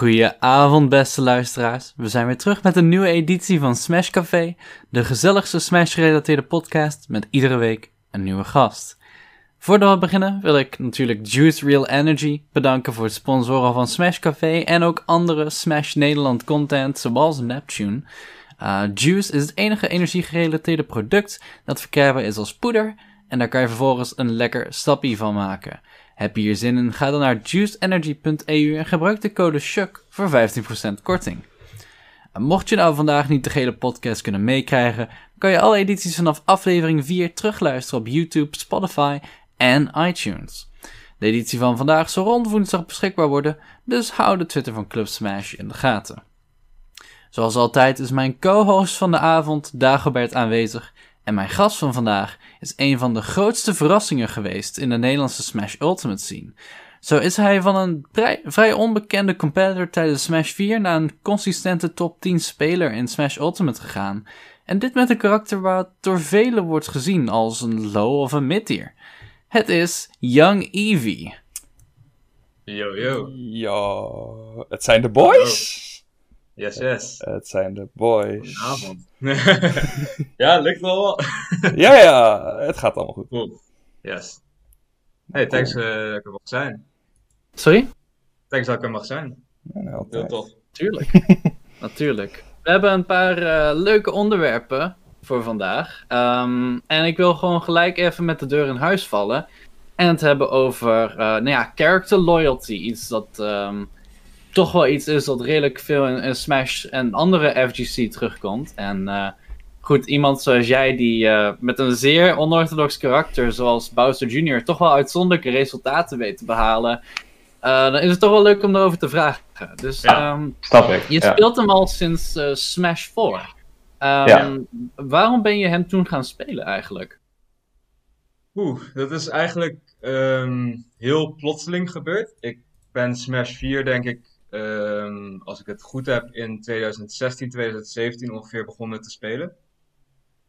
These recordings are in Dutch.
Goedenavond, beste luisteraars. We zijn weer terug met een nieuwe editie van Smash Café, de gezelligste Smash-gerelateerde podcast met iedere week een nieuwe gast. Voordat we beginnen wil ik natuurlijk Juice Real Energy bedanken voor het sponsoren van Smash Café en ook andere Smash Nederland content zoals Neptune. Uh, Juice is het enige energie-gerelateerde product dat verkrijgbaar is als poeder en daar kan je vervolgens een lekker stappie van maken. Heb je hier zin in? Ga dan naar juiceenergy.eu en gebruik de code SHUK voor 15% korting. En mocht je nou vandaag niet de hele podcast kunnen meekrijgen, kan je alle edities vanaf aflevering 4 terugluisteren op YouTube, Spotify en iTunes. De editie van vandaag zal rond woensdag beschikbaar worden, dus hou de Twitter van Club Smash in de gaten. Zoals altijd is mijn co-host van de avond Dagobert aanwezig en mijn gast van vandaag is een van de grootste verrassingen geweest in de Nederlandse Smash Ultimate scene. Zo is hij van een vrij onbekende competitor tijdens Smash 4 naar een consistente top 10 speler in Smash Ultimate gegaan. En dit met een karakter wat door velen wordt gezien als een low of een mid-tier. Het is Young Eevee. Yo, yo. Ja, het zijn de boys. Yes, yes. Het zijn de boys. Goedenavond. ja, lukt wel. ja, ja, het gaat allemaal goed. Cool. Yes. Hey, thanks uh, dat ik er mag zijn. Sorry? Thanks dat ik er mag zijn. Ja, nou, Heel tof. Tuurlijk. Natuurlijk. We hebben een paar uh, leuke onderwerpen voor vandaag. Um, en ik wil gewoon gelijk even met de deur in huis vallen. En het hebben over, uh, nou ja, character loyalty. Iets dat... Um, toch wel iets is dat redelijk veel in, Smash en andere FGC terugkomt. En uh, goed, iemand zoals jij die uh, met een zeer onorthodox karakter zoals Bowser Jr. toch wel uitzonderlijke resultaten weet te behalen. Uh, dan is het toch wel leuk om erover te vragen. Dus ja, um, snap ik. Je speelt hem al sinds Smash 4. Um, ja. Waarom ben je hem toen gaan spelen eigenlijk? Oeh, dat is eigenlijk um, heel plotseling gebeurd. Ik ben Smash 4 denk ik um, als ik het goed heb, in 2016, 2017 ongeveer begonnen te spelen.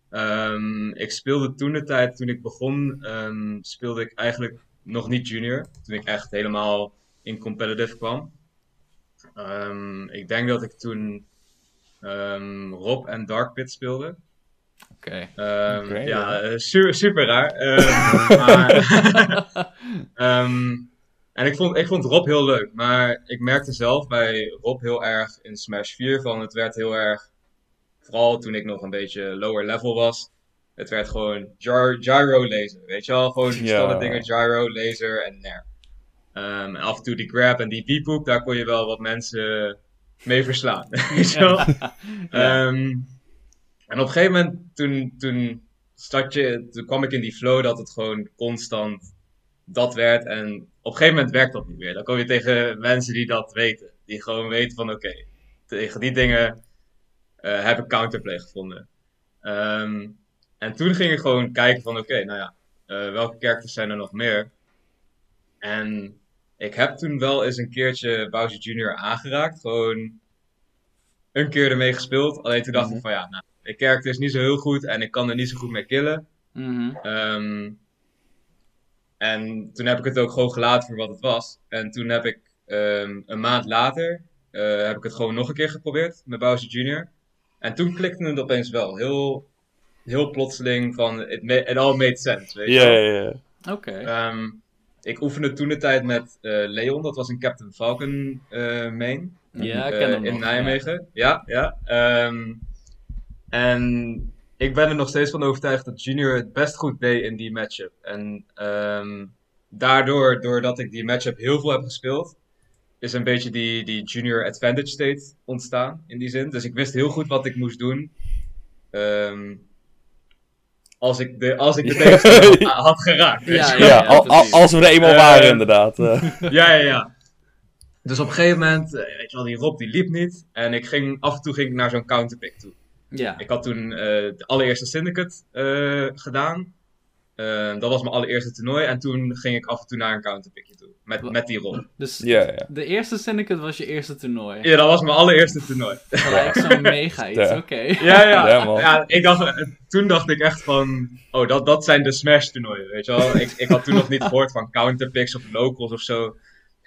Um, ik speelde toen de tijd, toen ik begon, um, speelde ik eigenlijk nog niet junior. Toen ik echt helemaal in competitive kwam. ik denk dat ik toen Rob en Dark Pit speelde. Oké. Okay. Okay, ja. Super, super raar. maar, En ik vond, ik vond Rob heel leuk, maar ik merkte zelf bij Rob heel erg in Smash 4 van het werd heel erg, vooral toen ik nog een beetje lower level was, het werd gewoon gyro laser, weet je wel? Gewoon ja. dingen, gyro, laser en ner. Um, en af en toe die grab en die beepoop, daar kon je wel wat mensen mee verslaan, weet je wel? ja. um, en op een gegeven moment, toen, toen, start je, toen kwam ik in die flow dat het gewoon constant dat werd. En op een gegeven moment werkt dat niet meer. Dan kom je tegen mensen die dat weten. Die gewoon weten van oké, tegen die dingen uh, heb ik counterplay gevonden. Um, en toen ging ik gewoon kijken van oké, nou ja, uh, welke characters zijn er nog meer? En ik heb toen wel eens een keertje Bowser Jr. aangeraakt. Gewoon een keer ermee gespeeld. Alleen toen dacht ik mhm. van ja, nou, de character is niet zo heel goed en ik kan er niet zo goed mee killen. Mm um, en toen heb ik het ook gewoon gelaten voor wat het was. En toen heb ik um, een maand later uh, heb ik het gewoon nog een keer geprobeerd met Bowser Jr. En toen klikte het opeens wel. Heel, heel plotseling van, it, it all made sense, weet je Ja, ja, ja. Oké. Okay. Um, ik oefende toen de tijd met uh, Leon, dat was een Captain Falcon uh, main. Ja, ik ken hem In nog, Nijmegen, ja, ja. ja. Um, en ik ben er nog steeds van overtuigd dat Junior het best goed deed in die matchup. En um, daardoor, doordat ik die matchup heel veel heb gespeeld, is een beetje die, die Junior Advantage State ontstaan in die zin. Dus ik wist heel goed wat ik moest doen. Um, als ik de, als ik de tegenstander had, had geraakt. Ja, ja, ja, ja als we er eenmaal uh, waren, inderdaad. Ja, ja, ja. Dus op een gegeven moment, eh, weet je wel, die Rob die liep niet. En ik ging, af en toe ging ik naar zo'n counterpick toe. Ja. Ik had toen uh, de allereerste Syndicate uh, gedaan. Uh, dat was mijn allereerste toernooi. En toen ging ik af en toe naar een counterpickje toe. Met, met die rol. Dus ja, ja. de eerste Syndicate was je eerste toernooi? Ja, dat was mijn allereerste toernooi. Gelijk zo'n mega iets, oké. Okay. Ja, ja. ja, ja ik dacht, toen dacht ik echt van... Oh, dat, dat zijn de Smash toernooien, weet je wel. ik, ik had toen nog niet gehoord van counterpicks of locals of zo.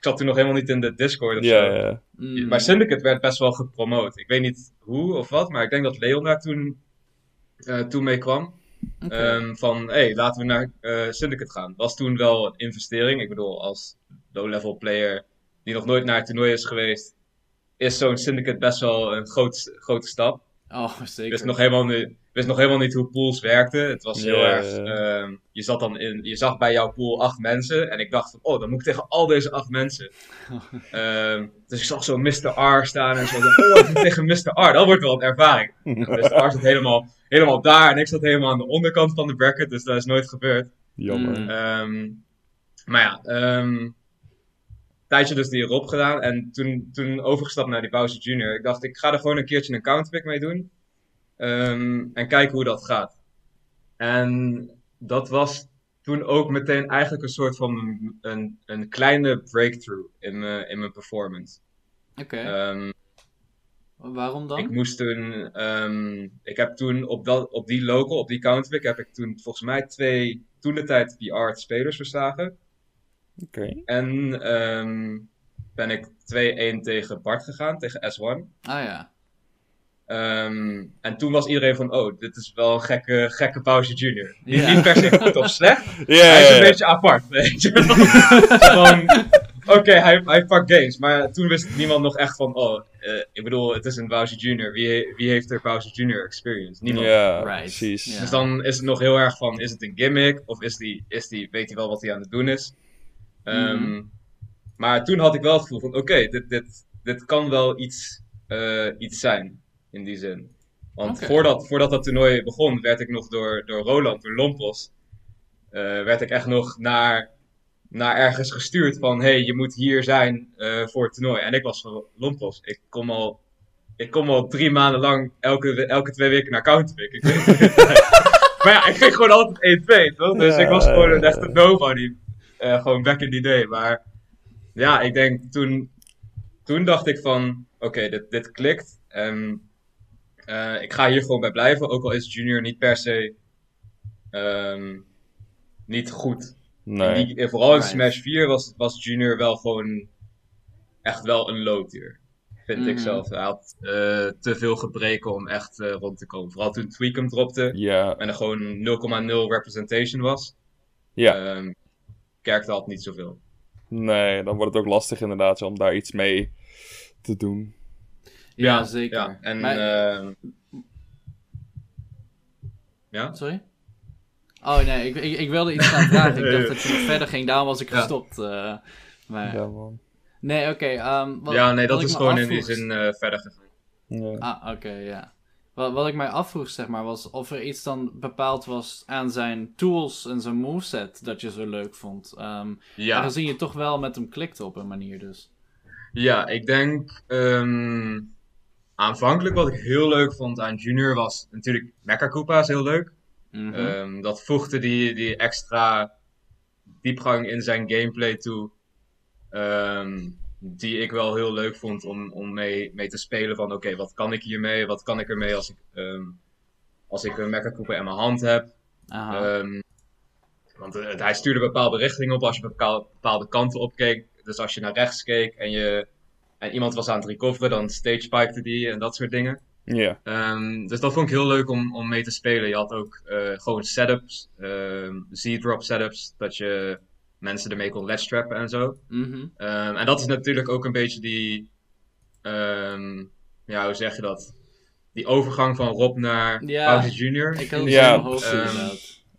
Ik zat toen nog helemaal niet in de Discord of Ja, zo. ja. Mm. Maar Syndicate werd best wel gepromoot. Ik weet niet hoe of wat, maar ik denk dat Leon daar toen, eh, toen mee kwam. Oké. Ehm, van, hé, hey, laten we naar eh, Syndicate gaan. Was toen wel een investering. Ik bedoel, als low-level player die nog nooit naar het toernooi is geweest, is zo'n Syndicate best wel een groot, grote stap. oh, zeker. wist nog helemaal niet, wist nog helemaal niet hoe pools werkten. Het was heel erg. ehm, je, zat dan in, je zag bij jouw pool acht mensen. En ik dacht van, oh, dan moet ik tegen al deze acht mensen. Ehm, dus ik zag zo Mr. R staan en zo. Oh, tegen Mr. R. Dat wordt wel een ervaring. Mr. R zat helemaal, helemaal daar. En ik zat helemaal aan de onderkant van de bracket. Dus dat is nooit gebeurd. Jammer. Mm. Ehm, maar ja, ehm tijdje dus die erop gedaan. En toen, toen overgestapt naar die Bowser Junior. Ik dacht, ik ga er gewoon een keertje een countpick mee doen. Ehm, en kijken hoe dat gaat. En dat was toen ook meteen eigenlijk een soort van een, een kleine breakthrough in mijn, in mijn performance. Oké. Ehm, Waarom dan? ik moest toen, ehm, ik heb toen op, dat, op die local, op die countpick, heb ik toen volgens mij twee, toen de tijd die art spelers verslagen. Oké. En ehm, ben ik 2-1 tegen Bart gegaan, tegen S1. Ah ja. Ehm, en toen was iedereen van, oh, dit is wel een gekke, gekke Bowser Jr. Niet, per se goed of slecht, hij is een beetje apart, weet je. Gewoon, Oké, hij, hij pakt games, maar toen wist niemand nog echt van, oh, eh, ik bedoel, het is een Bowser Jr. Wie, he- wie heeft er Bowser Jr. experience? Niemand. Ja, Right. precies. Dus dan is het nog heel erg van, is het een gimmick? Of is die, is die, weet hij wel wat hij aan het doen is? Ehm, Mhm. Maar toen had ik wel het gevoel van, oké, dit, dit, dit kan wel iets, eh, iets zijn, in die zin. Want voordat, voordat dat toernooi begon, werd ik nog door, door Roland, door Lompos, eh, werd ik echt nog naar, naar ergens gestuurd van, hey, je moet hier zijn eh, voor het toernooi. En ik was van, Lompos, ik kom al, ik kom al drie maanden lang elke, elke twee weken naar Counterpick. Ik weet niet. maar ja, ik ging gewoon altijd 1-2, toch? Dus Ja, ik was gewoon een echte nobody. Eh, gewoon back in the day. Maar ja, ik denk toen, toen dacht ik van, oké, dit, dit klikt. En eh, ik ga hier gewoon bij blijven. Ook al is Junior niet per se ehm, niet goed. Nee. Die, vooral in Right. Smash 4 was, was Junior wel gewoon echt wel een low tier. Vind ik Mhm. zelf. Hij had eh, te veel gebreken om echt eh, rond te komen. Vooral toen Tweak hem dropte. Ja, En er gewoon 0,0 representation was. ja. Ehm Kerkte had niet zoveel. Nee, dan wordt het ook lastig inderdaad om daar iets mee te doen. Ja, zeker. Ja, en Maar- ehm, ja? Sorry? Oh nee, ik, ik, ik wilde iets gaan vragen. Ik dacht dat je nog verder ging, daarom was ik Ja. gestopt. eh, maar... Ja, man. Nee, oké. ehm, wat- ja, nee, dat ik is gewoon in die zin eh, verder gegaan. Ja. Ah, oké, ja. Wat, wat ik mij afvroeg, zeg maar, was of er iets dan bepaald was aan zijn tools en zijn moveset dat je zo leuk vond. Ehm Ja. Aangezien je toch wel met hem klikte op een manier, dus. Ja, ik denk. ehm, aanvankelijk wat ik heel leuk vond aan Junior was natuurlijk Mecha Koopa is heel leuk. Mhm. Ehm, dat voegde die, die extra diepgang in zijn gameplay toe. ehm, die ik wel heel leuk vond om, om mee, mee te spelen. Van oké, wat kan ik hiermee? Wat kan ik ermee als ik, ehm, als ik een Mecha Koopa in mijn hand heb? Want eh, hij stuurde bepaalde richtingen op als je bepaalde, bepaalde kanten op keek. Dus als je naar rechts keek en, je, en iemand was aan het recoveren, dan stagepikte die en dat soort dingen. Ja. Ehm, dus dat vond ik heel leuk om, om mee te spelen. Je had ook eh, gewoon setups, ehm, Z-drop setups, dat je mensen ermee kon ledge trappen en zo. Mhm. Ehm, en dat is natuurlijk ook een beetje die, ehm, ja, hoe zeg je dat? Die overgang van Rob naar Ja. Jr. Ik had het Ja, in mijn hoofd ehm.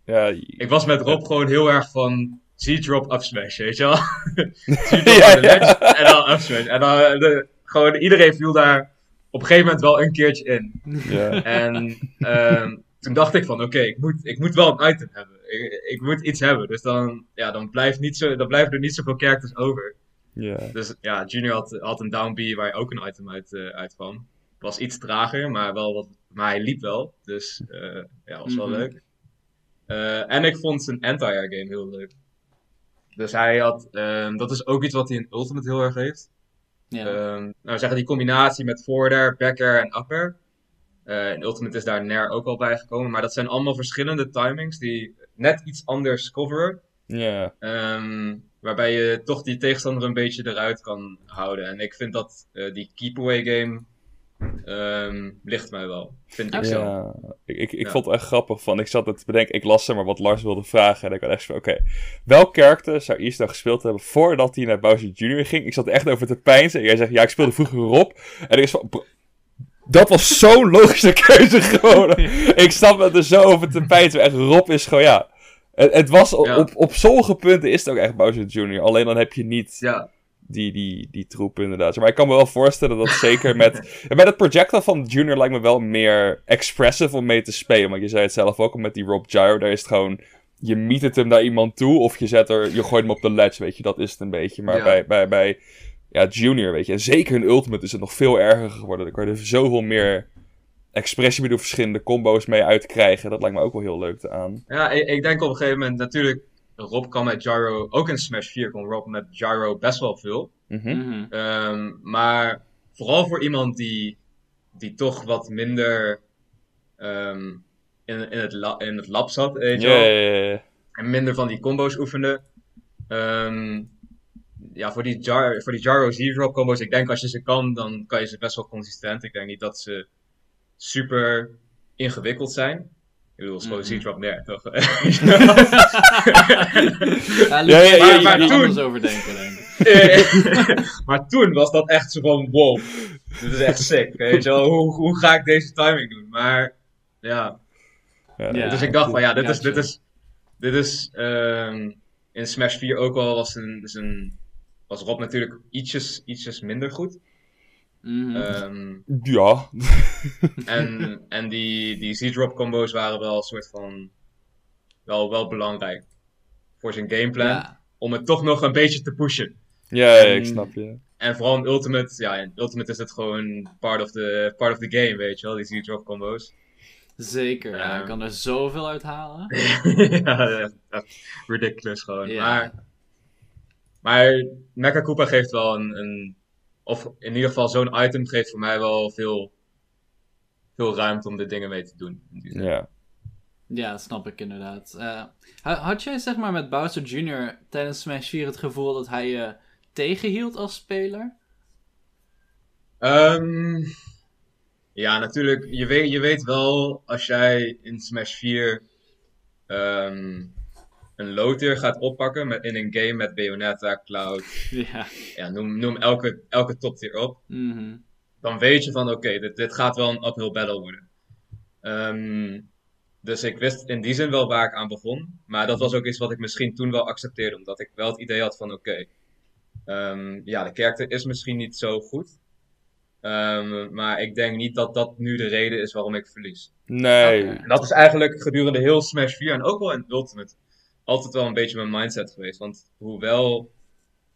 Ja, Ik was met Rob gewoon heel erg van Z-drop up smash, weet je wel? Z-drop Ja, aan de ledge en dan up smash. En dan eh, de, gewoon iedereen viel daar op een gegeven moment wel een keertje in. ja. En ehm, toen dacht ik van, oké, ik, moet, ik moet wel een item hebben. Ik, ik moet iets hebben. Dus dan, ja, dan, blijft niet zo, dan blijven er niet zoveel characters over. ja. Dus ja, Junior had, had een down B waar ook een item uit, eh uit kwam. Was iets trager, maar, wel wat, maar hij liep wel. Dus eh, ja, was wel Mhm. leuk. Eh, en ik vond zijn anti-air game heel leuk. Dus hij had, ehm, dat is ook iets wat hij in Ultimate heel erg heeft. Ja. Ehm, nou, we zeggen die combinatie met forwarder, backer en upper. Eh in Ultimate is daar Nair ook al bij gekomen. Maar dat zijn allemaal verschillende timings die net iets anders coveren. Ja. Ehm, waarbij je toch die tegenstander een beetje eruit kan houden. En ik vind dat eh, die keep-away game ehm, ligt mij wel. Vind ik zo. Ja, ik, ik, ik Ja. vond het echt grappig van. Ik zat het te bedenken, ik las maar wat Lars wilde vragen. En ik had echt van, oké, welk karakter zou nou gespeeld hebben voordat hij naar Bowser Jr. ging? Ik zat er echt over te pijnzen. En jij zegt, ja, ik speelde vroeger Rob. En ik was van, dat was zo'n logische keuze gewoon. ik het er zo over te pijnzen. Echt, Rob is gewoon, ja. Het, het was Ja. op, op sommige punten is het ook echt Bowser Jr. Alleen dan heb je niet Ja, die, die, die troep inderdaad. Maar ik kan me wel voorstellen dat zeker met... met het projectile van Junior lijkt me wel meer expressive om mee te spelen. Want je zei het zelf ook al met die Rob Gyro. Daar is het gewoon... Je miet het hem naar iemand toe of je, zet er, je gooit hem op de ledge, weet je. Dat is het een beetje. Maar Ja. bij, bij, bij ja, Junior, weet je. En zeker in Ultimate is het nog veel erger geworden. Dan kan je er zoveel meer expressie mee door verschillende combo's mee uitkrijgen. Dat lijkt me ook wel heel leuk te aan. ja ik, ik denk op een gegeven moment natuurlijk. Rob kan met Gyro, ook in Smash 4 kon Rob met Gyro best wel veel. Mhm. Mhm. Ehm, maar vooral voor iemand die, die toch wat minder ehm, in, in, het la- in het lab zat, weet je Ja, wel. ja, ja, ja. En minder van die combo's oefende. Ehm, ja, voor die, Jar, voor die combo's, ik denk als je ze kan, dan kan je ze best wel consistent. Ik denk niet dat ze super ingewikkeld zijn. Ik bedoel, het is gewoon neer, toch? Ja, Ja, ja, ja, maar, ja. anders over denken, denk ik. maar toen was dat echt zo van, wow, dit is echt sick. Weet je wel, hoe, hoe ga ik deze timing doen? Maar ja, Ja, Ja. dus ik dacht van ja, dit is, dit is, dit is ehm, in Smash 4 ook wel was, een, is een, was Rob natuurlijk ietsjes, ietsjes minder goed. Mhm. Ehm, ja. en en die, die Z-drop combo's waren wel een soort van, wel, wel belangrijk voor zijn gameplan. ja. Om het toch nog een beetje te pushen. Ja, ja, ik En- snap je. En vooral in Ultimate, ja, in Ultimate is het gewoon part of the, part of the game, weet je wel, die Z-drop combo's. Zeker. Ja. ik kan er zoveel uit halen. ja, ridiculous gewoon. Ja. Maar, maar Mecha Koopa geeft wel een, een, of in ieder geval zo'n item geeft voor mij wel veel, veel ruimte om de dingen mee te doen. Ja. Ja, dat snap ik inderdaad. Eh, ha- had jij zeg maar met Bowser Jr. tijdens Smash 4 het gevoel dat hij je tegenhield als speler? Ehm, ja, natuurlijk. Je weet, je weet wel als jij in Smash 4 ehm, een low tier gaat oppakken met, in een game met Bayonetta, Cloud, Ja. ja, noem, noem elke, elke top tier op. Mhm. dan weet je van oké, dit, dit gaat wel een uphill battle worden. Ehm, dus ik wist in die zin wel waar ik aan begon. Maar dat was ook iets wat ik misschien toen wel accepteerde. Omdat ik wel het idee had van oké, ehm, ja, de karakter is misschien niet zo goed. Ehm, maar ik denk niet dat dat nu de reden is waarom ik verlies. Nee. En dat is eigenlijk gedurende heel Smash 4 en ook wel in Ultimate altijd wel een beetje mijn mindset geweest. Want hoewel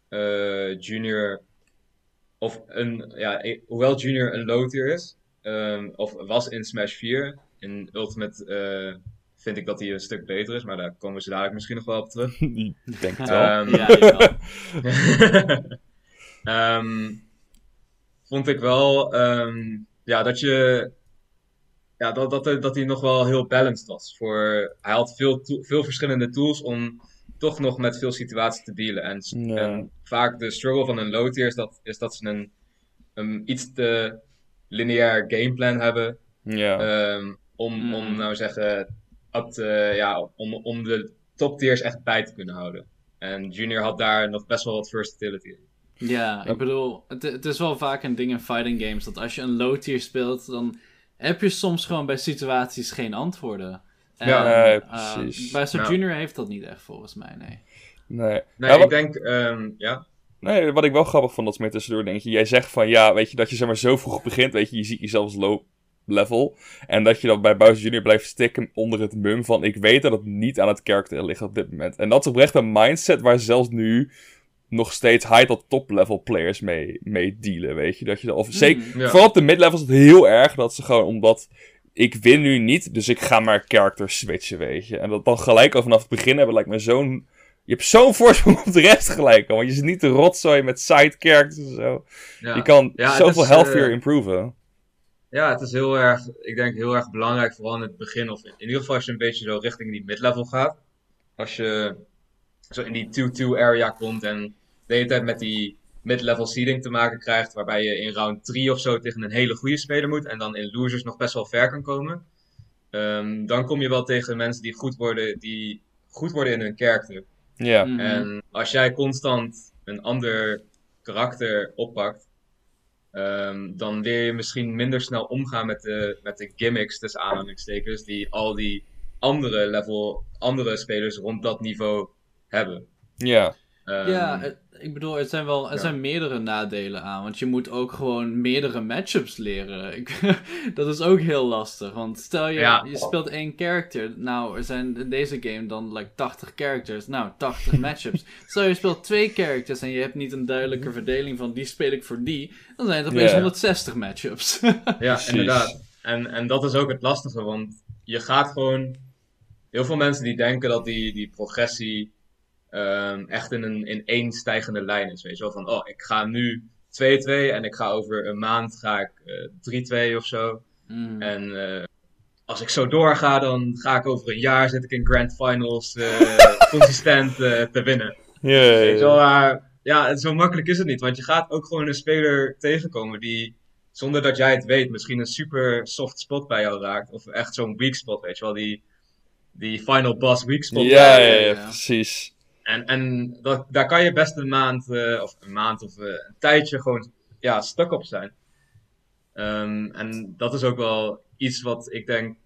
eh, Junior of een ja, hoewel Junior een low tier is, ehm, of was in Smash 4, in Ultimate eh, vind ik dat hij een stuk beter is, maar daar komen we zo dadelijk misschien nog wel op terug. Ik denk het wel. Ehm, Ja. Ehm, vond ik wel ehm, ja, dat je. Ja, dat, dat, dat hij nog wel heel balanced was. Voor, hij had veel, to- veel verschillende tools om toch nog met veel situaties te dealen. En, en vaak de struggle van een low tier is dat, is dat ze een, een iets te lineair gameplan hebben. ja. ehm, om, Mm. om nou zeggen, up te, ja, om, om de top tiers echt bij te kunnen houden. En Junior had daar nog best wel wat versatility in. Ja, ik bedoel, het, het is wel vaak een ding in fighting games dat als je een low tier speelt, dan heb je soms gewoon bij situaties geen antwoorden. En, Ja, nee, eh, precies. bij Ja. Junior heeft dat niet echt volgens mij, nee. Nee. Nee, Ja, ik wat, denk, ehm, ja. nee, wat ik wel grappig vond, dat is meer tussendoor, denk je. Jij zegt van, ja, weet je, dat je zeg maar zo vroeg begint, weet je, je ziet jezelf als low level. En dat je dan bij Bowser Jr. blijft stikken onder het mum van, ik weet dat het niet aan het karakter ligt op dit moment. En dat is oprecht een mindset waar zelfs nu nog steeds high tot top level players mee, mee dealen, weet je. Dat je, of zeker. Ja. Vooral op de mid-levels is het heel erg dat ze gewoon omdat ik win nu niet, dus ik ga maar character switchen, weet je. En dat dan gelijk al vanaf het begin hebben lijkt me zo'n. Je hebt zo'n voorsprong op de rest gelijk al. Want je zit niet te rotzooi met side characters en zo. Ja. Je kan Ja, zoveel healthier eh, improven. ja, het is heel erg, ik denk heel erg belangrijk, vooral in het begin, of in ieder geval als je een beetje zo richting die mid-level gaat. Als je zo in die 2-2 area komt en de hele tijd met die mid-level seeding te maken krijgt, waarbij je in round 3 of zo tegen een hele goede speler moet en dan in losers nog best wel ver kan komen. Ehm, dan kom je wel tegen mensen die goed worden, die goed worden in hun karakter. Ja. Mhm. En als jij constant een ander karakter oppakt, ehm, dan leer je misschien minder snel omgaan met de, met de gimmicks tussen aanhalingstekens die al die andere level, andere spelers rond dat niveau hebben. Ja. Ehm, Ja, het- ik bedoel, er zijn wel er Ja. zijn meerdere nadelen aan. Want je moet ook gewoon meerdere matchups leren. Ik, dat is ook heel lastig. Want stel je, Ja. je speelt één character. Nou, er zijn in deze game dan like 80 characters. Nou, 80 matchups. Stel je speelt twee characters en je hebt niet een duidelijke verdeling van die speel ik voor die. Dan zijn het opeens Ja. 160 matchups. Ja, Precies. inderdaad. En, en dat is ook het lastige, want je gaat gewoon. Heel veel mensen die denken dat die, die progressie ehm, echt in, een, in één stijgende lijn is. Weet je wel, van oh, ik ga nu 2-2 en ik ga over een maand ga ik eh 3-2 of zo. Mm. En eh, als ik zo doorga, dan ga ik over een jaar zit ik in grand finals eh, consistent eh, te winnen. Je wel, ja, maar ja, zo makkelijk is het niet. Want je gaat ook gewoon een speler tegenkomen die, zonder dat jij het weet, misschien een super soft spot bij jou raakt. Of echt zo'n weak spot, weet je wel. Die, die final boss weak spot. ja, ja, ja. precies. En, en dat, daar kan je best een maand, eh, of een maand of eh, een tijdje gewoon ja, stuk op zijn. Ehm, en dat is ook wel iets wat ik denk,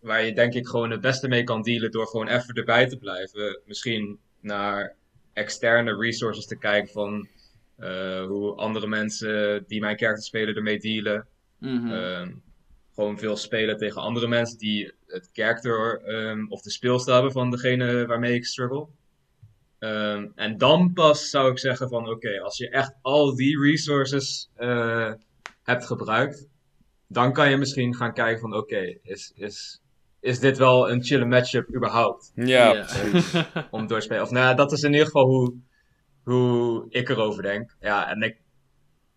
waar je denk ik gewoon het beste mee kan dealen door gewoon even erbij te blijven. Misschien naar externe resources te kijken van eh, hoe andere mensen die mijn karakter spelen ermee dealen. Mhm. Ehm, gewoon veel spelen tegen andere mensen die het karakter ehm, of de speelstijl hebben van degene waarmee ik struggle. Ehm, en dan pas zou ik zeggen van oké, als je echt al die resources eh, hebt gebruikt, dan kan je misschien gaan kijken van oké, is, is, is dit wel een chille matchup überhaupt Ja, om door te spelen? Of nou ja, dat is in ieder geval hoe, hoe ik erover denk. Ja, en ik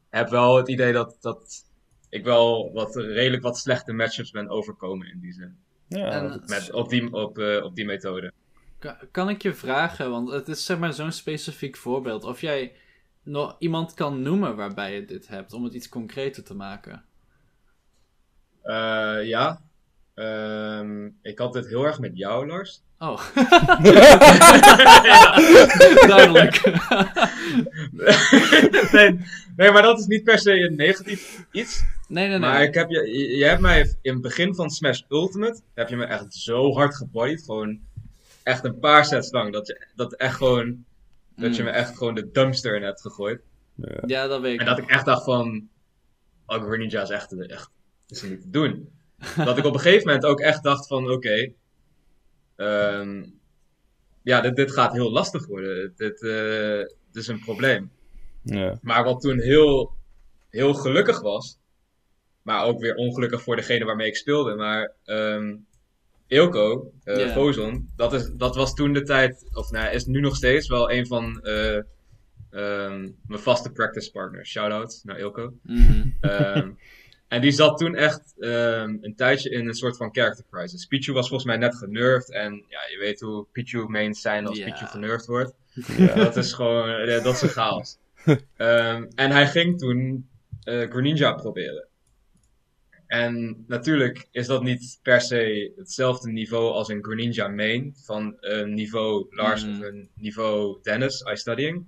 heb wel het idee dat, dat ik wel wat, redelijk wat slechte matchups ben overkomen in die zin. ja. En- Met, op, die, op, eh, op die methode. Ka- Kan ik je vragen, want het is zeg maar zo'n specifiek voorbeeld, of jij nog iemand kan noemen waarbij je dit hebt, om het iets concreter te maken? Eh, ja, Ehm, ik had dit heel erg met jou, Lars. Oh. Duidelijk. nee, nee, maar dat is niet per se een negatief iets. nee, nee, nee. Maar ik heb je, je, je hebt mij in het begin van Smash Ultimate, heb je me echt zo hard gebodied. Gewoon echt een paar sets lang. Dat, je, dat echt gewoon, dat je Mm. me echt gewoon de dumpster in hebt gegooid. Ja, dat weet ik. En dat ik echt dacht van, oh, Greninja is echt, echt is niet te doen. dat ik op een gegeven moment ook echt dacht van, oké, ehm, ja, dit, dit gaat heel lastig worden. Dit, eh, dit is een probleem. Ja. Maar wat toen heel, heel gelukkig was, maar ook weer ongelukkig voor degene waarmee ik speelde, maar ehm Ilko, eh Ja. Fozon, dat, is, dat was toen de tijd, of nou, is nu nog steeds wel een van eh, ehm, mijn vaste practice partners. Shout-out naar Ilko. Mhm. Ehm, en die zat toen echt ehm, een tijdje in een soort van character crisis. Pichu was volgens mij net genurfd. En ja, je weet hoe Pichu mains zijn als. Pichu genurfd wordt. Ja. Dat is gewoon, eh, dat is een chaos. En hij ging toen eh Greninja proberen. En natuurlijk is dat niet per se hetzelfde niveau als een Greninja main. Van een niveau Lars of een niveau Dennis, iStudying.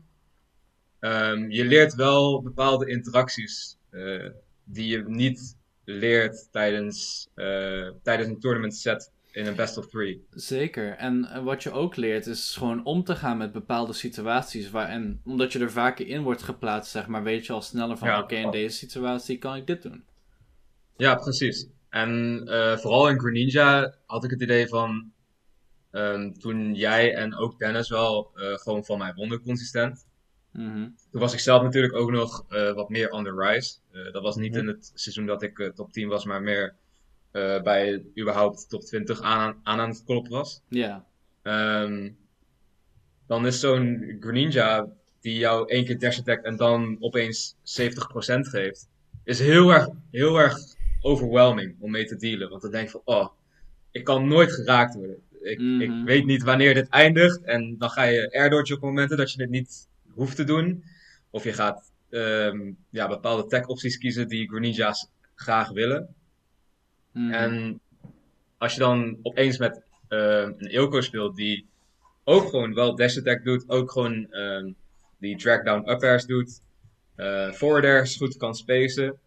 Ehm je leert wel bepaalde interacties eh, die je niet leert tijdens, eh, tijdens een tournament set in een best of three. Zeker. En wat je ook leert is gewoon om te gaan met bepaalde situaties. Waar, en omdat je er vaker in wordt geplaatst, zeg maar, weet je al sneller van: Ja. oké, in deze situatie kan ik dit doen. Ja, precies. En eh, vooral in Greninja had ik het idee van. ehm, toen jij en ook Dennis wel eh, gewoon van mij wonnen consistent. Mhm. Toen was ik zelf natuurlijk ook nog eh, wat meer on the rise. Dat was niet in het seizoen dat ik top 10 was, maar meer bij überhaupt top 20 aan aan, aan het kloppen was. Ja. Ehm, dan is zo'n Greninja die jou één keer dash attack en dan opeens 70% geeft, is heel erg, heel erg overwhelming om mee te dealen. Want dan denk je van, oh, ik kan nooit geraakt worden. Ik, Mhm. ik weet niet wanneer dit eindigt. En dan ga je air dodge op momenten dat je het niet hoeft te doen. Of je gaat ehm, ja, bepaalde tech opties kiezen die Greninja's graag willen. Mhm. En als je dan opeens met ehm, een Ilko speelt die ook gewoon wel dash attack doet, ook gewoon ehm, die drag down up airs doet, eh forward airs goed kan spacen,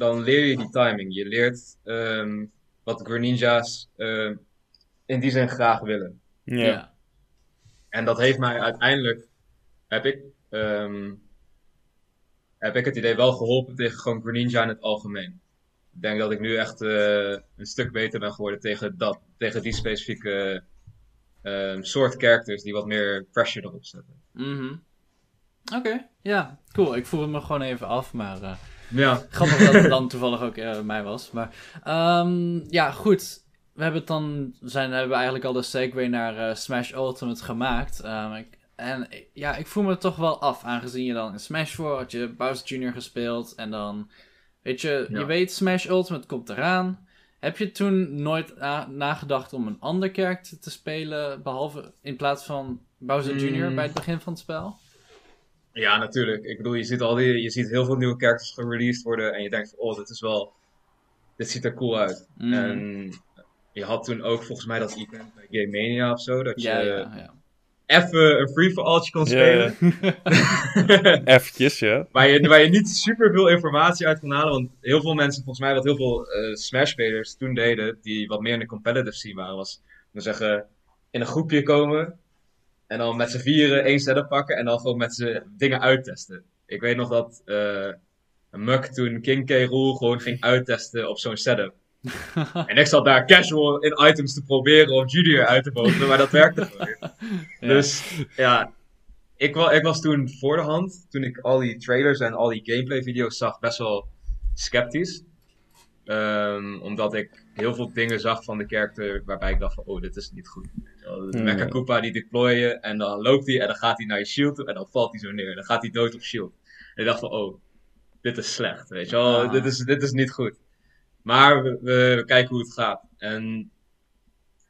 dan leer je die timing. Je leert ehm, wat Greninja's ehm, in die zin graag willen. Ja. ja. En dat heeft mij uiteindelijk, heb ik, ehm, heb ik het idee wel geholpen tegen gewoon Greninja in het algemeen. Ik denk dat ik nu echt eh, een stuk beter ben geworden tegen, dat, tegen die specifieke ehm, soort characters die wat meer pressure erop zetten. Mhm. Oké, ja, cool. Ik voel het me gewoon even af, maar eh, Ja, grappig dat het dan toevallig ook eh, mij was. Maar ehm, ja, goed. We hebben het dan, zijn, hebben we eigenlijk al de segue naar eh, Smash Ultimate gemaakt. Ehm, ik- en ja, ik voel me toch wel af, aangezien je dan in Smash 4 had je Bowser Jr. gespeeld. En dan, weet je, je weet Smash Ultimate komt eraan. Heb je toen nooit na- nagedacht om een ander karakter te spelen, behalve in plaats van Bowser Jr. Mm. bij het begin van het spel? Ja, natuurlijk. Ik bedoel, je ziet, al die, je ziet heel veel nieuwe characters gereleased worden en je denkt van, oh, dit is wel, dit ziet er cool uit. Mhm. En je had toen ook volgens mij dat event bij Game Mania of zo, dat je ja, ja, ja. even een free-for-alltje kon Ja, spelen. Eventjes, ja. Waar je, waar je niet super veel informatie uit kon halen. Want heel veel mensen, volgens mij wat heel veel eh, Smash-spelers toen deden, die wat meer in de competitive scene waren, was we zeggen, in een groepje komen en dan met z'n vieren één setup pakken en dan gewoon met z'n dingen uittesten. Ik weet nog dat eh Muk toen King K. Rool gewoon ging uittesten op zo'n setup. En ik zat daar casual in items te proberen om Junior uit te vogelen, maar dat werkte gewoon niet. Ja. Dus ja, ik, wa ik was toen voor de hand, toen ik al die trailers en al die gameplay video's zag, best wel sceptisch. Ehm, omdat ik heel veel dingen zag van de character waarbij ik dacht van, oh, dit is niet goed. De Hmm. Mecha Koopa die deployen en dan loopt hij en dan gaat hij naar je shield toe en dan valt hij zo neer. Dan gaat hij dood op shield. En ik dacht van, oh, dit is slecht, weet je wel. Ah. Dit, is, dit is niet goed. Maar we, we, we kijken hoe het gaat. En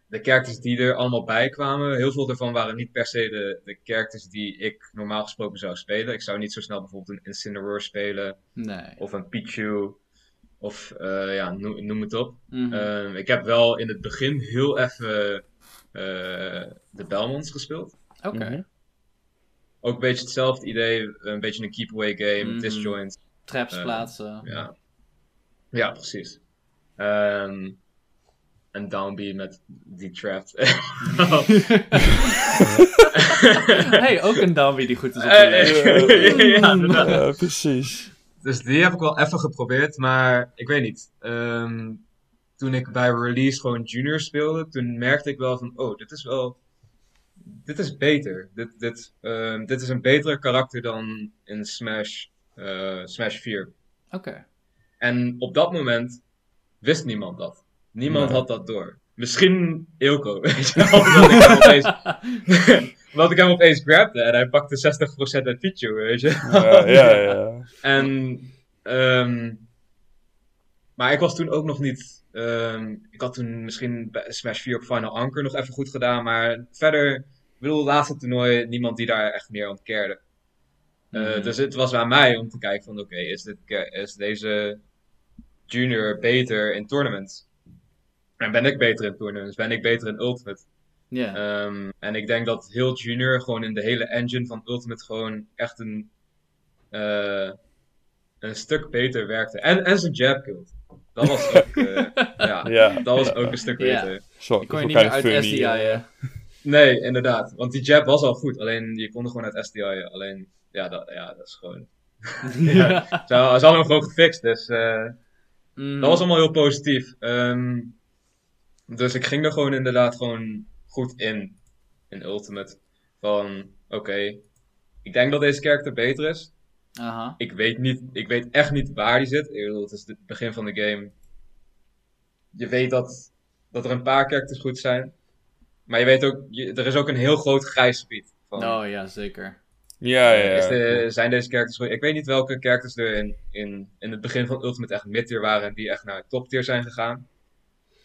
de characters die er allemaal bij kwamen, heel veel daarvan waren niet per se de, de characters die ik normaal gesproken zou spelen. Ik zou niet zo snel bijvoorbeeld een Incineroar spelen, Nee. of een Pichu, of eh, ja, noem, noem het op. Mhm. Ehm, ik heb wel in het begin heel even de Belmonts gespeeld. Oké. Mhm. Ook een beetje hetzelfde idee, een beetje een keep-away game, Mhm. disjoint. Traps Eh, plaatsen. Ja, ja precies. Ehm, en Downbeat met die trapped. hey, ook een downbeat die goed is op de Eh, lijst. eh, ja, inderdaad. Ja, precies. Dus die heb ik wel even geprobeerd, maar ik weet niet. Ehm, toen ik bij release gewoon junior speelde, toen merkte ik wel van, oh, dit is wel, dit is beter. Dit, dit, ehm, dit is een betere karakter dan in Smash, eh, Smash 4. Oké. En op dat moment wist niemand dat. Niemand Nee. had dat door. Misschien Ilko, weet je wel, omdat ik hem opeens, omdat ik hem opeens grabde en hij pakte 60% uit Pichu, weet je. Ja, ja, ja. En, ehm, maar ik was toen ook nog niet. Ehm, ik had toen misschien Smash 4 op Final Anchor nog even goed gedaan. Maar verder, ik bedoel, laatste toernooi, niemand die daar echt meer aan cared. Eh, Mhm. Dus het was aan mij om te kijken van, oké, is, dit is deze junior beter in tournaments? En ben ik beter in tournaments? Ben ik beter in Ultimate? Ja. Ehm, en ik denk dat heel Junior gewoon in de hele engine van Ultimate gewoon echt een, eh, een stuk beter werkte. En, en zijn jab killed. Dat was ook, eh, ja, Ja, dat was ja. ook een stuk Ja. beter. Zo, Ik kon je niet meer uit SDI, eh. hè. Nee, inderdaad. Want die jab was al goed. Alleen je kon er gewoon uit SDI. Alleen, ja, dat, ja, dat is gewoon... ja. Ze ze hadden hem gewoon gefixt, dus... eh, Mhm. Dat was allemaal heel positief. Ehm, dus ik ging er gewoon inderdaad gewoon goed in. In Ultimate. Van, oké. ik denk dat deze character beter is. Aha. Ik weet, niet, ik weet echt niet waar die zit. Ik bedoel, het is het begin van de game. Je weet dat, dat er een paar characters goed zijn. Maar je weet ook, je- er is ook een heel groot grijs gebied. Van, Oh ja, zeker. Ja, ja, is ja. de- zijn deze characters goed? Ik weet niet welke characters er in, in, in het begin van Ultimate echt mid-tier waren en die echt naar top-tier zijn gegaan.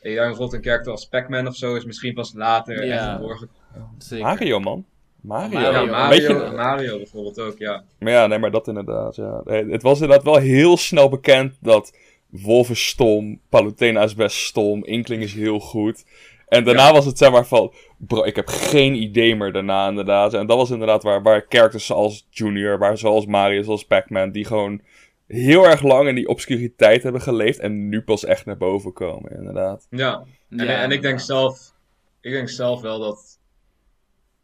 En ja, bijvoorbeeld een karakter als Pac-Man of zo is misschien pas later Ja. echt naar voren gekomen. Zeker. Mario, man. Mario. Mario. Mario, beetje- Mario bijvoorbeeld ook, ja. Maar ja, nee, maar dat inderdaad, ja. Nee, Het was inderdaad wel heel snel bekend dat Wolf is stom, Palutena is best stom, Inkling is heel goed. En daarna Ja. was het zeg maar van, bro, ik heb geen idee meer daarna inderdaad. En dat was inderdaad waar, waar characters zoals Junior, waar zoals Mario, zoals Pac-Man, die gewoon heel erg lang in die obscuriteit hebben geleefd en nu pas echt naar boven komen, inderdaad. Ja, en, Ja, en ik denk zelf, ik denk zelf wel dat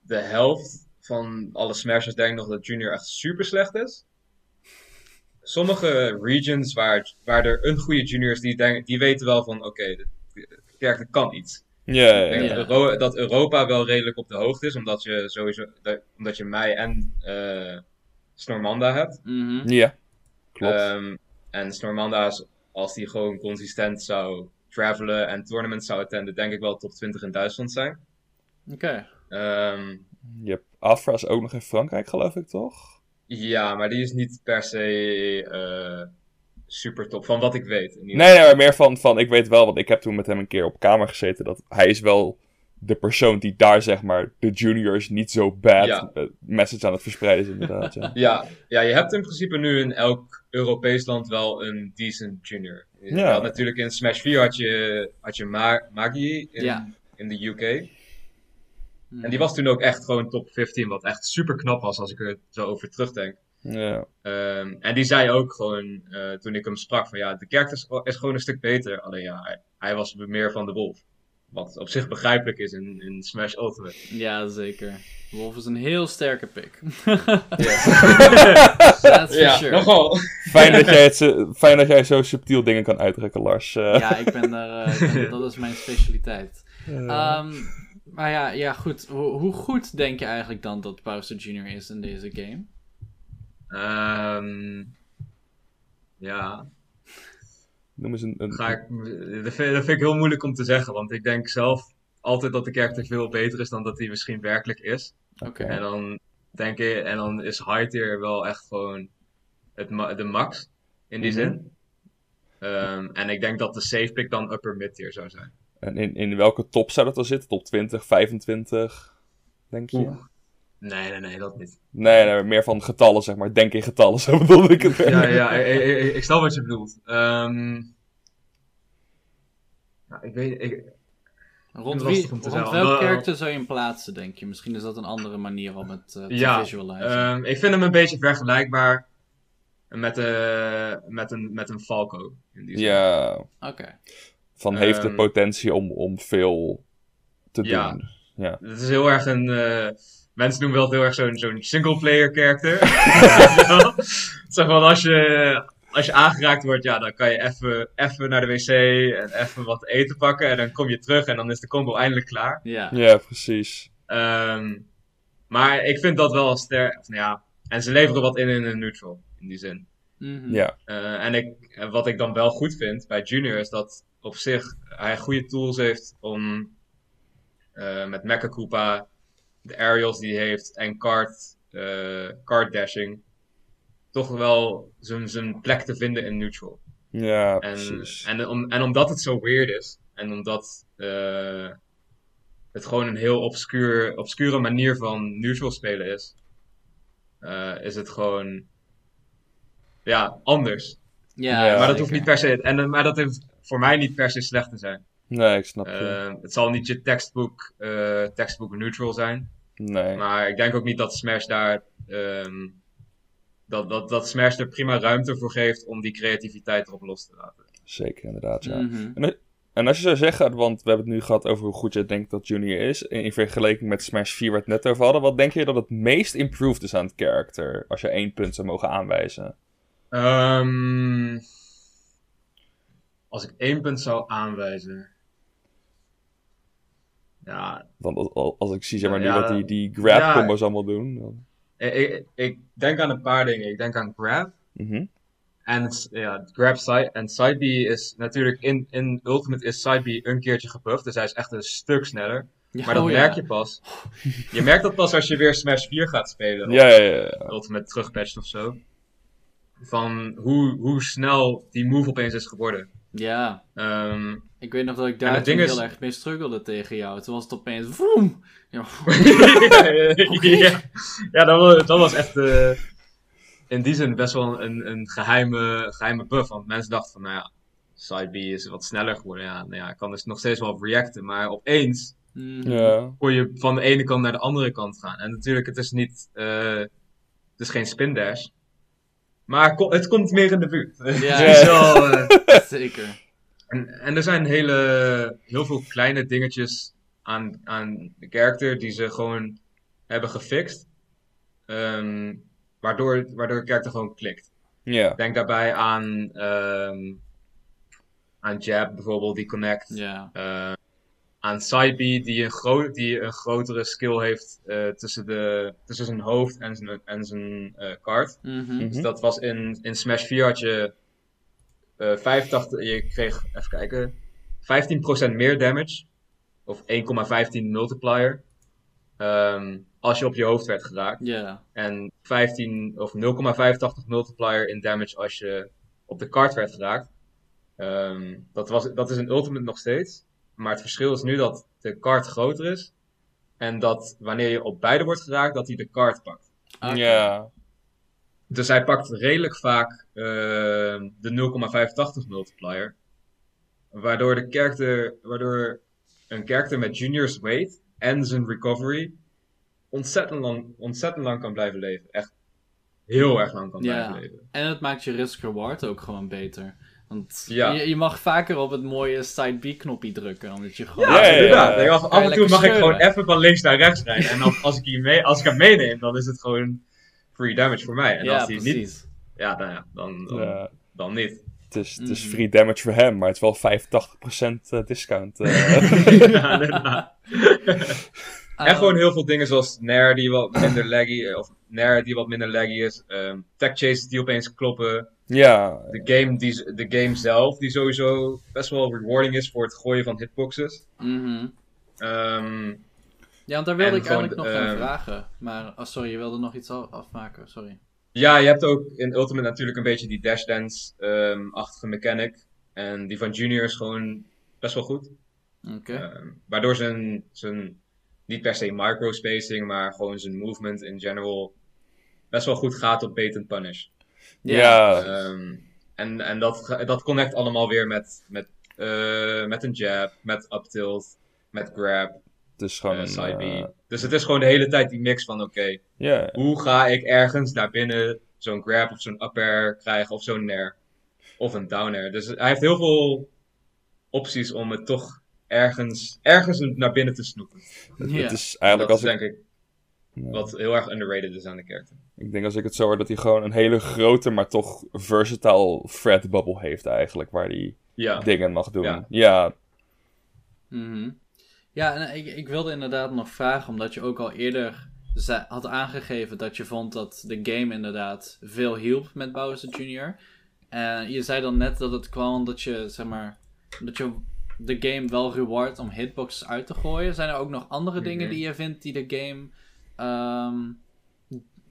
de helft van alle Smashers denkt nog dat Junior echt super slecht is. Sommige regions waar, waar er een goede junior is, die, denken, die weten wel van oké, de, de karakter kan iets. Ja, ja, Ik denk ja. dat, Euro- dat Europa wel redelijk op de hoogte is, omdat je sowieso dat- omdat je mij en eh Snormanda hebt. Mhm. Ja, klopt. Ehm, en Snormanda, is- als die gewoon consistent zou travelen en tournaments zou attenden, denk ik wel top 20 in Duitsland zijn. Oké. Ehm, Je hebt Afra's ook nog in Frankrijk, geloof ik, toch? ja, maar die is niet per se eh, super top, van wat ik weet. in ieder Nee, nee, maar meer van, van, ik weet wel, want ik heb toen met hem een keer op kamer gezeten, dat hij is wel de persoon die daar, zeg maar, de juniors niet zo bad Ja. eh, message aan het verspreiden is, inderdaad. Ja. Ja, ja, je hebt in principe nu in elk Europees land wel een decent junior. Ja. natuurlijk in Smash 4 had je, had je Ma Magi in, Ja. in de UK. Mhm. En die was toen ook echt gewoon top 15, wat echt super knap was als ik er zo over terugdenk. Ja. Ehm, en die zei ook gewoon, eh, toen ik hem sprak, van ja, de character is, is gewoon een stuk beter. Alleen ja, hij, hij was meer van de wolf. Wat op zich begrijpelijk is in, in Smash Ultimate. Ja, zeker. Wolf is een heel sterke pick. Ja, That's for ja sure. nogal. Fijn, dat jij het, zo- fijn dat jij zo subtiel dingen kan uitdrukken, Lars. Eh, Ja, ik ben daar. eh, ik ben- dat is mijn specialiteit. Ehm, maar ja, ja goed. Hoe, hoe goed denk je eigenlijk dan dat Bowser Jr. is in deze game? Ehm, ja, noem eens een... een ga ik, dat, vind, dat vind ik heel moeilijk om te zeggen. Want ik denk zelf altijd dat de character veel beter is dan dat hij misschien werkelijk is. Oké. En dan denk ik, en dan is high tier wel echt gewoon het, de max in die Mhm. zin. Ehm, en ik denk dat de safe pick dan upper mid tier zou zijn. En in, in welke top zou dat dan zitten? Top 20, 25? Denk je? Oeh. Nee, nee, nee, dat niet. Nee, nee, meer van getallen, zeg maar. Denk in getallen, zo bedoelde ik het. Ja, ja, ik, ik, ik- ik snap wat je bedoelt. Ehm, nou, ik weet, ik, Rond, wie, om te rond zeggen. welk Wel- karakter zou je hem plaatsen, denk je? Misschien is dat een andere manier om het eh, te Ja, visualizen. ehm, ik vind hem een beetje vergelijkbaar met, eh, met, een, met een Falco. In die zin. Ja, Oké. Van heeft de Ehm, potentie om, om veel te Ja. doen. Ja. Het is heel erg een. eh, mensen noemen wel heel erg zo'n zo'n single-player character. zeg maar, als je, als je aangeraakt wordt, ja, dan kan je even, even naar de wc en even wat eten pakken. En dan kom je terug en dan is de combo eindelijk klaar. Ja. ja, precies. Ehm, maar ik vind dat wel sterk. of, nou Ja, en ze leveren wat in in een neutral, in die zin. Mhm. Ja, Eh, en ik, en wat ik dan wel goed vind bij Junior is dat op zich hij goede tools heeft om eh, met Mecha Koopa, de aerials die hij heeft en kart, eh kart dashing, toch wel zijn, zijn plek te vinden in neutral. ja En, precies. en, om, en omdat het zo weird is en omdat eh, het gewoon een heel obscuur, obscure manier van neutral spelen is, eh, is het gewoon ja, anders. Ja, Ja, maar dat zeker. hoeft niet per se. En, maar dat hoeft voor mij niet per se slecht te zijn. Nee, ik snap je. Eh, het zal niet je tekstboek, eh tekstboek neutral zijn. nee. Maar ik denk ook niet dat Smash daar. ehm, dat, dat, dat Smash er prima ruimte voor geeft om die creativiteit erop los te laten. Zeker, inderdaad, ja. Mhm. En als je zou zeggen, want we hebben het nu gehad over hoe goed je denkt dat Junior is, in in vergelijking met Smash 4 waar we het net over hadden, wat denk je dat het meest improved is aan het character, als je één punt zou mogen aanwijzen? Ehm, als ik één punt zou aanwijzen. Ja, Want als, ik zie, zeg maar, Ja, nu wat die, die grab ja. combos allemaal doen. Dan... ik, ik, ik denk aan een paar dingen. Ik denk aan grab. Mhm. En ja, grab side. En side B is natuurlijk in, in Ultimate is side B een keertje gebufft. Dus hij is echt een stuk sneller. Ja, Maar dat oh ja. merk je pas. Je merkt dat pas als je weer Smash 4 gaat spelen. Ja, ja, ja, ja. Of Ultimate terugpatcht of zo. Van hoe, hoe snel die move opeens is geworden. Ja, Ehm, ik weet nog dat ik daar is- heel erg mee struggelde tegen jou. Toen was het opeens vroom. Ja, ja, ja dat, was, dat was echt eh, in die zin best wel een, een geheime, geheime buff. Want mensen dachten van, nou ja, side B is wat sneller geworden. Ja, nou ja, ik kan dus nog steeds wel op reacten. Maar opeens. Ja. kon je van de ene kant naar de andere kant gaan. En natuurlijk, het is niet, eh, het is geen spin dash. Maar het ko- het komt meer in de buurt. Ja. Het is wel, eh, Zeker. En, en er zijn hele, heel veel kleine dingetjes aan, aan de character die ze gewoon hebben gefixt. Ehm, waardoor, waardoor de character gewoon klikt. Ja. Denk daarbij aan, ehm, aan Jab bijvoorbeeld, die connect. Ja. Eh, aan Saibi, die een, gro die een grotere skill heeft eh, tussen, de, tussen zijn hoofd en zijn, en zijn eh kaart. Mhm. Mhm. Dus dat was in, in Smash 4 had je eh 85, je kreeg, even kijken, 15% meer damage. Of 1,15 multiplier. ehm, als je op je hoofd werd geraakt. Ja. En 15 of 0,85 multiplier in damage als je op de kaart werd geraakt. Ehm, dat, was, dat is een ultimate nog steeds. Maar het verschil is nu dat de kaart groter is. En dat wanneer je op beide wordt geraakt, dat hij de kaart pakt. Ja. Dus hij pakt redelijk vaak ehm, de 0,85 multiplier. Waardoor, de character, waardoor een character met Junior's weight en zijn recovery ontzettend lang, ontzettend lang kan blijven leven. Echt heel erg lang kan Ja. blijven leven. En het maakt je risk-reward ook gewoon beter. Want Ja. je, je mag vaker op het mooie side B-knopje drukken. Omdat je gewoon... Ja, Ja, ja, ja. inderdaad. Af, af en toe mag ik gewoon even van links naar rechts rijden. En dan, als, ik hier mee, als ik hem meeneem, dan is het gewoon free damage voor mij. En Ja, als hij niet, precies. ja, nou ja, dan, dan, Ja. dan niet. Het is, het is Mhm. free damage voor hem, maar het is wel 85% eh, discount. eh. ja, inderdaad. En gewoon heel veel dingen zoals Nair die wat minder laggy, eh, of Nair die wat minder laggy is. ehm tech chases die opeens kloppen. ja, De game, die, de game zelf die sowieso best wel rewarding is voor het gooien van hitboxes. mhm. Ehm, Ja, want daar wilde En ik eigenlijk nog gaan ehm, vragen. Maar, oh, sorry, je wilde nog iets al- afmaken. Sorry. ja, je hebt ook in Ultimate natuurlijk een beetje die dash dance-achtige mechanic. En die van Junior is gewoon best wel goed. Oké. Ehm, waardoor zijn, zijn, niet per se microspacing, maar gewoon zijn movement in general best wel goed gaat op bait and punish. ja, Ehm, en en dat, dat connect allemaal weer met, met, eh, met een jab, met up tilt, met grab, is gewoon eh een, side B. eh, Dus het is gewoon de hele tijd die mix van oké, ja, hoe ga ik ergens naar binnen zo'n grab of zo'n up air krijgen of zo'n nair of een down air. Dus hij heeft heel veel opties om het toch ergens, ergens naar binnen te snoepen. het, is eigenlijk dat als is ik, denk ik Ja. wat heel erg underrated is aan de character. ik denk als ik het zo hoor, dat hij gewoon een hele grote, maar toch versatile thread bubble heeft eigenlijk, waar hij Ja, dingen mag doen. Ja. Ja, Mhm. Ja, en ik, ik wilde inderdaad nog vragen, omdat je ook al eerder had aangegeven dat je vond dat de game inderdaad veel hielp met Bowser Jr. En je zei dan net dat het kwam omdat je, zeg maar, dat je de game wel reward om hitboxes uit te gooien. Zijn er ook nog andere dingen die je vindt die de game, ehm,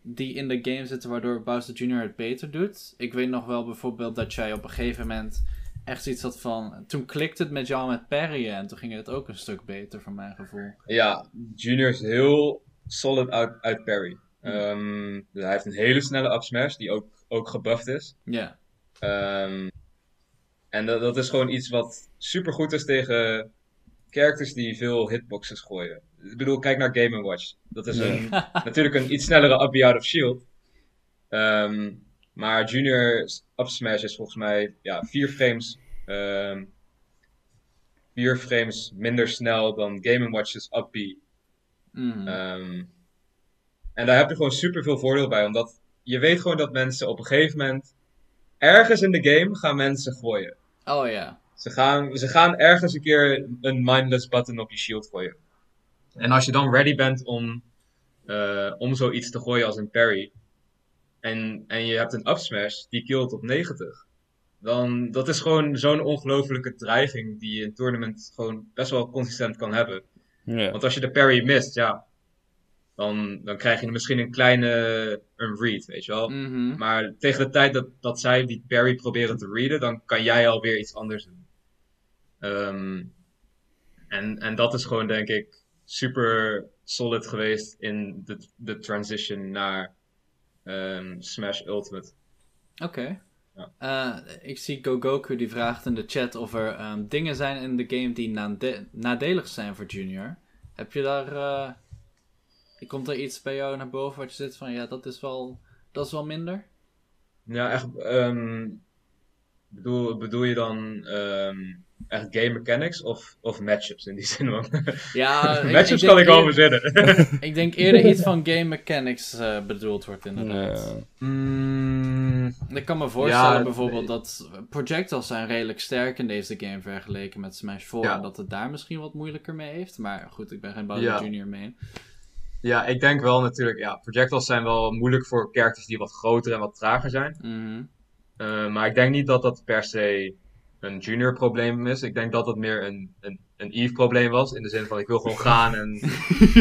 die in de game zitten waardoor Bowser Jr. het beter doet? Ik weet nog wel bijvoorbeeld dat jij op een gegeven moment echt zoiets had van. Toen klikte het met jou met parryen en toen ging het ook een stuk beter, voor mijn gevoel. Ja, Junior is heel solid uit, uit parry. Ehm, dus hij heeft een hele snelle up smash die ook, ook gebuffed is. Ja. Ehm, en dat, dat is gewoon iets wat super goed is tegen characters die veel hitboxes gooien. Ik bedoel, kijk naar Game Watch. Dat is een, natuurlijk een iets snellere up out of shield. Ehm, maar Junior's up smash is volgens mij ja, vier frames. ehm, vier frames minder snel dan Game Watch's up B. Mm. Ehm, en daar heb je gewoon super veel voordeel bij, omdat je weet gewoon dat mensen op een gegeven moment ergens in de game gaan mensen gooien. oh ja. Ze gaan, ze gaan ergens een keer een mindless button op je shield gooien. En als je dan ready bent om, eh, om zoiets te gooien als een parry, en, en je hebt een up smash die killt op 90, dan dat is gewoon zo'n ongelofelijke dreiging die je in tournament gewoon best wel consistent kan hebben. ja. Want als je de parry mist, ja. dan, dan krijg je misschien een kleine unread, weet je wel. Mhm. Maar tegen de tijd dat, dat zij die parry proberen te readen, dan kan jij alweer iets anders doen. Ehm, en, en dat is gewoon, denk ik, super solid geweest in de, de transition naar ehm, Smash Ultimate. Oké. Ja. Eh, ik zie Gogoku die vraagt in de chat of er ehm, dingen zijn in de game die nade- nadelig zijn voor Junior. Heb je daar. eh, komt er iets bij jou naar boven wat je zit van ja, dat is wel, dat is wel minder? Ja, echt. ehm, bedoel, bedoel je dan ehm, echt game mechanics of, of matchups in die zin? Man? Ja, matchups ik kan denk ik eer- verzinnen. Ik denk eerder iets van game mechanics eh, bedoeld wordt inderdaad. Ja. Mm, Ik kan me voorstellen Ja, bijvoorbeeld dat projectiles zijn redelijk sterk in deze game vergeleken met Smash 4. Ja. En dat het daar misschien wat moeilijker mee heeft. Maar goed, ik ben geen Bowser Ja. Junior mee. ja, ik denk wel natuurlijk. Ja, projectiles zijn wel moeilijk voor characters die wat groter en wat trager zijn. Mhm. Eh, maar ik denk niet dat dat per se een junior probleem is. Ik denk dat het meer een, een, een Eve probleem was. In de zin van ik wil gewoon gaan en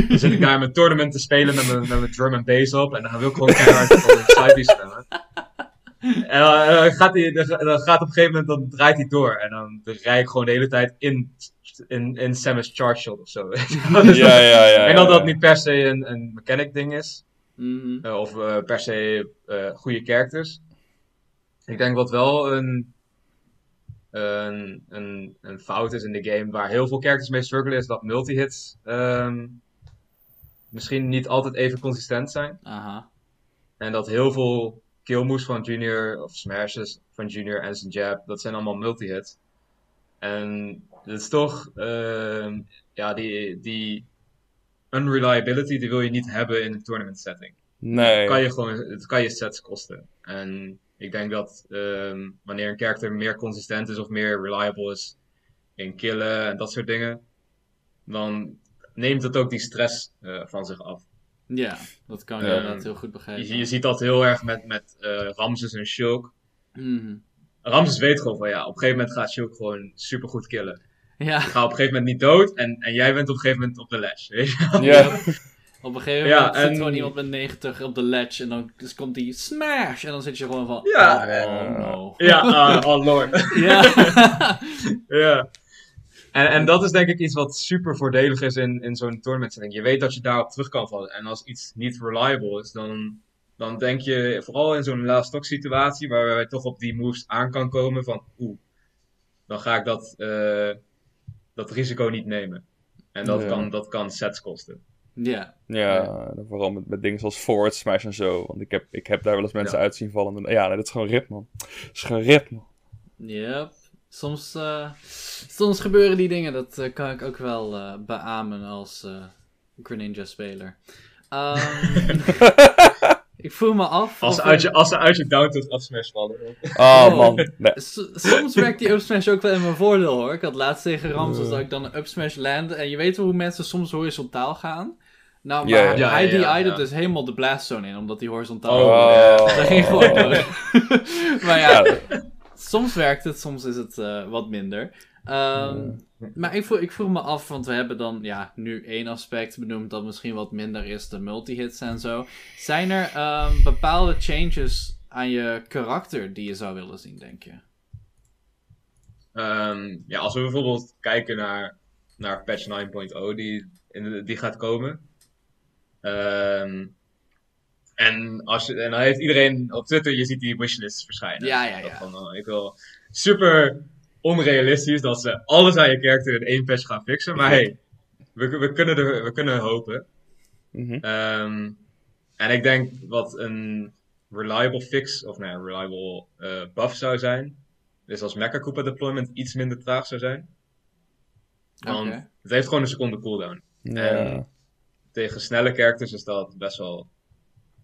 dan zit ik daar in mijn tournament te spelen met mijn, met mijn drum en bass op. En dan wil ik gewoon keihard voor een side stemmen. En dan, eh, dan gaat hij, dan, dan gaat op een gegeven moment, dan draait hij door. En dan rij ik gewoon de hele tijd in, in, in Samus Charge Shot of zo. Dus Ja, ja, ja. ik denk dat ja. dat niet per se een, een mechanic ding is. Mhm. Eh, of eh, per se eh, goede characters. Ik denk wat wel een, een, een, een fout is in de game, waar heel veel characters mee struggelen, is dat multi-hits ehm, misschien niet altijd even consistent zijn. Aha. En dat heel veel kill moves van Junior, of smashes van Junior en zijn jab, dat zijn allemaal multi-hits. En het is toch, ehm, ja, die, die unreliability, die wil je niet hebben in een tournament setting Nee. kan je gewoon, het kan je sets kosten. En ik denk dat ehm, wanneer een character meer consistent is of meer reliable is in killen en dat soort dingen, dan neemt het ook die stress eh, van zich af. Ja, dat kan ik Ja. inderdaad heel goed begrijpen. Je, je ziet dat heel erg met, met eh, Ramses en Shulk. Mhm. Ramses weet gewoon van ja, op een gegeven moment gaat Shulk gewoon super goed killen. Ja, Je gaat op een gegeven moment niet dood en, en jij bent op een gegeven moment op de. Weet je? wel? Ja. op een gegeven Ja, moment zit gewoon iemand met 90 op de ledge en dan dus komt die smash en dan zit je gewoon van Ja. oh no. Ja, ah, oh lord. Ja. Ja. En, en dat is denk ik iets wat super voordelig is in, in zo'n tournament setting. Je weet dat je daarop terug kan vallen. En als iets niet reliable is, dan, dan denk je, vooral in zo'n last stock situatie, waar wij toch op die moves aan kan komen van, oeh, dan ga ik dat, eh, dat risico niet nemen. En dat, Ja. kan, dat kan sets kosten. Ja. Ja, vooral met, met dingen zoals forward smash en zo. Want ik heb, ik heb daar wel eens mensen Ja. uit zien vallen. En- Ja, nee, dat is gewoon rip, man. Dat is gewoon rip, man. Yep. Soms, eh, soms gebeuren die dingen, dat eh, kan ik ook wel eh beamen als eh Greninja-speler. Ehm, ik voel me af. Als ze uit je, als ze uit je down tot afsmash vallen. Oh, Oh. man. Nee. Soms werkt die upsmash ook wel in mijn voordeel hoor. Ik had laatst tegen Ramses dat ik dan een upsmash landde. En je weet wel hoe mensen soms horizontaal gaan. Nou, maar ja. Ja, hij ja, die ja, DI'de ja. dus helemaal de blast zone in, omdat hij horizontaal Oh, was. ja. Dat ging gewoon dood. maar ja, Ja, soms werkt het, soms is het eh, wat minder. Ehm, Maar ik vroeg, ik vroeg me af, want we hebben dan ja, nu één aspect benoemd dat misschien wat minder is, de multihits en zo. Zijn er ehm, bepaalde changes aan je karakter die je zou willen zien, denk je? Ehm, ja, als we bijvoorbeeld kijken naar, naar patch 9.0 die, die gaat komen. Ehm, en, als je, en dan heeft iedereen op Twitter, je ziet die wishlists verschijnen. Ja, ja, Dat ja. Van, oh, ik wil super onrealistisch dat ze alles aan je character in één patch gaan fixen. Maar hey, we, we, kunnen, er, we kunnen hopen. Mhm. Ehm, en ik denk wat een reliable fix, of nee, een reliable eh, buff zou zijn, is als Mecha Koopa deployment iets minder traag zou zijn. Want het heeft gewoon een seconde cooldown. Ja. En tegen snelle characters is dat best wel.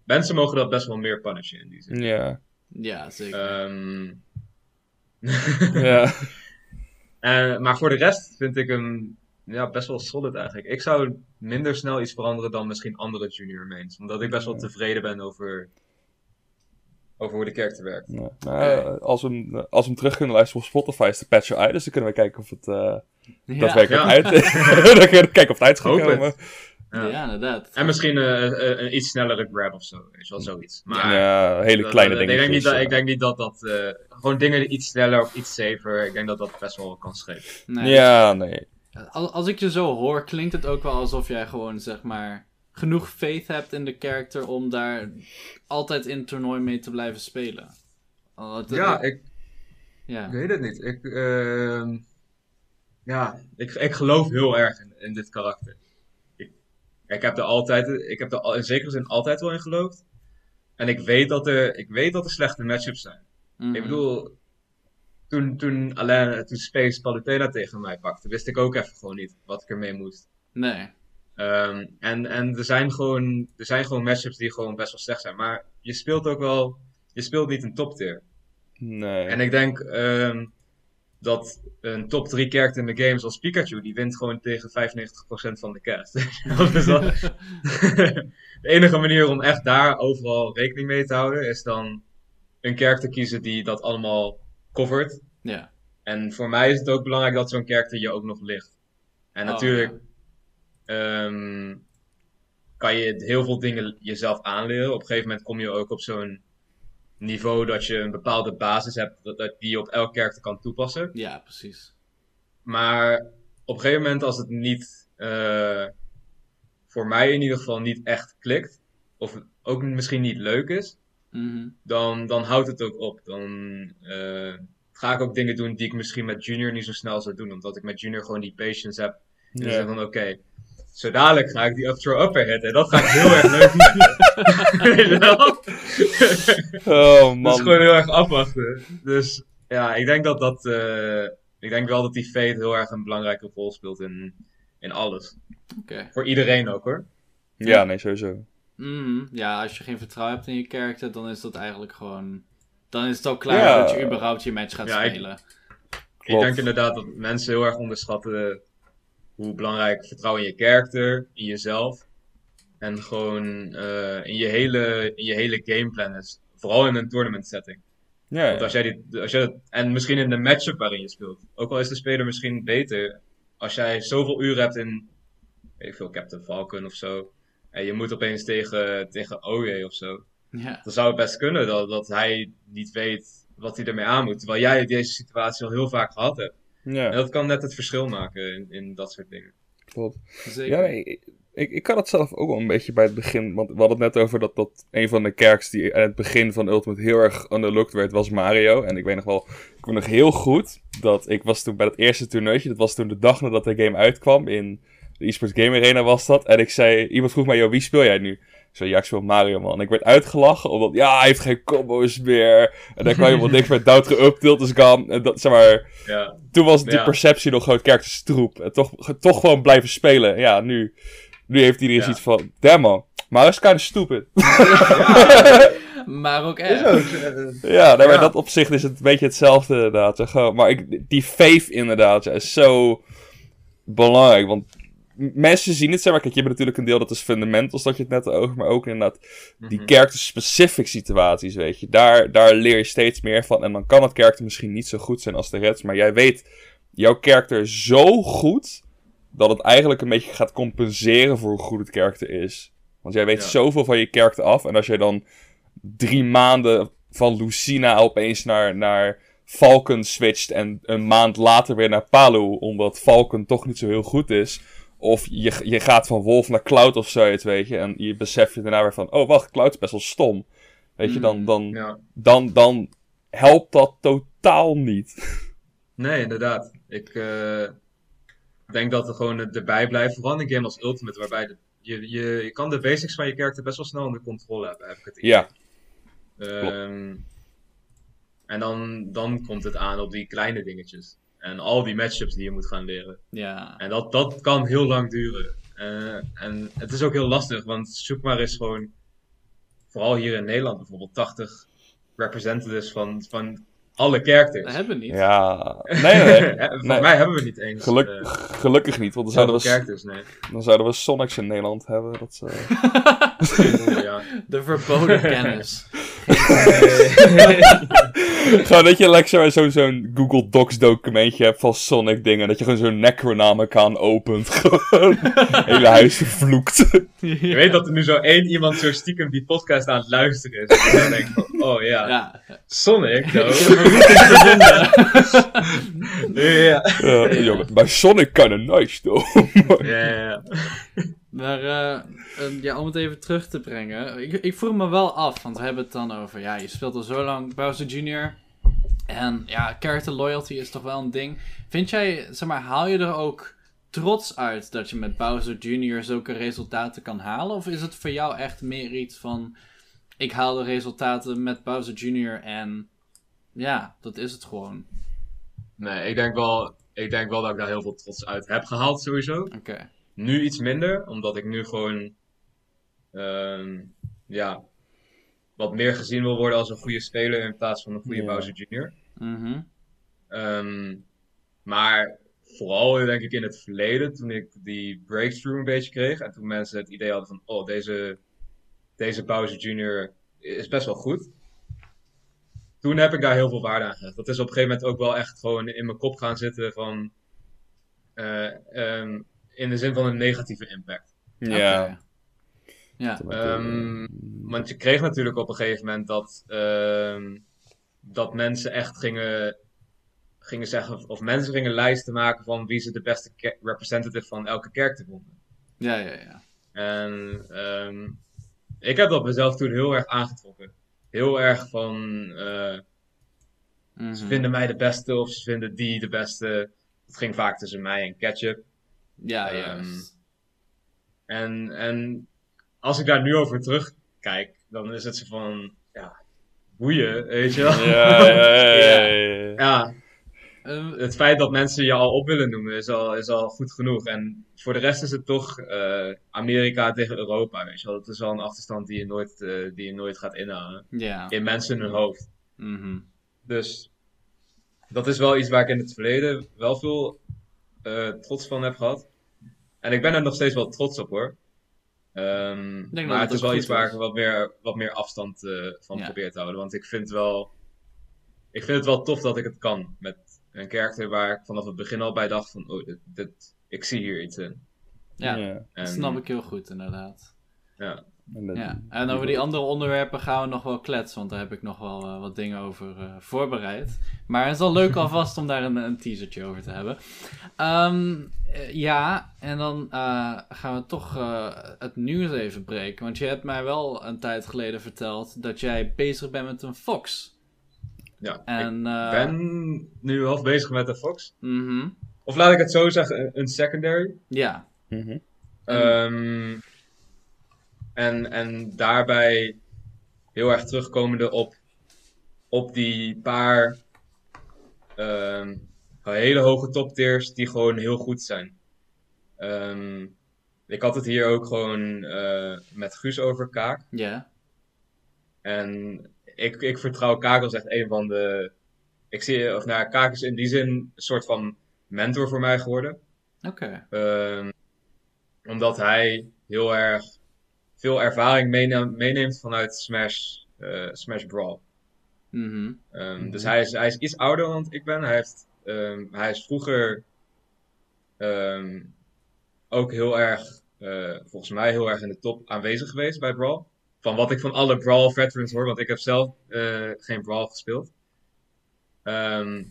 Mensen mogen dat best wel meer punishen in die zin. Ja. Ja, zeker. Ehm, Ja. en, maar voor de rest vind ik hem ja, best wel solid eigenlijk. Ik zou minder snel iets veranderen dan misschien andere junior mains. Omdat ik best wel tevreden ben over, over hoe de character werkt. Ja. Nou, als, we hem, als we hem terug kunnen luisteren op Spotify is de patch uit. Dus dan kunnen we kijken of het eh ja. daadwerkelijk Ja. uit Dan kunnen we kijken of het uit is Hoop het. gekomen. Ja, Ja. inderdaad. En misschien eh, eh, een iets snellere grab of zo. Weet je wel, zoiets. Maar ja, hele dat- kleine dat- ik dingen. denk niet dat, ik denk niet dat dat... eh, gewoon dingen iets sneller of iets safer. Ik denk dat dat best wel kan schelen. Nee, Ja, nee. Als, als ik je zo hoor, klinkt het ook wel alsof jij gewoon, zeg maar, genoeg faith hebt in de character om daar altijd in het toernooi mee te blijven spelen. Ja, ik, ja. Ik weet het niet. Ik, ehm, ja, ik, ik geloof heel erg in, in dit karakter. Ik, heb er altijd, ik heb er al- in zekere zin altijd wel in geloofd. En ik weet dat er, ik weet dat er slechte matchups zijn. Mhm. Ik bedoel, toen, toen, Alain, toen Space Palutena tegen mij pakte, wist ik ook even gewoon niet wat ik ermee moest. Nee. Ehm, en en er, zijn gewoon, er zijn gewoon matchups die gewoon best wel slecht zijn. Maar je speelt ook wel, je speelt niet een top tier. Nee. En ik denk ehm, dat een top 3 character in de game zoals Pikachu, die wint gewoon tegen 95% van de cast. dus dat, de enige manier om echt daar overal rekening mee te houden, is dan een character kiezen die dat allemaal covert. ja. En voor mij is het ook belangrijk dat zo'n character je ook nog ligt. En Oh, natuurlijk ja. ehm, kan je heel veel dingen jezelf aanleren. Op een gegeven moment kom je ook op zo'n niveau dat je een bepaalde basis hebt dat, dat die je op elk karakter kan toepassen. Ja, precies. Maar op een gegeven moment als het niet, eh, voor mij in ieder geval niet echt klikt, of ook misschien niet leuk is, Mhm. dan, dan houdt het ook op. Dan eh, ga ik ook dingen doen die ik misschien met Junior niet zo snel zou doen, omdat ik met Junior gewoon die patience heb. En Ja. zeg van oké, zo dadelijk ga ik die up throw upper hitten. Dat ga ik heel erg leuk vinden. Weet je wel? Oh Dat is gewoon heel erg afwachten. Dus ja, ik denk dat dat. eh, ik denk wel dat die fate heel erg een belangrijke rol speelt in, in alles. Oké. Voor iedereen ook hoor. Ja, nee, sowieso. Mhm. Ja, als je geen vertrouwen hebt in je character, dan is dat eigenlijk gewoon... Dan is het ook klaar Ja. dat je überhaupt je match gaat Ja, spelen. Ik denk inderdaad dat mensen heel erg onderschatten hoe belangrijk vertrouwen in je character, in jezelf. En gewoon eh, in, je hele, in je hele gameplan is. Vooral in een tournament setting. Ja, Want als jij die, als jij dat, en misschien in de matchup waarin je speelt. Ook al is de speler misschien beter. Als jij zoveel uur hebt in, weet ik veel, Captain Falcon of zo. En je moet opeens tegen, tegen OJ of zo. Ja. Dan zou het best kunnen dat, dat hij niet weet wat hij ermee aan moet. Terwijl jij deze situatie al heel vaak gehad hebt. En ja, dat kan net het verschil maken in, in dat soort dingen. klopt. Zeker. Ja, nee, ik, ik, ik had het zelf ook wel een beetje bij het begin. Want we hadden het net over dat, dat een van de kerks die aan het begin van Ultimate heel erg underlooked werd, was Mario. En ik weet nog wel, ik weet nog heel goed dat ik was toen bij het eerste toernooitje. Dat was toen de dag nadat de game uitkwam. In de eSports Game Arena was dat. En ik zei, iemand vroeg mij, joh, wie speel jij nu? Ik zei, ja, ik speel Mario, man. Ik werd uitgelachen, omdat, ja, hij heeft geen combo's meer. En dan kan je wel niks met down up, tilt is gone. En dat, zeg maar, Ja, toen was die Ja. perceptie nog gewoon kerk stroep. En toch, toch gewoon blijven spelen. Ja, nu, nu heeft iedereen Ja. zoiets van, damn man. Maar is kind of stupid. Maar ook echt. ook. eh, ja, nee, maar Ja. dat opzicht is het een beetje hetzelfde inderdaad. Gewoon, maar ik, die faith inderdaad ja, is zo belangrijk. Want mensen zien het, zeg maar. Kijk, je hebt natuurlijk een deel dat is fundamentals, dat je het net over. Maar ook inderdaad die mhm. character-specific situaties, weet je. Daar, daar leer je steeds meer van. En dan kan het character misschien niet zo goed zijn als de rest. Maar jij weet jouw character zo goed... dat het eigenlijk een beetje gaat compenseren voor hoe goed het character is. Want jij weet Ja. zoveel van je character af. En als je dan drie maanden van Lucina opeens naar, naar Falcon switcht... en een maand later weer naar Palu... omdat Falcon toch niet zo heel goed is... Of je, je gaat van Wolf naar Cloud of zoiets, weet je. En je beseft je daarna weer van... Oh, wacht, Cloud is best wel stom. Weet je, dan, Mm, dan, Ja. dan, dan helpt dat totaal niet. Nee, inderdaad. Ik eh, denk dat er gewoon erbij blijft. Vooral in een game als Ultimate, waarbij de- je, je, je kan de basics van je character best wel snel onder controle hebben, heb ik het idee. Ja, Ehm, en dan, dan komt het aan op die kleine dingetjes. En al die matchups die je moet gaan leren. Ja. En dat, dat kan heel lang duren. Eh, en het is ook heel lastig, want zoek maar eens gewoon, vooral hier in Nederland bijvoorbeeld, 80 representatives van, van alle characters. Dat hebben we niet. ja. Nee, nee, nee. Volgens Nee. mij hebben we niet eens Geluk, eh, gelukkig niet, want dan zouden, we, characters, nee. dan zouden we Sonics in Nederland hebben. Dat, eh, ja. De verboden kennis. Gewoon dat je lekker zo- zo'n Google Docs documentje hebt van Sonic dingen. Dat je gewoon zo'n Necronomicon opent. Gewoon hele huis vervloekt. Je weet dat er nu zo één iemand zo stiekem die podcast aan het luisteren is. En dan denk ik van, oh ja, Ja. Sonic, ja. Ja, ja, maar Sonic kinda nice, though. Ja, ja, ja. Maar eh, ja, om het even terug te brengen. Ik, ik vroeg me wel af, want we hebben het dan over... Ja, je speelt al zo lang Bowser Jr. En ja, character loyalty is toch wel een ding. Vind jij, zeg maar, haal je er ook trots uit dat je met Bowser Jr. zulke resultaten kan halen? Of is het voor jou echt meer iets van... Ik haal de resultaten met Bowser Jr. en... Ja, dat is het gewoon. Nee, ik denk, wel, ik denk wel dat ik daar heel veel trots uit heb gehaald, sowieso. Oké. Nu iets minder, omdat ik nu gewoon, ehm, ja, wat meer gezien wil worden als een goede speler in plaats van een goede. Bowser Jr. Mhm. Ehm, maar vooral denk ik in het verleden, toen ik die breakthrough een beetje kreeg en toen mensen het idee hadden van, oh, deze, deze Bowser Jr. is best wel goed. Toen heb ik daar heel veel waarde aan gehecht. Dat is op een gegeven moment ook wel echt gewoon in mijn kop gaan zitten van, eh, ehm, in de zin van een negatieve impact. Ja. Ja. Ehm, want je kreeg natuurlijk op een gegeven moment dat, ehm, dat mensen echt gingen, gingen zeggen, of mensen gingen lijsten maken van wie ze de beste representative van elke character vonden. Ja, ja, ja. En ehm, ik heb dat mezelf toen heel erg aangetrokken. Heel erg van, eh, Mhm. ze vinden mij de beste of ze vinden die de beste. Het ging vaak tussen mij en Ketchup. Ja, Ehm, juist. En, en als ik daar nu over terugkijk, dan is het zo van, ja, boeien, weet je wel. Ja, ja, ja, ja, ja. Ja, het feit dat mensen je al op willen noemen is al, is al goed genoeg. En voor de rest is het toch eh, Amerika tegen Europa, weet je wel. Dat is al een achterstand die je nooit, eh, die je nooit gaat inhalen. ja. In mensen hun hoofd. Mhm. Dus dat is wel iets waar ik in het verleden wel veel eh, trots van heb gehad. En ik ben er nog steeds wel trots op hoor. Ehm, denk dat maar het is wel iets waar is. ik wat meer, wat meer afstand eh, van Ja. probeer te houden. Want ik vind, wel, ik vind het wel tof dat ik het kan. Met een karakter waar ik vanaf het begin al bij dacht van, oh, dit, dit, ik zie hier iets in. Ja, Ja. En, dat snap ik heel goed inderdaad. Ja. En Ja. En over die andere onderwerpen gaan we nog wel kletsen, want daar heb ik nog wel eh, wat dingen over eh, voorbereid. Maar het is al leuk alvast om daar een, een teasertje over te hebben. Ehm, eh, ja, en dan eh, gaan we toch eh, het nieuws even breken. Want je hebt mij wel een tijd geleden verteld dat jij bezig bent met een Fox. Ja, En, ik eh, ben nu half bezig met de Fox. mhm. Of laat ik het zo zeggen, een- een secondary. Ja. Mhm. Ehm, en, en daarbij heel erg terugkomende op, op die paar ehm, hele hoge toptiers die gewoon heel goed zijn. Ehm, ik had het hier ook gewoon eh, met Guus over Kaak. Ja. En ik, ik vertrouw Kaak als echt een van de. Ik zie, of nou, Kaak is in die zin een soort van mentor voor mij geworden. Oké. Ehm, omdat hij heel erg veel ervaring meeneemt, vanuit Smash, eh, Smash Brawl. Mhm. Ehm, Mhm. Dus hij is, hij is iets ouder dan ik ben. Hij, heeft, ehm, hij is vroeger ehm, ook heel erg, eh, volgens mij heel erg in de top aanwezig geweest bij Brawl. Van wat ik van alle Brawl veterans hoor, want ik heb zelf eh, geen Brawl gespeeld. Ehm,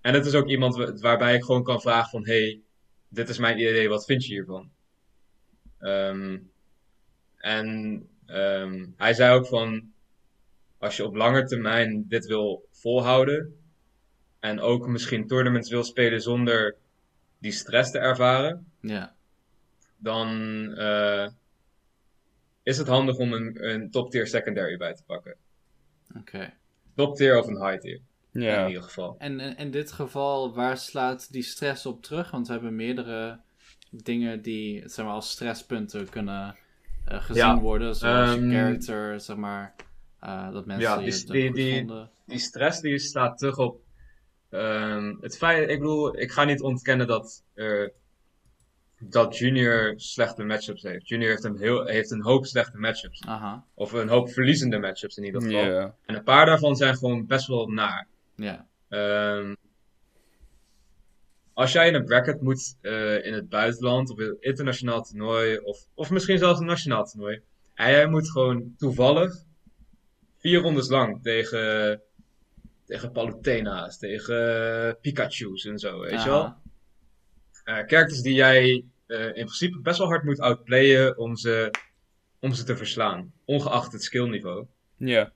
en het is ook iemand wa- waarbij ik gewoon kan vragen van, hey, dit is mijn idee, wat vind je hiervan? Ehm, en ehm, hij zei ook van, als je op lange termijn dit wil volhouden en ook misschien tournaments wil spelen zonder die stress te ervaren, Ja. dan eh, is het handig om een, een top tier secondary bij te pakken. Oké. Top tier of een high tier, in Ja. ieder geval. En in, in dit geval, waar slaat die stress op terug? Want we hebben meerdere dingen die zeg maar, als stresspunten kunnen gezien Ja, worden. Zoals ehm, je character, zeg maar. eh, dat mensen Ja, die- die- die- vonden. Die stress die slaat terug op ehm, het feit, ik bedoel, ik ga niet ontkennen dat er dat Junior slechte matchups heeft. Junior heeft een, heel, heeft een hoop slechte matchups. Aha, Of een hoop verliezende matchups in ieder geval. En een paar daarvan zijn gewoon best wel naar. ja. Ehm, als jij in een bracket moet eh, in het buitenland, op een internationaal toernooi, of, of misschien zelfs een nationaal toernooi. En jij moet gewoon toevallig vier rondes lang tegen, tegen Palutena's, tegen Pikachu's en zo, weet je wel? Eh characters die jij eh, in principe best wel hard moet outplayen om ze, om ze te verslaan, ongeacht het skillniveau. Ja.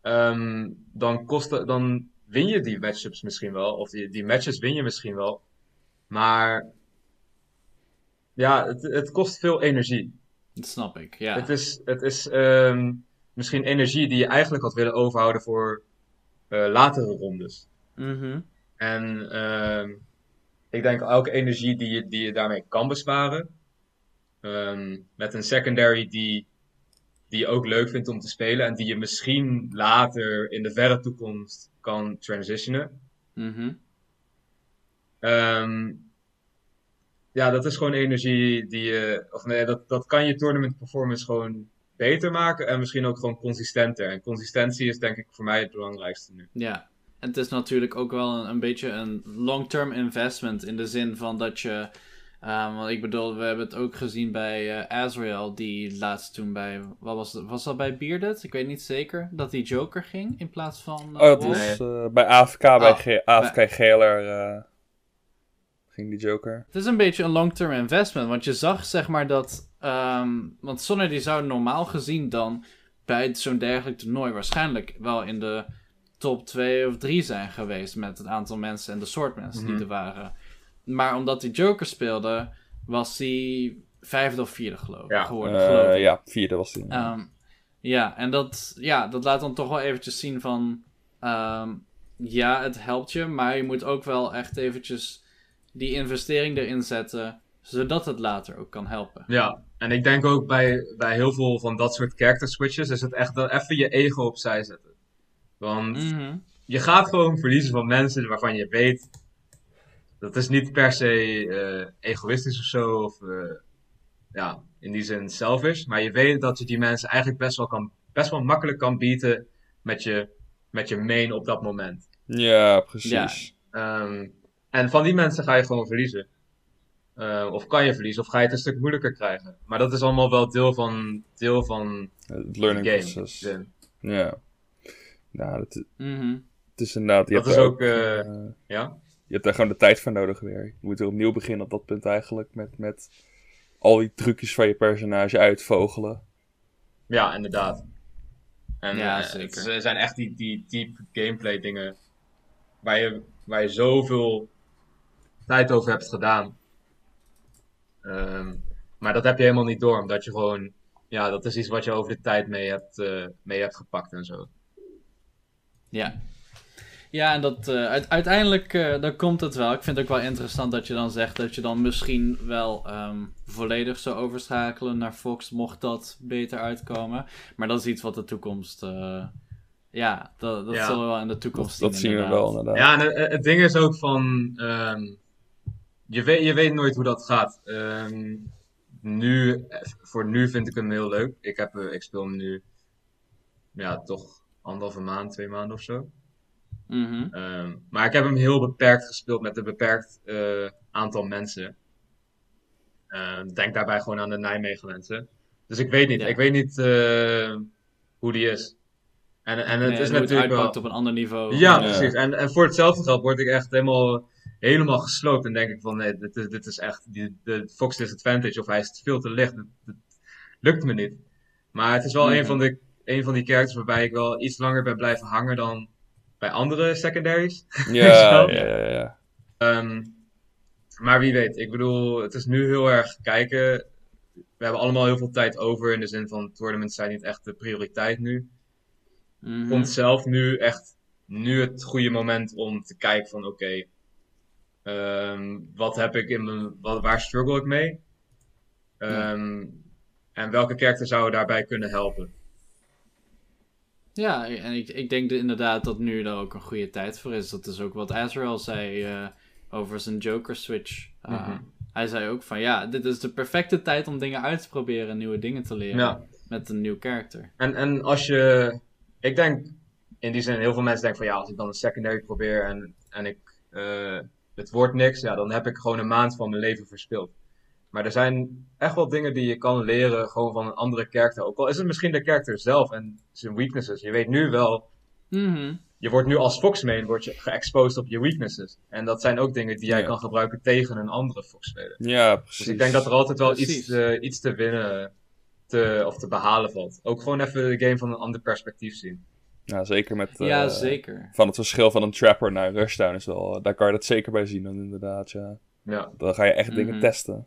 Ehm, dan, kost dan win je die matchups misschien wel, of die, die matches win je misschien wel, maar ja, het, het kost veel energie. Dat snap ik, ja. Het is, het is ehm, misschien energie die je eigenlijk had willen overhouden voor eh, latere rondes. Mhm. En ehm, ik denk elke energie die je, die je daarmee kan besparen. ehm, met een secondary die, die je ook leuk vindt om te spelen. En die je misschien later in de verre toekomst kan transitionen. Mhm. Ehm, ja, dat is gewoon energie die je. Of nee, dat, dat kan je tournament performance gewoon beter maken. En misschien ook gewoon consistenter. En consistentie is denk ik voor mij het belangrijkste nu. Ja, en het is natuurlijk ook wel een, een beetje een long-term investment in de zin van dat je. ehm, want ik bedoel, we hebben het ook gezien bij eh Azrael, die laatst toen bij. Wat was, het, was dat bij Bearded? Ik weet niet zeker. Dat die Joker ging in plaats van. eh, Oh, dat was eh, bij AFK, bij Oh, G AFK Geler eh, ging die Joker. Het is een beetje een long-term investment, want je zag zeg maar dat. ehm, want Sonner die zou normaal gezien dan bij zo'n dergelijk toernooi waarschijnlijk wel in de top 2 of 3 zijn geweest met het aantal mensen en de soort mensen die Mhm. er waren. Maar omdat die Joker speelde, was hij vijfde of vierde geloof ik Ja, geworden. Eh, geloof ik. ja, vierde was die. Ehm, ja, en dat, ja, dat laat dan toch wel eventjes zien van... ehm, ja, het helpt je, maar je moet ook wel echt eventjes die investering erin zetten... zodat het later ook kan helpen. Ja, en ik denk ook bij, bij heel veel van dat soort character switches is het echt dat even je ego opzij zetten. Want Mhm. je gaat gewoon verliezen van mensen waarvan je weet. Dat is niet per se eh, egoïstisch of zo, of eh, ja, in die zin selfish. Maar je weet dat je die mensen eigenlijk best wel, kan, best wel makkelijk kan bieden met je, met je main op dat moment. Ja, precies. Ehm, en van die mensen ga je gewoon verliezen. Eh, of kan je verliezen, of ga je het een stuk moeilijker krijgen. Maar dat is allemaal wel deel van, deel van Het learning game. Ja. Nou, het, Mhm. het is inderdaad... Je Dat hebt is ook, eh, eh, ja? je hebt daar gewoon de tijd voor nodig weer. Je moet weer opnieuw beginnen op dat punt eigenlijk. Met, met al die trucjes van je personage uitvogelen. Ja, inderdaad. En Ja, eh, zeker. het zijn echt die, die deep gameplay dingen waar je, waar je zoveel tijd over hebt gedaan. Ehm, maar dat heb je helemaal niet door, omdat je gewoon, ja, dat is iets wat je over de tijd mee hebt, eh, mee hebt gepakt en zo. Ja. Ja, en dat, eh, uite- uiteindelijk eh, dan komt het wel. Ik vind het ook wel interessant dat je dan zegt dat je dan misschien wel ehm, volledig zou overschakelen naar Fox, mocht dat beter uitkomen. Maar dat is iets wat de toekomst. eh, ja, dat, dat Ja. zullen we wel in de toekomst Dat, dat zien we wel inderdaad. Ja, en het, het ding is ook van, ehm, je, weet, je weet nooit hoe dat gaat. Ehm, nu, voor nu vind ik hem heel leuk. Ik, heb, eh, ik speel hem nu, ja, toch anderhalve maand, twee maanden of zo. Mhm. Ehm, maar ik heb hem heel beperkt gespeeld met een beperkt eh, aantal mensen. Ehm, denk daarbij gewoon aan de Nijmegen mensen. Dus ik weet niet, Ja. ik weet niet eh, hoe die is. En, en het Nee, is hoe het natuurlijk wel... uitpakt op een ander niveau. Ja, Ja. precies. En, en voor hetzelfde geld word ik echt helemaal, helemaal gesloopt. En denk ik van, nee, dit is, dit is echt die, de Fox Disadvantage. Of hij is veel te licht. Dat, dat lukt me niet. Maar het is wel een, van de, een van die characters waarbij ik wel iets langer ben blijven hangen dan bij andere secondaries. Ja, ja, ja, ja. Ehm, maar wie weet, ik bedoel, het is nu heel erg kijken. We hebben allemaal heel veel tijd over in de zin van tournaments zijn niet echt de prioriteit nu. Ik vond zelf nu echt nu het goede moment om te kijken van oké, ehm, wat heb ik in mijn, wat, waar struggle ik mee? Ehm, En welke character zou daarbij kunnen helpen? Ja, en ik, ik denk de- inderdaad dat nu daar ook een goede tijd voor is. Dat is ook wat Azrael zei eh, over zijn Joker switch. Uh, Mhm. hij zei ook van ja, dit is de perfecte tijd om dingen uit te proberen en nieuwe dingen te leren. Ja. Met een nieuw karakter. En, en als je, ik denk in die zin, heel veel mensen denken van ja, als ik dan een secondary probeer en, en ik, eh, het wordt niks, ja, dan heb ik gewoon een maand van mijn leven verspild. Maar er zijn echt wel dingen die je kan leren gewoon van een andere karakter. Ook al is het misschien de karakter zelf en zijn weaknesses. Je weet nu wel, Mhm. je wordt nu als Fox-main word je geëxposed op je weaknesses. En dat zijn ook dingen die jij Ja. kan gebruiken tegen een andere Fox-speler. Ja, precies. Dus ik denk dat er altijd wel iets, eh, iets te winnen te, of te behalen valt. Ook gewoon even de game van een ander perspectief zien. Ja, zeker met... eh, ja, zeker. Van het verschil van een Trapper naar een Rushdown is wel... Daar kan je dat zeker bij zien dan inderdaad, ja. Ja, Dan ga je echt dingen Mhm. testen.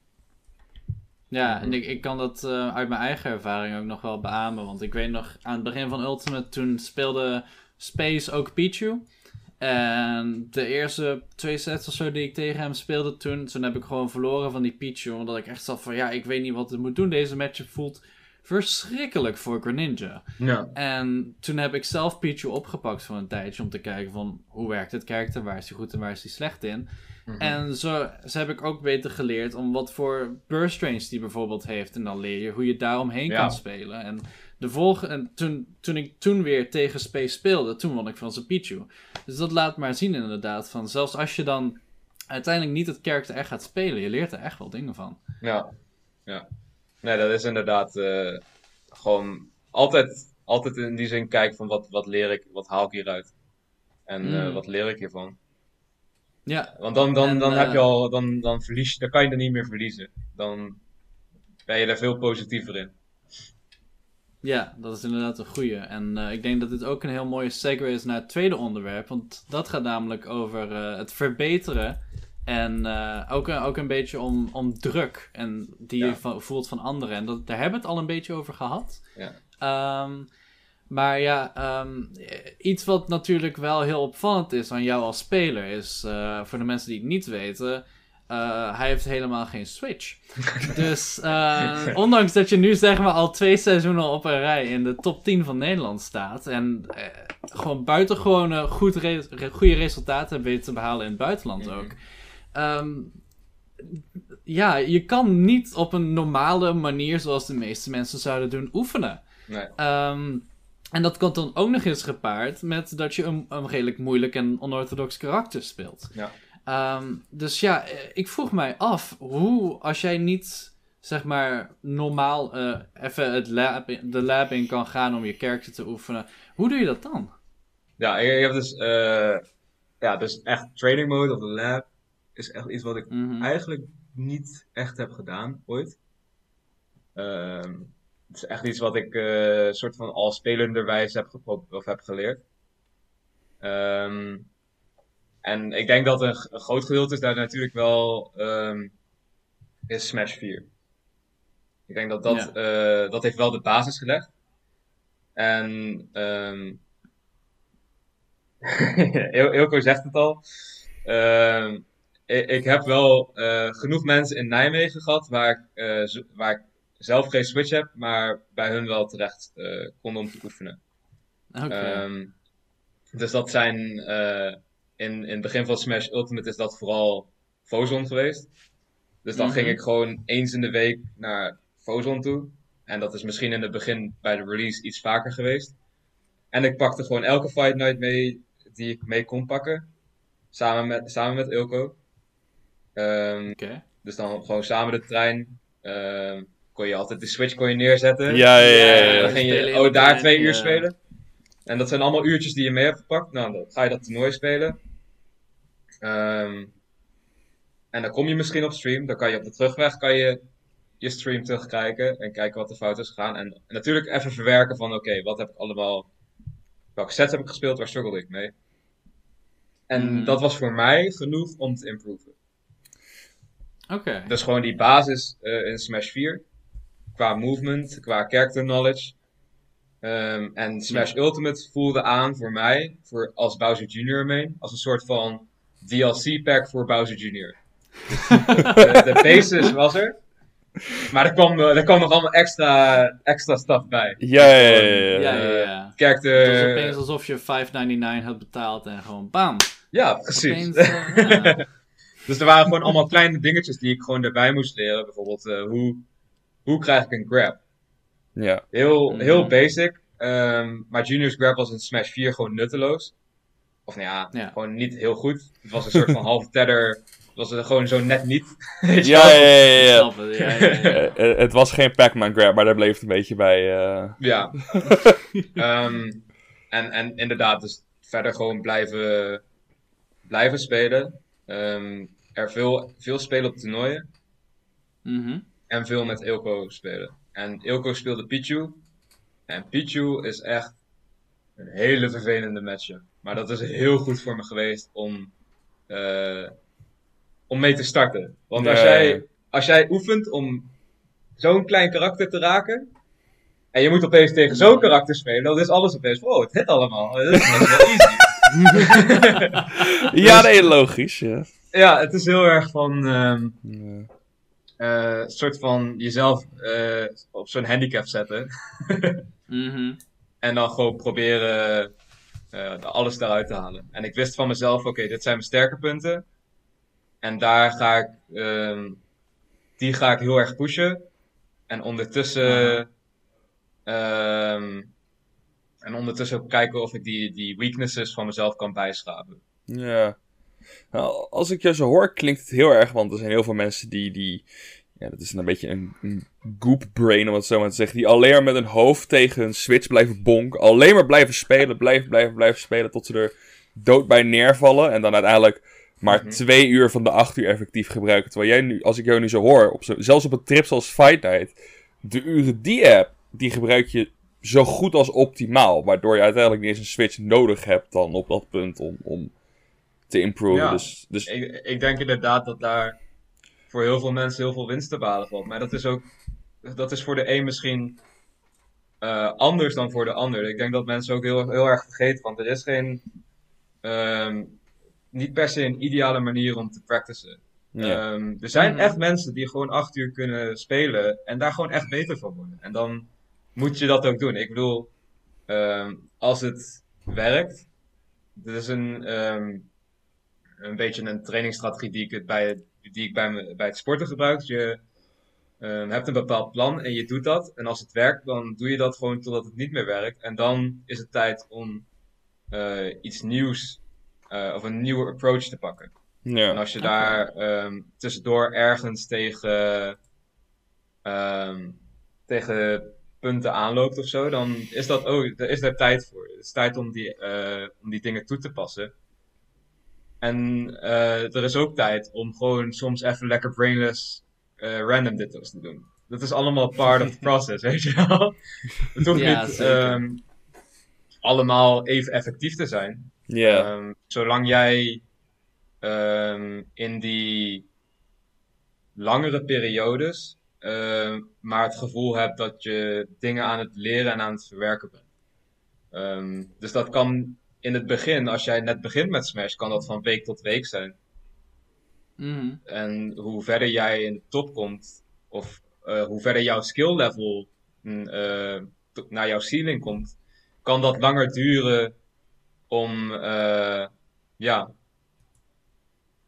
Ja, en ik, ik kan dat eh, uit mijn eigen ervaring ook nog wel beamen. Want ik weet nog, aan het begin van Ultimate, toen speelde Space ook Pichu. En de eerste twee sets of zo die ik tegen hem speelde toen, toen heb ik gewoon verloren van die Pichu. Omdat ik echt zat van, ja, ik weet niet wat ik moet doen. Deze matchup voelt verschrikkelijk voor Greninja. ja, En toen heb ik zelf Pichu opgepakt voor een tijdje om te kijken van, hoe werkt het karakter? Waar is hij goed en waar is hij slecht in? Mhm. En zo, zo heb ik ook beter geleerd om wat voor burst range die bijvoorbeeld heeft. En dan leer je hoe je daaromheen Ja. kan spelen. En, de volgende, en toen, toen ik toen weer tegen Space speelde, toen won ik van zijn Pichu. Dus dat laat maar zien inderdaad. Van zelfs als je dan uiteindelijk niet het karakter echt gaat spelen, je leert er echt wel dingen van. ja, ja. Nee, dat is inderdaad eh, gewoon altijd, altijd in die zin kijken van wat, wat leer ik, wat haal ik hieruit. En eh, Mm. wat leer ik hiervan. Ja, Want dan, dan, En, dan eh, heb je al, dan, dan verlies je, dan kan je er niet meer verliezen. Dan ben je er veel positiever in. Ja, dat is inderdaad een goeie. En ik denk dat dit ook een heel mooie segue is naar het tweede onderwerp. Want dat gaat namelijk over het verbeteren. En eh, ook, een- ook een beetje om, om druk. En die Ja. je voelt van anderen. En dat, daar hebben we het al een beetje over gehad. Ja. Ehm, maar ja, ehm, iets wat natuurlijk wel heel opvallend is aan jou als speler. Is eh, voor de mensen die het niet weten. eh, hij heeft helemaal geen Switch. Dus ondanks dat je nu zeg maar al twee seizoenen op een rij in de top 10 van Nederland staat. En eh, gewoon buitengewoon goed re- goede resultaten weten te behalen in het buitenland Mhm. ook. Ehm, ja, je kan niet op een normale manier, zoals de meeste mensen zouden doen, oefenen. Nee. Ehm, en dat komt dan ook nog eens gepaard met dat je een, een redelijk moeilijk en onorthodox karakter speelt. Ja. Ehm, dus ja, eh, ik vroeg mij af hoe, als jij niet zeg maar normaal eh, even het lab in- de lab in kan gaan om je karakter te oefenen, hoe doe je dat dan? Ja, ik, ik heb dus, eh, ja, dus echt training mode of de lab is echt iets wat ik Mhm. eigenlijk niet echt heb gedaan ooit. Ehm, het is echt iets wat ik eh soort van al spelenderwijs heb, of heb geleerd. Ehm, en ik denk dat een, groot gedeelte is daar natuurlijk wel ehm, is Smash 4. Ik denk dat dat, eh, dat heeft wel de basis gelegd. En ehm Il- Ilko zegt het al. Ehm, ik, ik heb wel eh, genoeg mensen in Nijmegen gehad waar ik, eh, waar ik zelf geen Switch heb, maar bij hun wel terecht eh kon om te oefenen. Oké. Ehm, dus dat zijn in, in het begin van Smash Ultimate is dat vooral Fozon geweest. Dus dan ging Mhm. ik gewoon eens in de week naar Fozon toe. En dat is misschien in het begin bij de release iets vaker geweest. En ik pakte gewoon elke Fight Night mee die ik mee kon pakken. Samen met, samen met Ilko. Ehm, Oké. dus dan gewoon samen de trein. Ehm, kon je altijd de Switch kon je neerzetten. Ja, ja, ja. ja, En ja. dan ging je de oh, daar twee uur ja. spelen. En dat zijn allemaal uurtjes die je mee hebt gepakt. Nou, dan ga je dat toernooi spelen. Ehm, en dan kom je misschien op stream. Dan kan je op de terugweg kan je, je stream terugkijken. En kijken wat er fout is gegaan. En natuurlijk even verwerken van oké, wat heb ik allemaal... Welke sets heb ik gespeeld? Waar struggelde ik mee? En Mhm. dat was voor mij genoeg om te improven. Oké. Dus gewoon die basis eh, in Smash 4. Qua movement, qua character knowledge. Ehm, en Smash Ultimate voelde aan voor mij, voor, als Bowser Jr. main, als een soort van DLC pack voor Bowser Jr. de, de basis was er. Maar er kwam, eh, er kwam nog allemaal extra, extra stuff bij. Ja, ja, ja, ja, ja, ja. Het was opeens alsof je 5,99 had betaald en gewoon bam. Ja, precies. Opeens, eh, ja. Dus er waren gewoon allemaal kleine dingetjes die ik gewoon erbij moest leren. Bijvoorbeeld, eh, hoe, hoe krijg ik een grab? Ja. Heel, Mhm. heel basic. ehm, maar Junior's grab was in Smash 4 gewoon nutteloos. Of nou ja, Ja. gewoon niet heel goed. Het was een soort van half tether. Het was er gewoon zo net niet. Ja, ja, ja, ja. snap het, ja, ja, ja. Eh, eh, het was geen Pac-Man grab, maar daar bleef het een beetje bij. eh, Ja. Ehm, en, en inderdaad, dus verder gewoon blijven, blijven spelen. Er veel, veel spelen op toernooien. Mhm. En veel met Ilko spelen. En Ilko speelde Pichu. En Pichu is echt een hele vervelende matchup. Maar dat is heel goed voor me geweest om, eh, om mee te starten. Want als, jij, als jij oefent om zo'n klein karakter te raken. En je moet opeens tegen zo'n karakter spelen. Dan is alles opeens. Wow, het hit allemaal. Dat is wel easy. Ja, nee, logisch. Ja. Ja, het is heel erg van. ehm, eh, een soort van jezelf eh, op zo'n handicap zetten. Mhm. En dan gewoon proberen eh, alles daaruit te halen. En ik wist van mezelf, oké, dit zijn mijn sterke punten. En daar ga ik, ehm, die ga ik heel erg pushen. En ondertussen, ehm, en ondertussen ook kijken of ik die, die weaknesses van mezelf kan bijschaven. Ja. Nou, als ik je zo hoor, klinkt het heel erg, want er zijn heel veel mensen die, die ja, dat is een beetje een, een goop brain, om het zo maar te zeggen, die alleen maar met een hoofd tegen een switch blijven bonken, alleen maar blijven spelen, blijven, blijven, blijven spelen, tot ze er dood bij neervallen, en dan uiteindelijk maar Mhm. twee uur van de acht uur effectief gebruiken. Terwijl jij nu, als ik jou nu zo hoor, op zo, zelfs op een trip zoals Fight Night, de uren die je hebt, die gebruik je zo goed als optimaal, waardoor je uiteindelijk niet eens een switch nodig hebt dan op dat punt om, om te improven. Ja. Dus, dus Ik, ik denk inderdaad dat daar voor heel veel mensen heel veel winst te behalen valt. Maar dat is ook, dat is voor de een misschien eh, anders dan voor de ander. Ik denk dat mensen ook heel, heel erg vergeten, want er is geen, ehm, niet per se een ideale manier om te practicen. ja. Ehm, er zijn Mhm. echt mensen die gewoon acht uur kunnen spelen en daar gewoon echt beter van worden. En dan moet je dat ook doen. Ik bedoel, ehm, als het werkt, dit is een, ehm, een beetje een trainingsstrategie die ik, het bij, die ik bij, me, bij het sporten gebruik. Je ehm, hebt een bepaald plan en je doet dat. En als het werkt, dan doe je dat gewoon totdat het niet meer werkt. En dan is het tijd om eh, iets nieuws eh, of een nieuwe approach te pakken. ja. En als je daar ehm, tussendoor ergens tegen, ehm, tegen punten aanloopt of zo, dan is dat ook, daar is daar tijd voor. Het is tijd om die, eh, om die dingen toe te passen. En eh, er is ook tijd om gewoon soms even lekker brainless eh, random ditto's te doen. Dat is allemaal part of the process, weet je wel? Het hoeft Ja, niet ehm, allemaal even effectief te zijn. Ja. Ehm, zolang jij ehm, in die langere periodes ehm, maar het gevoel hebt dat je dingen aan het leren en aan het verwerken bent. Ehm, dus dat kan in het begin, als jij net begint met Smash, kan dat van week tot week zijn. Mhm. En hoe verder jij in de top komt, of eh, hoe verder jouw skill level mm, eh, naar jouw ceiling komt, kan dat langer duren om, eh, ja,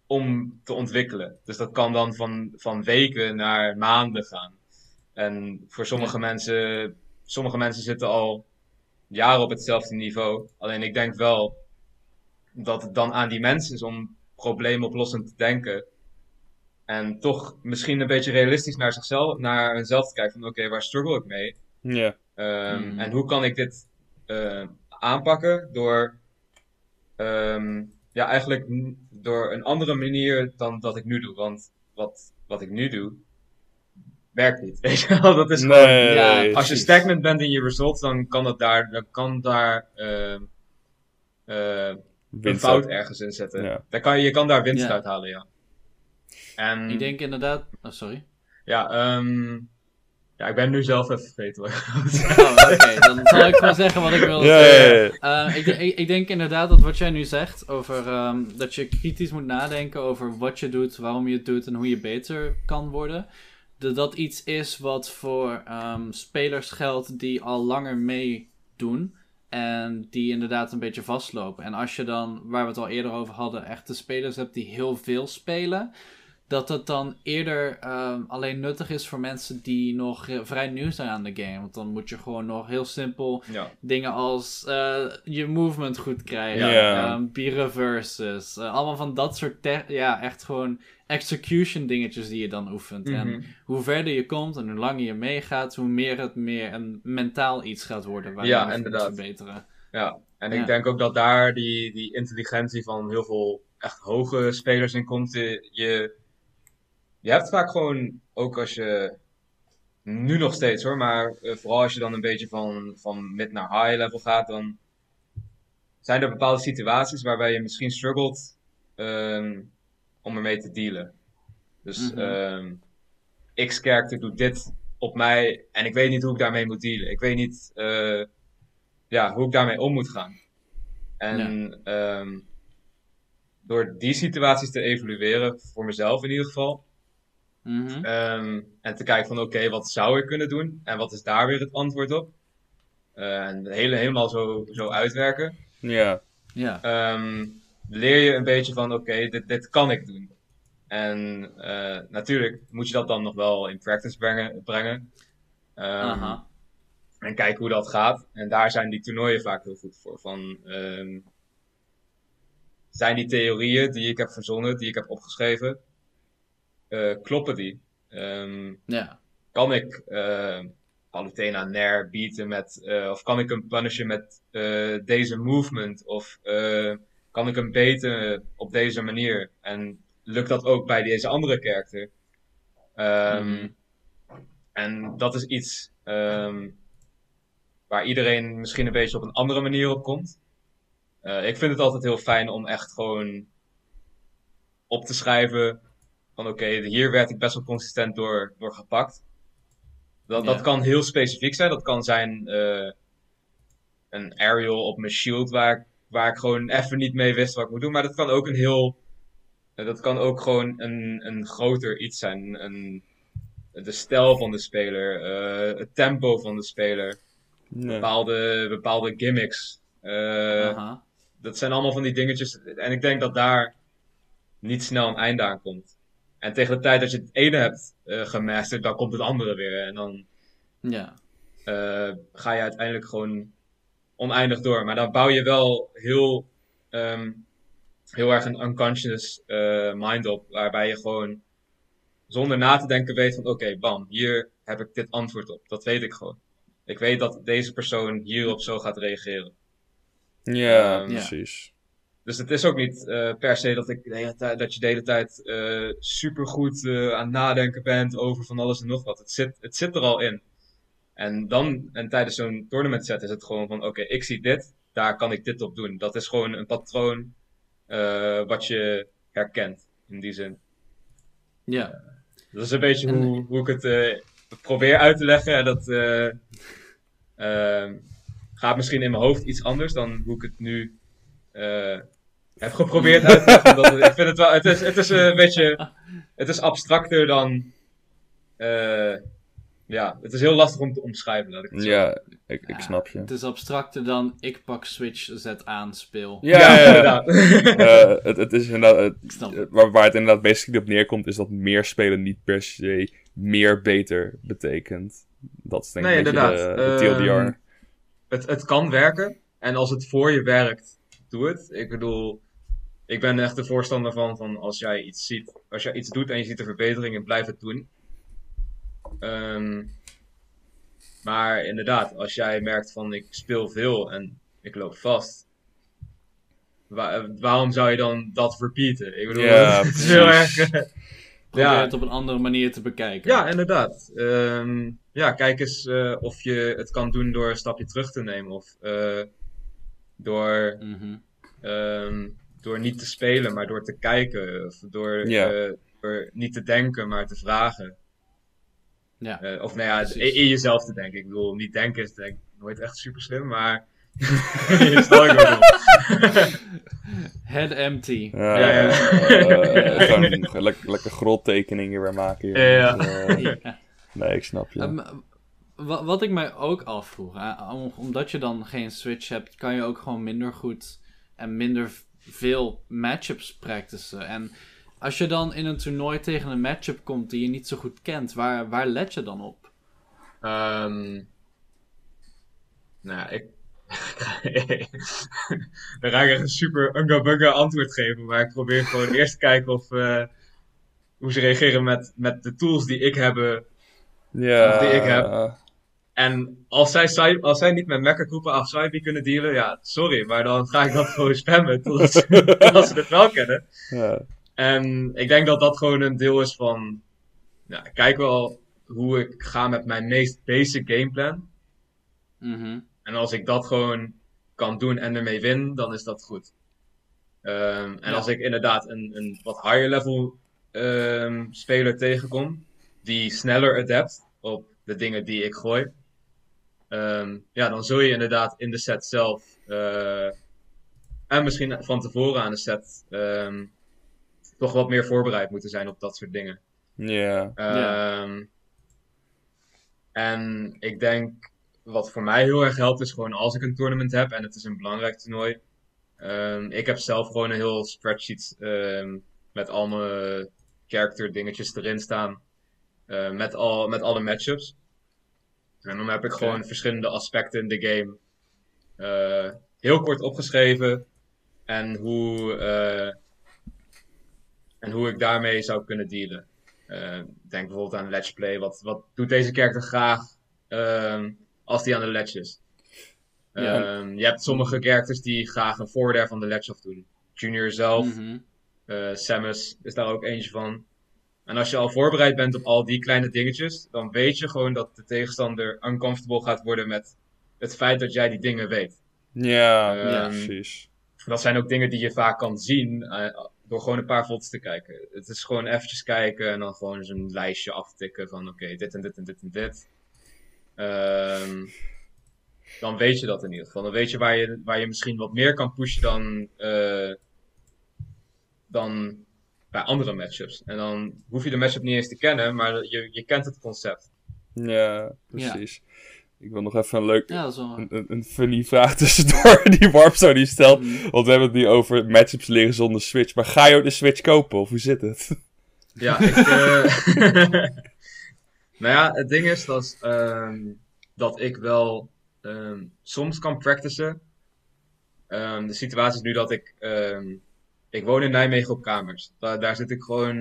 om te ontwikkelen. Dus dat kan dan van, van weken naar maanden gaan. En voor sommige mensen, sommige mensen zitten al jaren op hetzelfde niveau. Alleen ik denk wel dat het dan aan die mensen is om probleemoplossend te denken. En toch misschien een beetje realistisch naar zichzelf, naar hunzelf te kijken van oké, waar struggle ik mee? ja. Ehm, Mhm. En hoe kan ik dit eh, aanpakken door, ehm, ja, eigenlijk door een andere manier dan dat ik nu doe. Want wat, wat ik nu doe, werkt niet. Weet je wel, dat is gewoon, Nee. Ja, als je stagnant bent in je results, dan kan dat daar, dan kan daar ehm, eh, een Winst fout ergens in zetten. Ja. Daar kan, je je kan daar winst Ja. uit halen, ja. En Ik denk inderdaad... Oh, sorry. ja, ehm, ja, ik ben nu zelf even vergeten wat ik wilde zeggen. Oh, oké. Dan zal ik maar zeggen wat ik wil zeggen. Eh, ik, ik, ik denk inderdaad dat wat jij nu zegt over ehm, dat je kritisch moet nadenken over wat je doet, waarom je het doet en hoe je beter kan worden. Dat iets is wat voor ehm, spelers geldt die al langer meedoen. En die inderdaad een beetje vastlopen. En als je dan, waar we het al eerder over hadden, echt de spelers hebt die heel veel spelen. Dat het dan eerder ehm, alleen nuttig is voor mensen die nog vrij nieuw zijn aan de game. Want dan moet je gewoon nog heel simpel Ja. dingen als eh, je movement goed krijgen. Ehm, B-reverses. eh, allemaal van dat soort, ja, echt gewoon execution dingetjes die je dan oefent. En Mhm. hoe verder je komt en hoe langer je meegaat, hoe meer het meer een mentaal iets gaat worden. Waar Ja, je moet inderdaad. verbeteren. Ja, en Ja. ik denk ook dat daar die, die intelligentie van heel veel echt hoge spelers in komt. Je, je, hebt vaak gewoon, ook als je, nu nog steeds hoor, maar eh, vooral als je dan een beetje van, van mid naar high level gaat, dan zijn er bepaalde situaties waarbij je misschien struggelt ehm, om ermee te dealen. Dus Mhm. ehm, X-character doet dit op mij en ik weet niet hoe ik daarmee moet dealen. Ik weet niet eh, ja, hoe ik daarmee om moet gaan. En ehm, door die situaties te evalueren, voor mezelf in ieder geval, Mhm. ehm, en te kijken van oké, wat zou ik kunnen doen en wat is daar weer het antwoord op? Eh, en hele, helemaal zo, zo uitwerken. Ja. Ja. Ehm, leer je een beetje van oké, dit, dit kan ik doen. En eh, natuurlijk moet je dat dan nog wel in practice brengen. brengen. Ehm, Aha. en kijken hoe dat gaat. En daar zijn die toernooien vaak heel goed voor. Van, ehm, zijn die theorieën die ik heb verzonnen, die ik heb opgeschreven, kloppen die? Ehm, Ja. kan ik eh Palutena Nair beaten met, eh, of kan ik hem punishen met eh, deze movement? Of eh, kan ik hem beten op deze manier? En lukt dat ook bij deze andere character? Ehm, Mhm. En dat is iets ehm, waar iedereen misschien een beetje op een andere manier op komt. Eh, ik vind het altijd heel fijn om echt gewoon op te schrijven van oké, hier werd ik best wel consistent door, door gepakt. Dat, Ja. dat kan heel specifiek zijn. Dat kan zijn eh, een aerial op mijn shield waar, ik- waar ik gewoon even niet mee wist wat ik moet doen. Maar dat kan ook een heel. eh, dat kan ook gewoon een, een groter iets zijn. Een, de stijl van de speler, eh, het tempo van de speler, bepaalde, bepaalde gimmicks. Dat zijn allemaal van die dingetjes. En ik denk dat daar niet snel een einde aan komt. En tegen de tijd dat je het ene hebt eh, gemasterd, dan komt het andere weer. En dan Ja. eh, ga je uiteindelijk gewoon oneindig door. Maar dan bouw je wel heel, ehm, heel erg een unconscious eh, mind op. Waarbij je gewoon zonder na te denken weet van oké, bam, hier heb ik dit antwoord op. Dat weet ik gewoon. Ik weet dat deze persoon hierop zo gaat reageren. Ja, Ehm, precies. Dus het is ook niet eh, per se dat, ik de hele tijd, dat je de hele tijd eh supergoed eh, aan het nadenken bent over van alles en nog wat. Het zit, het zit er al in. En dan, en tijdens zo'n tournament set is het gewoon van, oké, ik zie dit, daar kan ik dit op doen. Dat is gewoon een patroon wat je herkent, in die zin. Ja. Dat is een beetje En- hoe, hoe ik het probeer uit te leggen. En dat gaat misschien in mijn hoofd iets anders dan hoe ik het nu eh, heb geprobeerd uit te leggen. Omdat ik vind het wel, het is, het is een beetje, het is abstracter dan, eh, ja, het is heel lastig om te omschrijven, laat ik het zo Ja, ik, ik Ja, snap je. Het is abstracter dan ik pak Switch, zet aan, speel. Ja, Ja, ja, ja. inderdaad. Eh, het, het is inderdaad, het- Ik waar, waar het inderdaad basically op neerkomt, is dat meer spelen niet per se meer beter betekent. Dat is denk ik Nee, een beetje inderdaad. de, de TLDR. Ehm, het, het kan werken. En als het voor je werkt, doe het. Ik bedoel, ik ben echt de voorstander van, van als jij iets ziet, als jij iets doet en je ziet een verbetering, blijf het doen. Ehm, maar inderdaad, als jij merkt van ik speel veel en ik loop vast. wa- waarom zou je dan dat repeaten? Ik bedoel, Ja, het is heel precies. erg. Probeer ja. het op een andere manier te bekijken. Ja, inderdaad. Ehm, ja, kijk eens eh, of je het kan doen door een stapje terug te nemen. Of eh, door, Mhm. ehm, door niet te spelen, maar door te kijken. Of door, Ja. eh, door niet te denken, maar te vragen. Ja. Eh, of nou ja, in, in jezelf te denken. Ik bedoel, niet denken is denk ik nooit echt super slim, maar... je ik. Head empty. Ja, Ja, ja. eh, gewoon le lekker grottekeningen weer maken. hier. Ja, ja. Dus, Ja. nee, ik snap je. Ehm, wa- wat ik mij ook afvroeg, hè, om- omdat je dan geen Switch hebt, kan je ook gewoon minder goed en minder veel matchups practicen. En als je dan in een toernooi tegen een matchup komt die je niet zo goed kent, waar, waar let je dan op? Ehm nou, ja, ik. Dan ga ik echt een super unga antwoord geven. Maar ik probeer gewoon eerst te kijken of, eh, hoe ze reageren met, met de tools die ik heb. Ja. die ik heb. En als zij, als zij niet met Mekka of kunnen dealen, ja, sorry. Maar dan ga ik dat gewoon spammen totdat ze, totdat ze het wel kennen. Ja. En ik denk dat dat gewoon een deel is van. Ja, ik kijk wel hoe ik ga met mijn meest basic gameplan. Mhm. En als ik dat gewoon kan doen en ermee win, dan is dat goed. Ehm, en Ja. als ik inderdaad een, een wat higher level ehm, speler tegenkom, die sneller adapt op de dingen die ik gooi, ehm, ja, dan zul je inderdaad in de set zelf, eh, en misschien van tevoren aan de set, ehm, toch wat meer voorbereid moeten zijn op dat soort dingen. Ja. Ehm, En ik denk, wat voor mij heel erg helpt, is gewoon als ik een tournament heb en het is een belangrijk toernooi. Ehm, ik heb zelf gewoon een heel spreadsheet ehm, met al mijn character dingetjes erin staan. eh, met, al, met alle matchups. En dan heb ik gewoon verschillende aspecten in de game eh, heel kort opgeschreven. En hoe, eh, en hoe ik daarmee zou kunnen dealen. Eh, denk bijvoorbeeld aan ledge play. Wat, wat doet deze character graag ehm, als die aan de ledge is? Ja. Ehm, je hebt sommige characters die graag een forwarder van de ledge af doen. Junior zelf, Mhm. Samus is daar ook eentje van. En als je al voorbereid bent op al die kleine dingetjes, dan weet je gewoon dat de tegenstander uncomfortable gaat worden met het feit dat jij die dingen weet. Ja, Ja. precies. Dat zijn ook dingen die je vaak kan zien eh, door gewoon een paar foto's te kijken. Het is gewoon eventjes kijken en dan gewoon een lijstje aftikken van oké, dit en dit en dit en dit. Ehm, dan weet je dat in ieder geval. Dan weet je waar je, waar je misschien wat meer kan pushen dan, eh, dan bij andere matchups. En dan hoef je de matchup niet eens te kennen, maar je, je kent het concept. Ja, precies. Ik wil nog even een leuk, Ja, dat is wel... een, een, een funny vraag tussendoor die Warpstone die stelt. Mhm. Want we hebben het nu over matchups leren zonder Switch. Maar ga je ook de Switch kopen, of hoe zit het? Ja, ik. eh, nou ja, het ding is dat, ehm, dat ik wel ehm, soms kan practicen. Ehm, de situatie is nu dat ik. Ik woon in Nijmegen op kamers. Daar, daar zit ik gewoon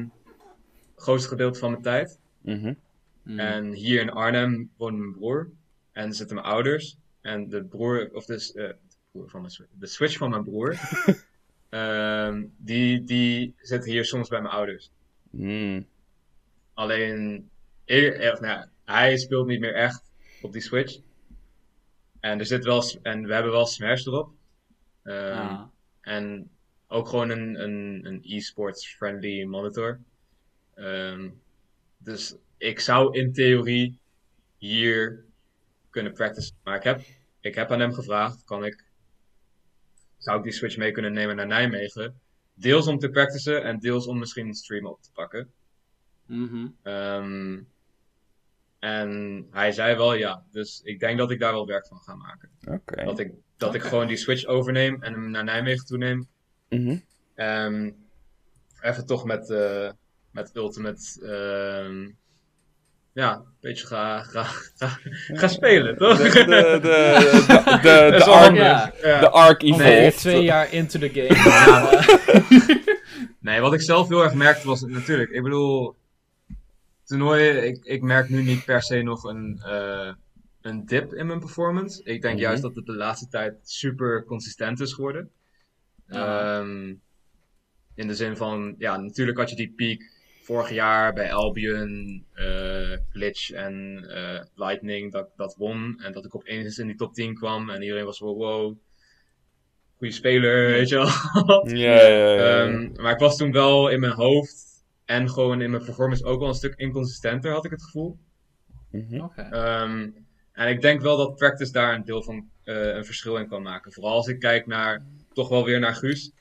het grootste gedeelte van mijn tijd. Mhm. Mhm. En hier in Arnhem woont mijn broer. En zitten mijn ouders. En de broer, of dus, eh, de, broer van mijn, Switch- de switch van mijn broer. ehm, die, die zit hier soms bij mijn ouders. Mm. Alleen, ik- eh, of, nou, hij speelt niet meer echt op die Switch. En, er zit wel, en we hebben wel Smash erop. Ehm, Ah. En ook gewoon een, een, een e-sports friendly monitor. Ehm, dus ik zou in theorie hier kunnen practicen. Maar ik heb, ik heb aan hem gevraagd, kan ik, zou ik die Switch mee kunnen nemen naar Nijmegen? Deels om te practicen en deels om misschien een stream op te pakken. Mhm. Ehm, en hij zei wel ja, dus ik denk dat ik daar wel werk van ga maken. Oké. Dat ik, dat ik gewoon die Switch overneem en hem naar Nijmegen toe neem. Mhm. Ehm, even toch met, eh, met Ultimate, ehm, ja, een beetje ga, ga, ga, ga spelen, toch? de, de, de, de, arc. Ja. Ja. de arc Nee, evolved. twee jaar into the game. Nee, wat ik zelf heel erg merkte was natuurlijk, ik bedoel, toernooien, ik, ik merk nu niet per se nog een, eh, een dip in mijn performance. Ik denk Mhm. juist dat het de laatste tijd super consistent is geworden. Ja. Ehm, in de zin van, ja, natuurlijk had je die piek vorig jaar bij Albion, eh, Glitch en eh, Lightning, dat, dat won. En dat ik opeens in die top 10 kwam en iedereen was wel wow, goede speler, weet je wel. Ja, ja, ja. ja. Ehm, maar ik was toen wel in mijn hoofd en gewoon in mijn performance ook wel een stuk inconsistenter, had ik het gevoel. Mhm. Oké. Ehm, en ik denk wel dat practice daar een deel van eh, een verschil in kan maken. Vooral als ik kijk naar, toch wel weer naar Guus.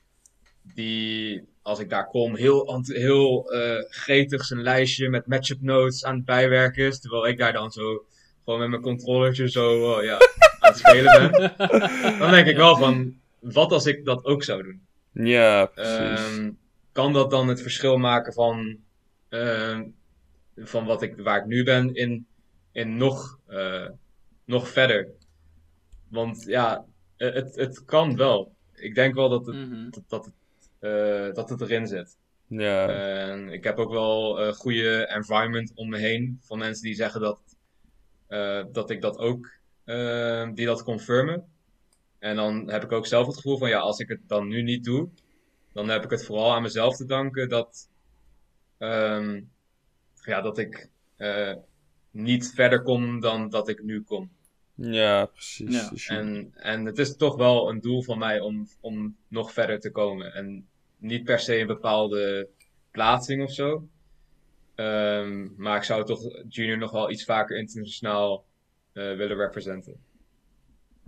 Die, als ik daar kom, heel, heel eh, gretig zijn lijstje met matchup notes aan het bijwerken is. Terwijl ik daar dan zo gewoon met mijn controllertje zo oh, ja, aan het spelen ben, dan denk ik wel van, wat als ik dat ook zou doen? Ja, precies. Ehm, kan dat dan het verschil maken van, ehm, van wat ik, waar ik nu ben in, in nog, eh, nog verder? Want ja, eh, het, het kan wel. Ik denk wel dat het, Mhm. dat, dat, het, eh, dat het erin zit. ja. En ik heb ook wel een goede environment om me heen van mensen die zeggen dat, eh, dat ik dat ook, eh, die dat confirmen. En dan heb ik ook zelf het gevoel van ja, als ik het dan nu niet doe, dan heb ik het vooral aan mezelf te danken dat, ehm, ja, dat ik eh, niet verder kom dan dat ik nu kom. Ja, precies. Ja. Dus En, en het is toch wel een doel van mij om, om nog verder te komen. En niet per se een bepaalde plaatsing of zo. Ehm, maar ik zou toch junior nog wel iets vaker internationaal eh, willen representen.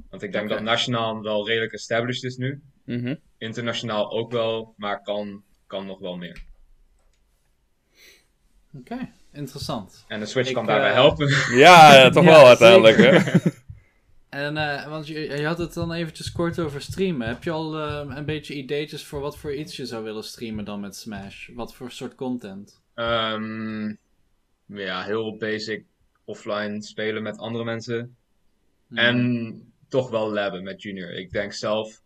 Want ik denk dat nationaal wel redelijk established is nu. Mhm. Internationaal ook wel, maar kan, kan nog wel meer. Oké, interessant. En de Switch Ik, kan daarbij eh, helpen. Ja, ja, toch Ja, wel uiteindelijk, hè? En, eh, want je, je had het dan eventjes kort over streamen. Heb je al eh, een beetje ideetjes voor wat voor iets je zou willen streamen dan met Smash? Wat voor soort content? Ehm, ja, heel basic offline spelen met andere mensen. Hmm. En toch wel labben met Junior. Ik denk zelf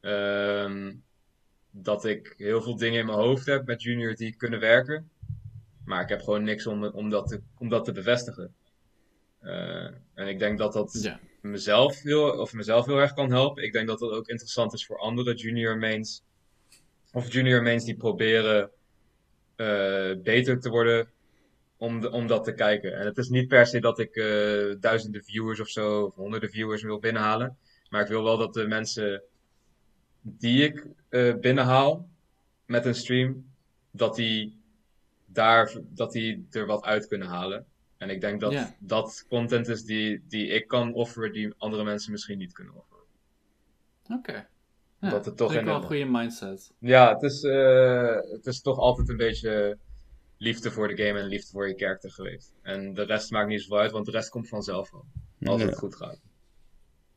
ehm, dat ik heel veel dingen in mijn hoofd heb met Junior die kunnen werken. Maar ik heb gewoon niks om, om, dat, te, om dat te bevestigen. Eh, en ik denk dat dat Ja. mezelf heel, of mezelf heel erg kan helpen. Ik denk dat dat ook interessant is voor andere junior mains. Of junior mains die proberen eh, beter te worden om, de, om dat te kijken. En het is niet per se dat ik eh, duizenden viewers of zo, of honderden viewers wil binnenhalen. Maar ik wil wel dat de mensen die ik binnenhaal met een stream, dat die daar, dat die er wat uit kunnen halen. En ik denk dat dat content is die, die ik kan offeren, die andere mensen misschien niet kunnen offeren. Oké. Ja, Dat het toch vind ik in wel een- goede mindset. Ja, het is, eh, het is toch altijd een beetje liefde voor de game en liefde voor je character geweest. En de rest maakt niet zoveel uit, want de rest komt vanzelf wel. Als Ja. het goed gaat.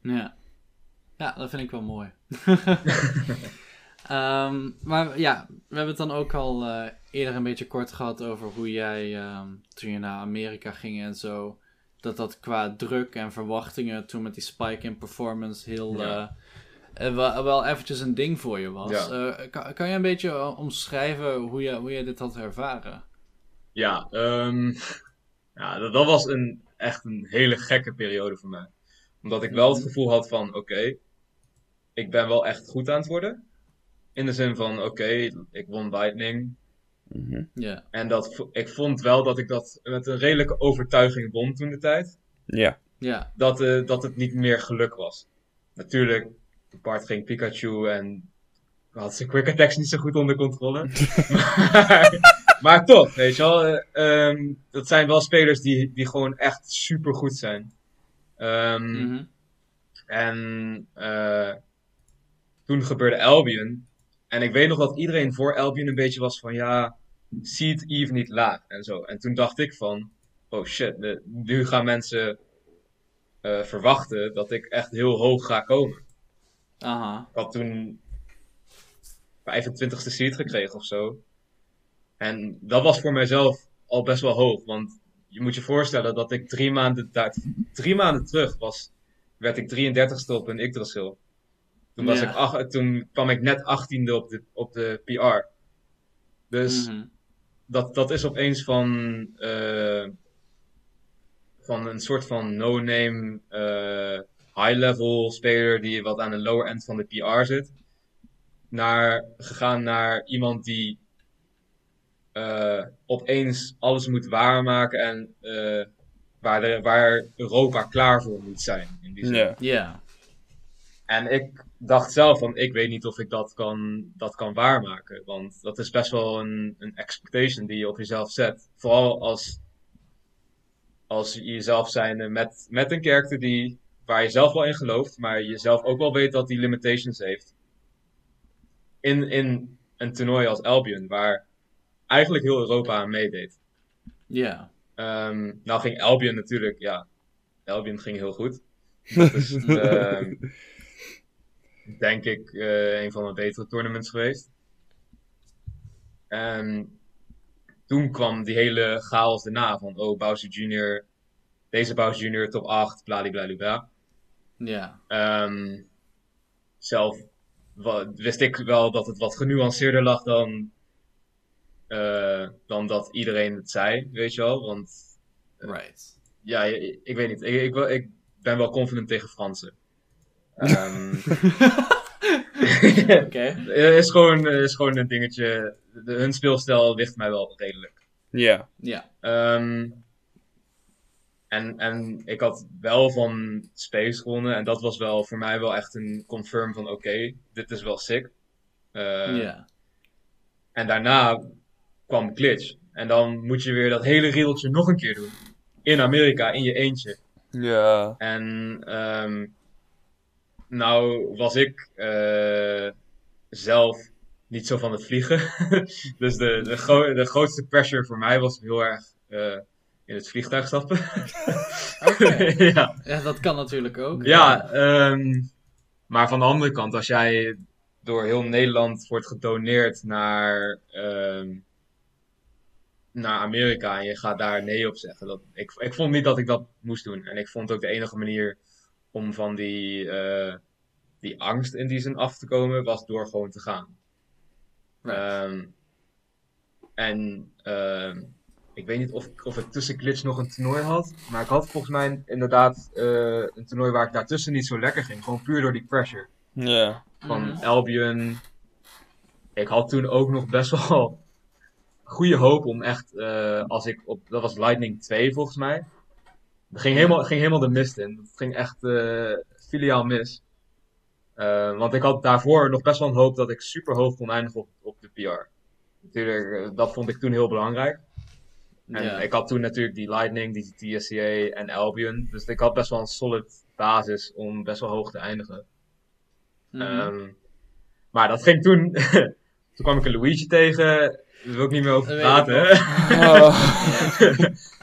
Ja. Ja, dat vind ik wel mooi. Ehm, maar ja, we hebben het dan ook al eh, eerder een beetje kort gehad over hoe jij, ehm, toen je naar Amerika ging en zo, dat dat qua druk en verwachtingen toen met die spike in performance heel, Ja. eh, eh, wel, wel eventjes een ding voor je was. Ja. Kan, kan je een beetje omschrijven hoe je, hoe je dit had ervaren? Ja, ehm, ja dat, dat was een, echt een hele gekke periode voor mij. Omdat ik wel het gevoel had van, oké, ik ben wel echt goed aan het worden. In de zin van, oké, ik won Lightning. Mhm. Ja. En dat, ik vond wel dat ik dat met een redelijke overtuiging won toen de tijd. Ja. Ja. dat, eh, dat het niet meer geluk was. Natuurlijk, Bart ging Pikachu en had zijn quick attacks niet zo goed onder controle. maar, maar toch, weet je wel, eh, ehm, dat zijn wel spelers die, die gewoon echt super goed zijn. Ehm, Mhm. En eh, toen gebeurde Albion. En ik weet nog dat iedereen voor Albion een beetje was van ja, seed Eve niet laag en zo. En toen dacht ik van, oh shit, de- nu gaan mensen eh, verwachten dat ik echt heel hoog ga komen. Aha. Ik had toen 25ste seed gekregen of zo. En dat was voor mijzelf al best wel hoog. Want je moet je voorstellen dat ik drie maanden, daar, drie maanden terug was, werd ik 33ste op een Yggdrasil. Toen, was Ja. ik ach- toen kwam ik net 18e op de, op de PR. Dus Mhm. dat, dat is opeens van, eh, van een soort van no-name eh, high-level speler die wat aan de lower end van de PR zit, naar, gegaan naar iemand die eh, opeens alles moet waarmaken en eh, waar, de, waar Europa klaar voor moet zijn. In die zin. Ja. Ja. En ik dacht zelf van, ik weet niet of ik dat kan, dat kan waarmaken. Want dat is best wel een, een expectation die je op jezelf zet. Vooral als, als je jezelf zijn met, met een karakter die, waar je zelf wel in gelooft, maar je zelf ook wel weet dat die limitations heeft. In, in een toernooi als Albion, waar eigenlijk heel Europa aan meedeed. Ja. Ehm, nou ging Albion natuurlijk, ja, Albion ging heel goed. Dat is, ehm, denk ik, eh, een van de betere tournaments geweest. En toen kwam die hele chaos erna van, oh, Bowser Jr., deze Bowser Jr. top 8, bladibladibla. Ja. Ehm zelf wist ik wel dat het wat genuanceerder lag dan, eh, dan dat iedereen het zei, weet je wel. Want Right. ja, ik, ik weet niet, ik, ik, ik ben wel confident tegen Fransen. Ehm Oké. is, gewoon, is gewoon een dingetje. De, hun speelstijl ligt mij wel redelijk. Ja. Ja. Ehm, en, en ik had wel van Space gewonnen. En dat was wel voor mij wel echt een confirm van oké, dit is wel sick. Eh, Ja. En daarna kwam Glitch. En dan moet je weer dat hele riedeltje nog een keer doen. In Amerika, in je eentje. Ja. En ehm, nou was ik eh, zelf niet zo van het vliegen. dus de, de, gro- de grootste pressure voor mij was heel erg eh, in het vliegtuig stappen. Oké. ja, Ja, dat kan natuurlijk ook. ja ehm, maar van de andere kant, als jij door heel Nederland wordt gedoneerd naar, ehm, naar Amerika en je gaat daar nee op zeggen. Dat, ik, ik vond niet dat ik dat moest doen. En ik vond ook de enige manier om van die, eh, die angst in die zin af te komen, was door gewoon te gaan. Right. Ehm, en ehm, ik weet niet of, of ik tussen Glitch nog een toernooi had. Maar ik had volgens mij inderdaad eh, een toernooi waar ik daartussen niet zo lekker ging. Gewoon puur door die pressure. Ja. Van Mhm. Albion. Ik had toen ook nog best wel goede hoop om echt, eh, als ik op, dat was Lightning 2 volgens mij. Ging helemaal, ging helemaal de mist in. Het ging echt eh, filiaal mis. Eh, want ik had daarvoor nog best wel een hoop dat ik super hoog kon eindigen op, op de PR. Natuurlijk, eh, dat vond ik toen heel belangrijk. En ik had toen natuurlijk die Lightning, die TSCA en Albion. Dus ik had best wel een solid basis om best wel hoog te eindigen. Mhm. Ehm, maar dat ging toen. toen kwam ik een Luigi tegen. Daar wil ik niet meer over praten.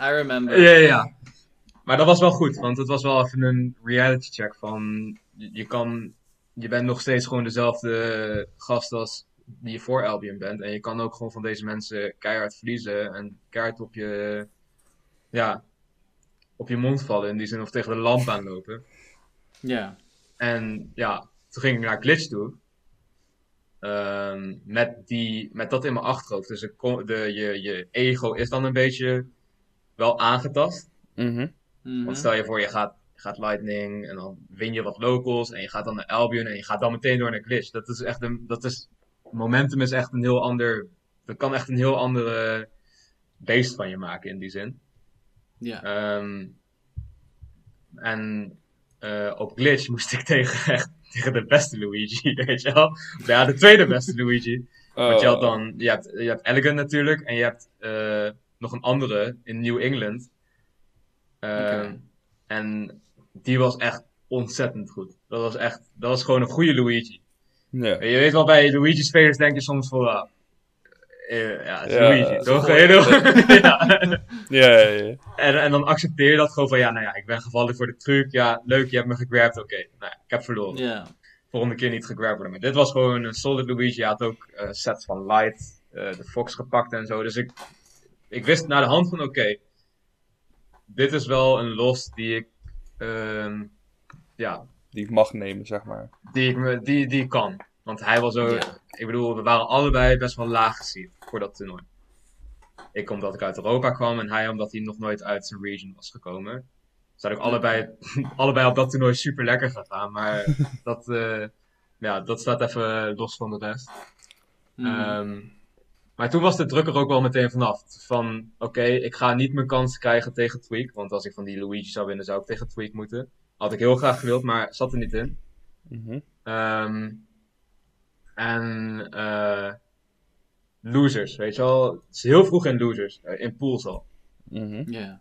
I remember. ja, ja, ja. Maar dat was wel goed, want het was wel even een reality check van. Je, kan. Je bent nog steeds gewoon dezelfde gast als die je voor Albion bent. En je kan ook gewoon van deze mensen keihard verliezen. En keihard op je. Ja. Op je mond vallen. In die zin of tegen de lamp aanlopen. Ja. En ja, toen ging ik naar Glitch toe. Ehm, met, die, met dat in mijn achterhoofd. Dus kon- de, je, je ego is dan een beetje wel aangetast. Mhm. Want stel je voor, je gaat, gaat Lightning en dan win je wat locals. En je gaat dan naar Albion en je gaat dan meteen door naar Glitch. Dat is echt een. Dat is, momentum is echt een heel ander. Dat kan echt een heel andere beest van je maken in die zin. Ja. Ehm, en eh, op Glitch moest ik tegen, echt, tegen de beste Luigi, weet je wel. Ja, de tweede beste Luigi. Want je had Oh. dan, je hebt, je hebt Elegant natuurlijk, en je hebt eh, nog een andere in New England. Ehm. En die was echt ontzettend goed. Dat was echt, dat was gewoon een goede Luigi. Ja. Je weet wel, bij Luigi spelers denk je soms van, ah, eh, ja, het is Ja, Luigi, is toch? ja. Ja, ja, ja. En, en dan accepteer je dat gewoon van, ja, nou ja, ik ben gevallen voor de truc. Ja, leuk, je hebt me gegrabbed, oké. Nou ja, ik heb verloren. Ja. Volgende keer niet gegrabbed worden. Maar dit was gewoon een solid Luigi. Hij had ook eh, sets van Light, eh, de Fox gepakt en zo. Dus ik, ik wist naar de hand van, oké, dit is wel een los die ik, ehm, ja, Die ik mag nemen, zeg maar. die ik, me, die, die ik kan. Want hij was ook, Ja. ik bedoel, we waren allebei best wel laag gezien voor dat toernooi. Ik omdat ik uit Europa kwam en hij omdat hij nog nooit uit zijn region was gekomen. Zijn ook allebei, allebei op dat toernooi super lekker gegaan. Maar dat, eh, ja, dat staat even los van de rest. Ehm, maar toen was de druk er ook wel meteen vanaf. Van, oké, ik ga niet mijn kans krijgen tegen Tweak. Want als ik van die Luigi zou winnen, zou ik tegen Tweak moeten. Had ik heel graag gewild, maar zat er niet in. Mhm. Ehm, en eh, losers, weet je wel. Het is heel vroeg in losers, eh, in pools al. Mhm. Ja.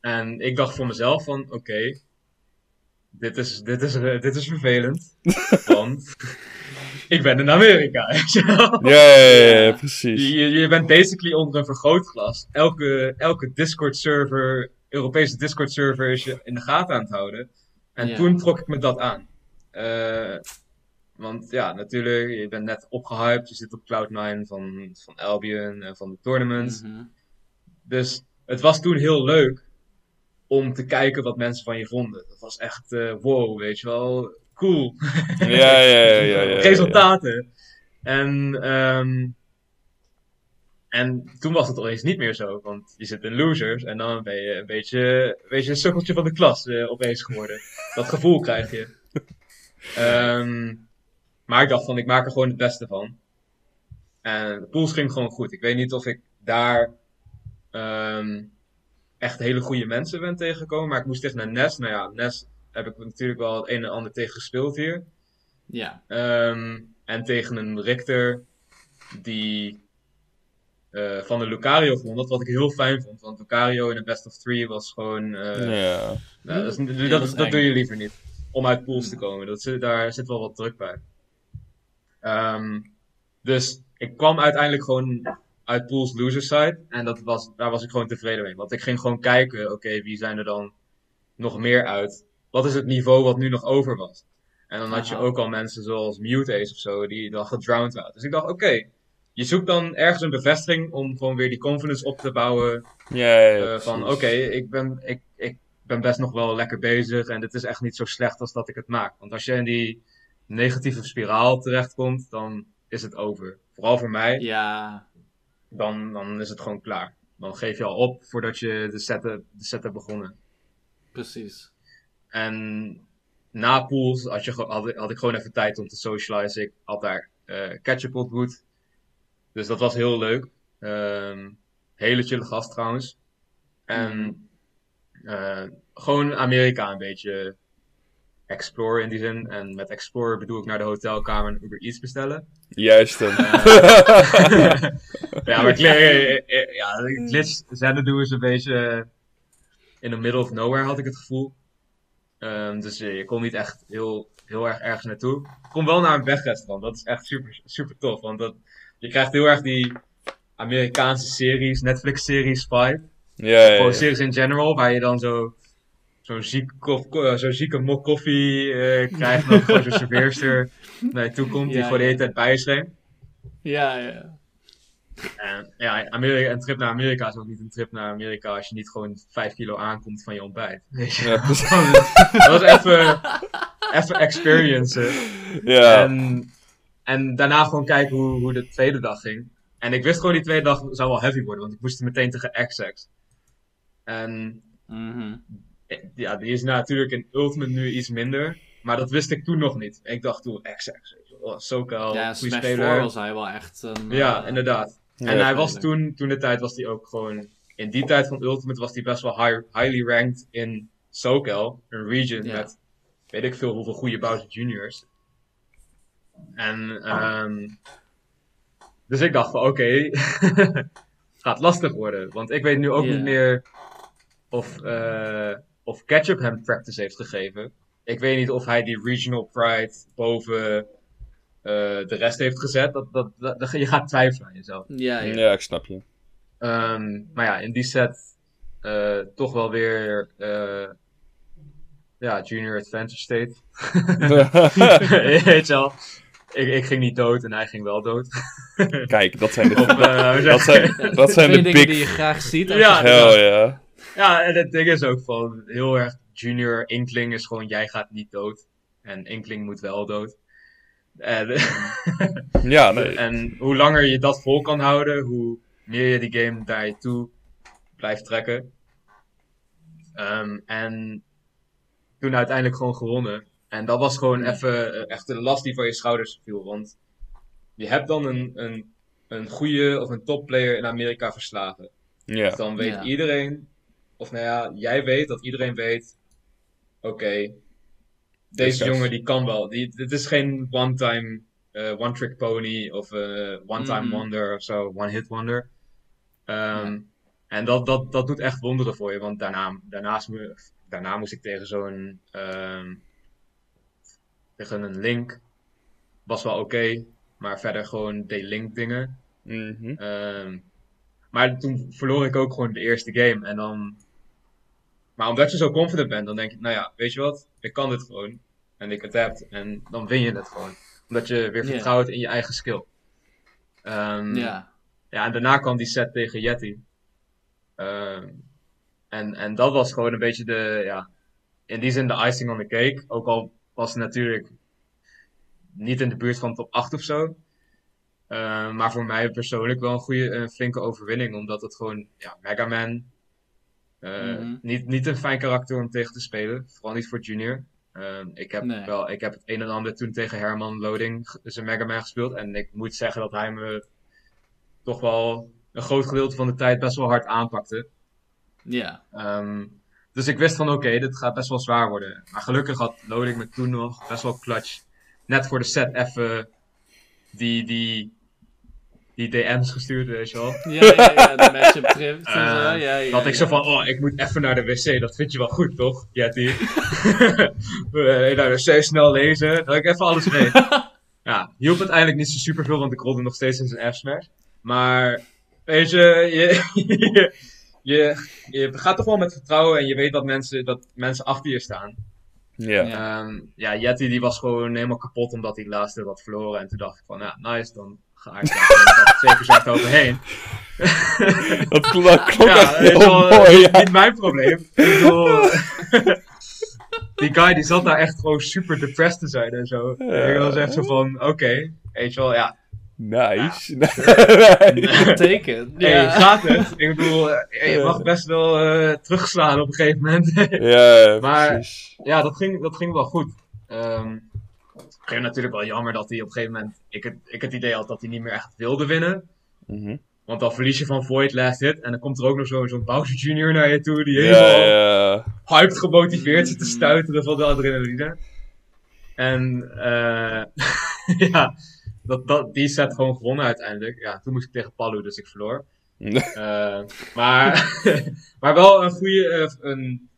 En ik dacht voor mezelf van, oké, dit, is, dit, is, eh, dit is vervelend. want ik ben in Amerika, je. Ja, precies. Je, je bent basically onder een vergrootglas. Elke, elke Discord server Europese Discord-servers in de gaten aan het houden. En Ja. toen trok ik me dat aan. Eh, want ja, natuurlijk, je bent net opgehyped. Je zit op Cloud9 van, van Albion en van de tournaments. Mhm. Dus het was toen heel leuk om te kijken wat mensen van je vonden. Dat was echt eh, wow, weet je wel. Cool. Ja, ja, ja, ja. Resultaten. En, ehm, en toen was het opeens niet meer zo. Want je zit in losers en dan ben je een beetje, een beetje een sukkeltje van de klas eh, opeens geworden. Dat gevoel krijg je. Ehm, maar ik dacht van, ik maak er gewoon het beste van. En de pools ging gewoon goed. Ik weet niet of ik daar ehm, echt hele goede mensen ben tegengekomen. Maar ik moest tegen een Nes. Nou ja, Nes heb ik natuurlijk wel het een en ander tegen gespeeld hier. Ja. Ehm, en tegen een Richter die eh, van de Lucario won. Dat wat ik heel fijn vond. Want Lucario in een best of three was gewoon... eh, Ja. nou, dat, is- dat, Ja, dat, dat is dat eng. doe je liever niet. Om uit pools te komen. Dat zit, daar zit wel wat druk bij. Ehm, dus ik kwam uiteindelijk gewoon uit pools loser side. En dat was, daar was ik gewoon tevreden mee. Want ik ging gewoon kijken, oké, wie zijn er dan nog meer uit? Wat is het niveau wat nu nog over was? En dan had je Aha. ook al mensen zoals Mutace of zo, die dan gedrowned waren. Dus ik dacht, oké, je zoekt dan ergens een bevestiging om gewoon weer die confidence op te bouwen. Ja, ja, ja, Eh, van oké, ik, ben, ik, ik ben best nog wel lekker bezig en het is echt niet zo slecht als dat ik het maak. Want als je in die negatieve spiraal terechtkomt, dan is het over. Vooral voor mij, Ja. dan, dan is het gewoon klaar. Dan geef je al op voordat je de set, hebt- de set hebt begonnen. Precies. En na pools had, je, had, ik- had ik gewoon even tijd om te socializen. Ik had daar eh Ketchup ontmoet. Dus dat was heel leuk. Ehm, hele chille gast trouwens. En eh, gewoon Amerika een beetje explore in die zin. En met explore bedoel ik naar de hotelkamer en Uber Eats bestellen. Juist hem. ja, maar ja, Glitch Xanadu is een beetje in the middle of nowhere, had ik het gevoel. Ehm, dus eh, je kon niet echt heel, heel erg ergens naartoe. Ik kom wel naar een wegrestaurant, dat is echt super, super tof. Want dat, je krijgt heel erg die Amerikaanse series, Netflix-series vibe. Ja, ja, series in general, waar je dan zo zo'n ziek eh, zo'n zieke mok koffie eh, krijgt. En dan gewoon zo'n serveerster naar je toe komt, die gewoon de hele tijd bij je. Ja, ja. En ja, Amerika, een trip naar Amerika is ook niet een trip naar Amerika als je niet gewoon 5 kilo aankomt van je ontbijt. Weet je? Ja, dat was even, even experiencen. Ja. En, en daarna gewoon kijken hoe, hoe de tweede dag ging. En ik wist gewoon die tweede dag zou wel heavy worden, want ik moest meteen tegen XX. En Mhm. ja, die is natuurlijk in Ultimate nu iets minder. Maar dat wist ik toen nog niet. Ik dacht toen XX, weet je wel, SoCal, Ja, goede Smash speler. 4 was hij wel echt een... Ja, eh, inderdaad. En hij was toen, toen de tijd was hij ook gewoon, in die tijd van Ultimate was hij best wel high, highly ranked in SoCal, een region met weet ik veel hoeveel goede Bowser Juniors. En, ehm dus ik dacht van oké, het gaat lastig worden. Want ik weet nu ook niet meer of, eh, of Ketchup hem practice heeft gegeven. Ik weet niet of hij die regional pride boven de rest heeft gezet. Dat, dat, dat, dat- je gaat twijfelen aan jezelf. Ja, ja. Ja, ik snap je. Ehm, maar ja, in die set eh, toch wel weer eh, ja, Junior Advantage State. Weet je wel. Ik, ik ging niet dood en hij ging wel dood. Kijk, dat zijn de, eh, dat zijn, dat zijn Twee de dingen die je big... graag ziet. Ja, Hell ja. Ja, en het ding is ook van heel erg Junior Inkling is gewoon jij gaat niet dood. En Inkling moet wel dood. En, Ja, nee. en hoe langer je dat vol kan houden, hoe meer je die game naar je toe blijft trekken. Ehm, en toen uiteindelijk gewoon gewonnen. En dat was gewoon even eh, echt een last die van je schouders viel. Want je hebt dan een, een, een goede of een topplayer in Amerika verslagen. Ja. Dus dan weet Ja. iedereen, of nou ja, jij weet dat iedereen weet, oké, deze jongen die kan wel. Die, dit is geen one-time, eh, one-trick pony of eh, one-time wonder of zo, one-hit wonder. Ehm, En dat, dat, dat doet echt wonderen voor je, want daarna, daarnaast, daarna moest ik tegen zo'n, ehm, tegen een link, was wel oké, maar verder gewoon de link dingen. Mhm. Ehm, maar toen verloor ik ook gewoon de eerste game. En dan maar omdat je zo confident bent, dan denk je, nou ja, weet je wat, ik kan dit gewoon. En ik adapt en dan win je het gewoon. Omdat je weer vertrouwt in je eigen skill. Ja. ja, en daarna kwam die set tegen Yeti. Ehm, en, en dat was gewoon een beetje de, ja, in die zin de icing on the cake. Ook al was het natuurlijk niet in de buurt van top 8 of zo. Ehm, maar voor mij persoonlijk wel een goede, een flinke overwinning. Omdat het gewoon, ja, Mega Man. Eh, Mhm. niet, niet een fijn karakter om tegen te spelen. Vooral niet voor Junior. Ehm, ik, heb Nee. wel, ik heb het een en ander toen tegen Herman Loading, g- zijn Mega Man gespeeld. En ik moet zeggen dat hij me toch wel een groot gedeelte van de tijd best wel hard aanpakte. Ja. Ehm, dus ik wist van oké, dit gaat best wel zwaar worden. Maar gelukkig had Loading me toen nog best wel clutch. Net voor de set even die, die, die DM's gestuurd, weet je wel. Ja, ja, ja, de matchup zo. Eh, Ja, ja, dat ik zo ja. van, oh, ik moet even naar de wc. Dat vind je wel goed, toch, Jetty? Eh, naar de wc snel lezen. Dat ik even alles mee. ja, hielp uiteindelijk niet zo super veel, want ik rolde nog steeds in zijn F-smash. Maar, weet je, je, je, je, je gaat toch wel met vertrouwen en je weet dat mensen, dat mensen achter je staan. Ja. Ja. Ehm, ja, Yeti die was gewoon helemaal kapot omdat hij de laatste had verloren. En toen dacht ik van, ja, nice, dan ga ik daar gewoon zeker zo overheen. Dat klonk Ja, heel wel, mooi. niet, Ja. niet mijn probleem. Ik bedoel, die guy die zat daar echt gewoon super depressed te zijn en zo. En ik was echt zo van, oké, weet je wel, ja. Nice. Teken. Hey, Ja. gaat het? Ik bedoel, eh, je mag best wel eh, terugslaan op een gegeven moment. ja, Maar- precies. ja, dat ging, dat ging wel goed. Ehm ik vind natuurlijk wel jammer dat hij op een gegeven moment... Ik het, ik het idee had dat hij niet meer echt wilde winnen. Mhm. Want dan verlies je van Void last hit. En dan komt er ook nog zo- zo'n Bowser Jr. naar je toe. Die helemaal ja. hyped gemotiveerd zit te stuiteren van de adrenaline. En eh ja, dat, dat, die set gewoon gewonnen uiteindelijk. Ja, toen moest ik tegen Palu, dus ik verloor. Eh, maar, maar wel een goede, eh, een,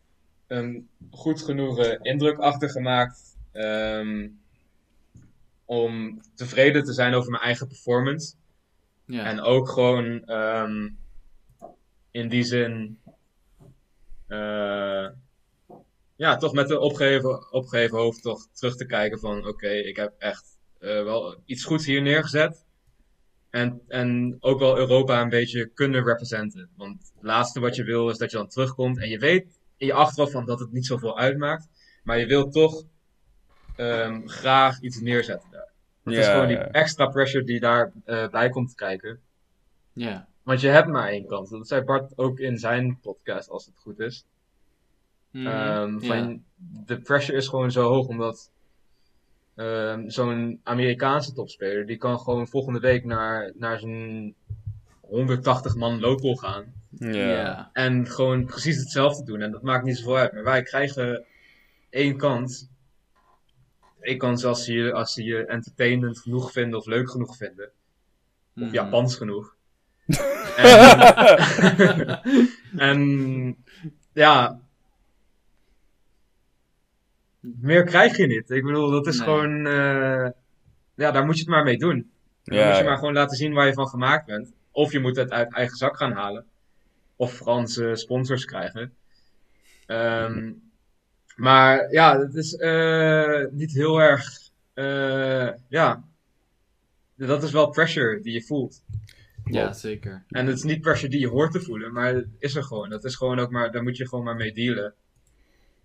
een goed genoeg indruk achtergemaakt. ehm, om tevreden te zijn over mijn eigen performance. Ja. En ook gewoon ehm, in die zin. eh, ja, toch met een opgeheven, opgeheven hoofd toch terug te kijken van oké, ik heb echt eh, wel iets goeds hier neergezet. En, en ook wel Europa een beetje kunnen representen. Want het laatste wat je wil is dat je dan terugkomt en je weet in je achterhoofd van dat het niet zoveel uitmaakt. Maar je wilt toch ehm, graag iets neerzetten Het is gewoon die ja. extra pressure die daarbij bij bij komt kijken. ja. Want je hebt maar één kans. Dat zei Bart ook in zijn podcast, als het goed is. Mhm. Ehm, Ja. van, De pressure is gewoon zo hoog, omdat ehm, zo'n Amerikaanse topspeler, die kan gewoon volgende week naar, naar zijn 180 man local gaan. Ja. Ja. En gewoon precies hetzelfde doen. En dat maakt niet zoveel uit. Maar wij krijgen één kans. Eén kans als ze je, als ze je entertainment genoeg vinden of leuk genoeg vinden. Of Mhm. Japans genoeg. en, en ja, meer krijg je niet. Ik bedoel, dat is Nee. gewoon, eh, ja, daar moet je het maar mee doen. Dan Ja, moet je ja. maar gewoon laten zien waar je van gemaakt bent. Of je moet het uit eigen zak gaan halen. Of Franse sponsors krijgen. Ehm, maar ja, het is eh, niet heel erg. eh, ja, dat is wel pressure die je voelt. Ja, zeker. En het is niet pressure die je hoort te voelen, maar het is er gewoon. Dat is gewoon ook maar, daar moet je gewoon maar mee dealen.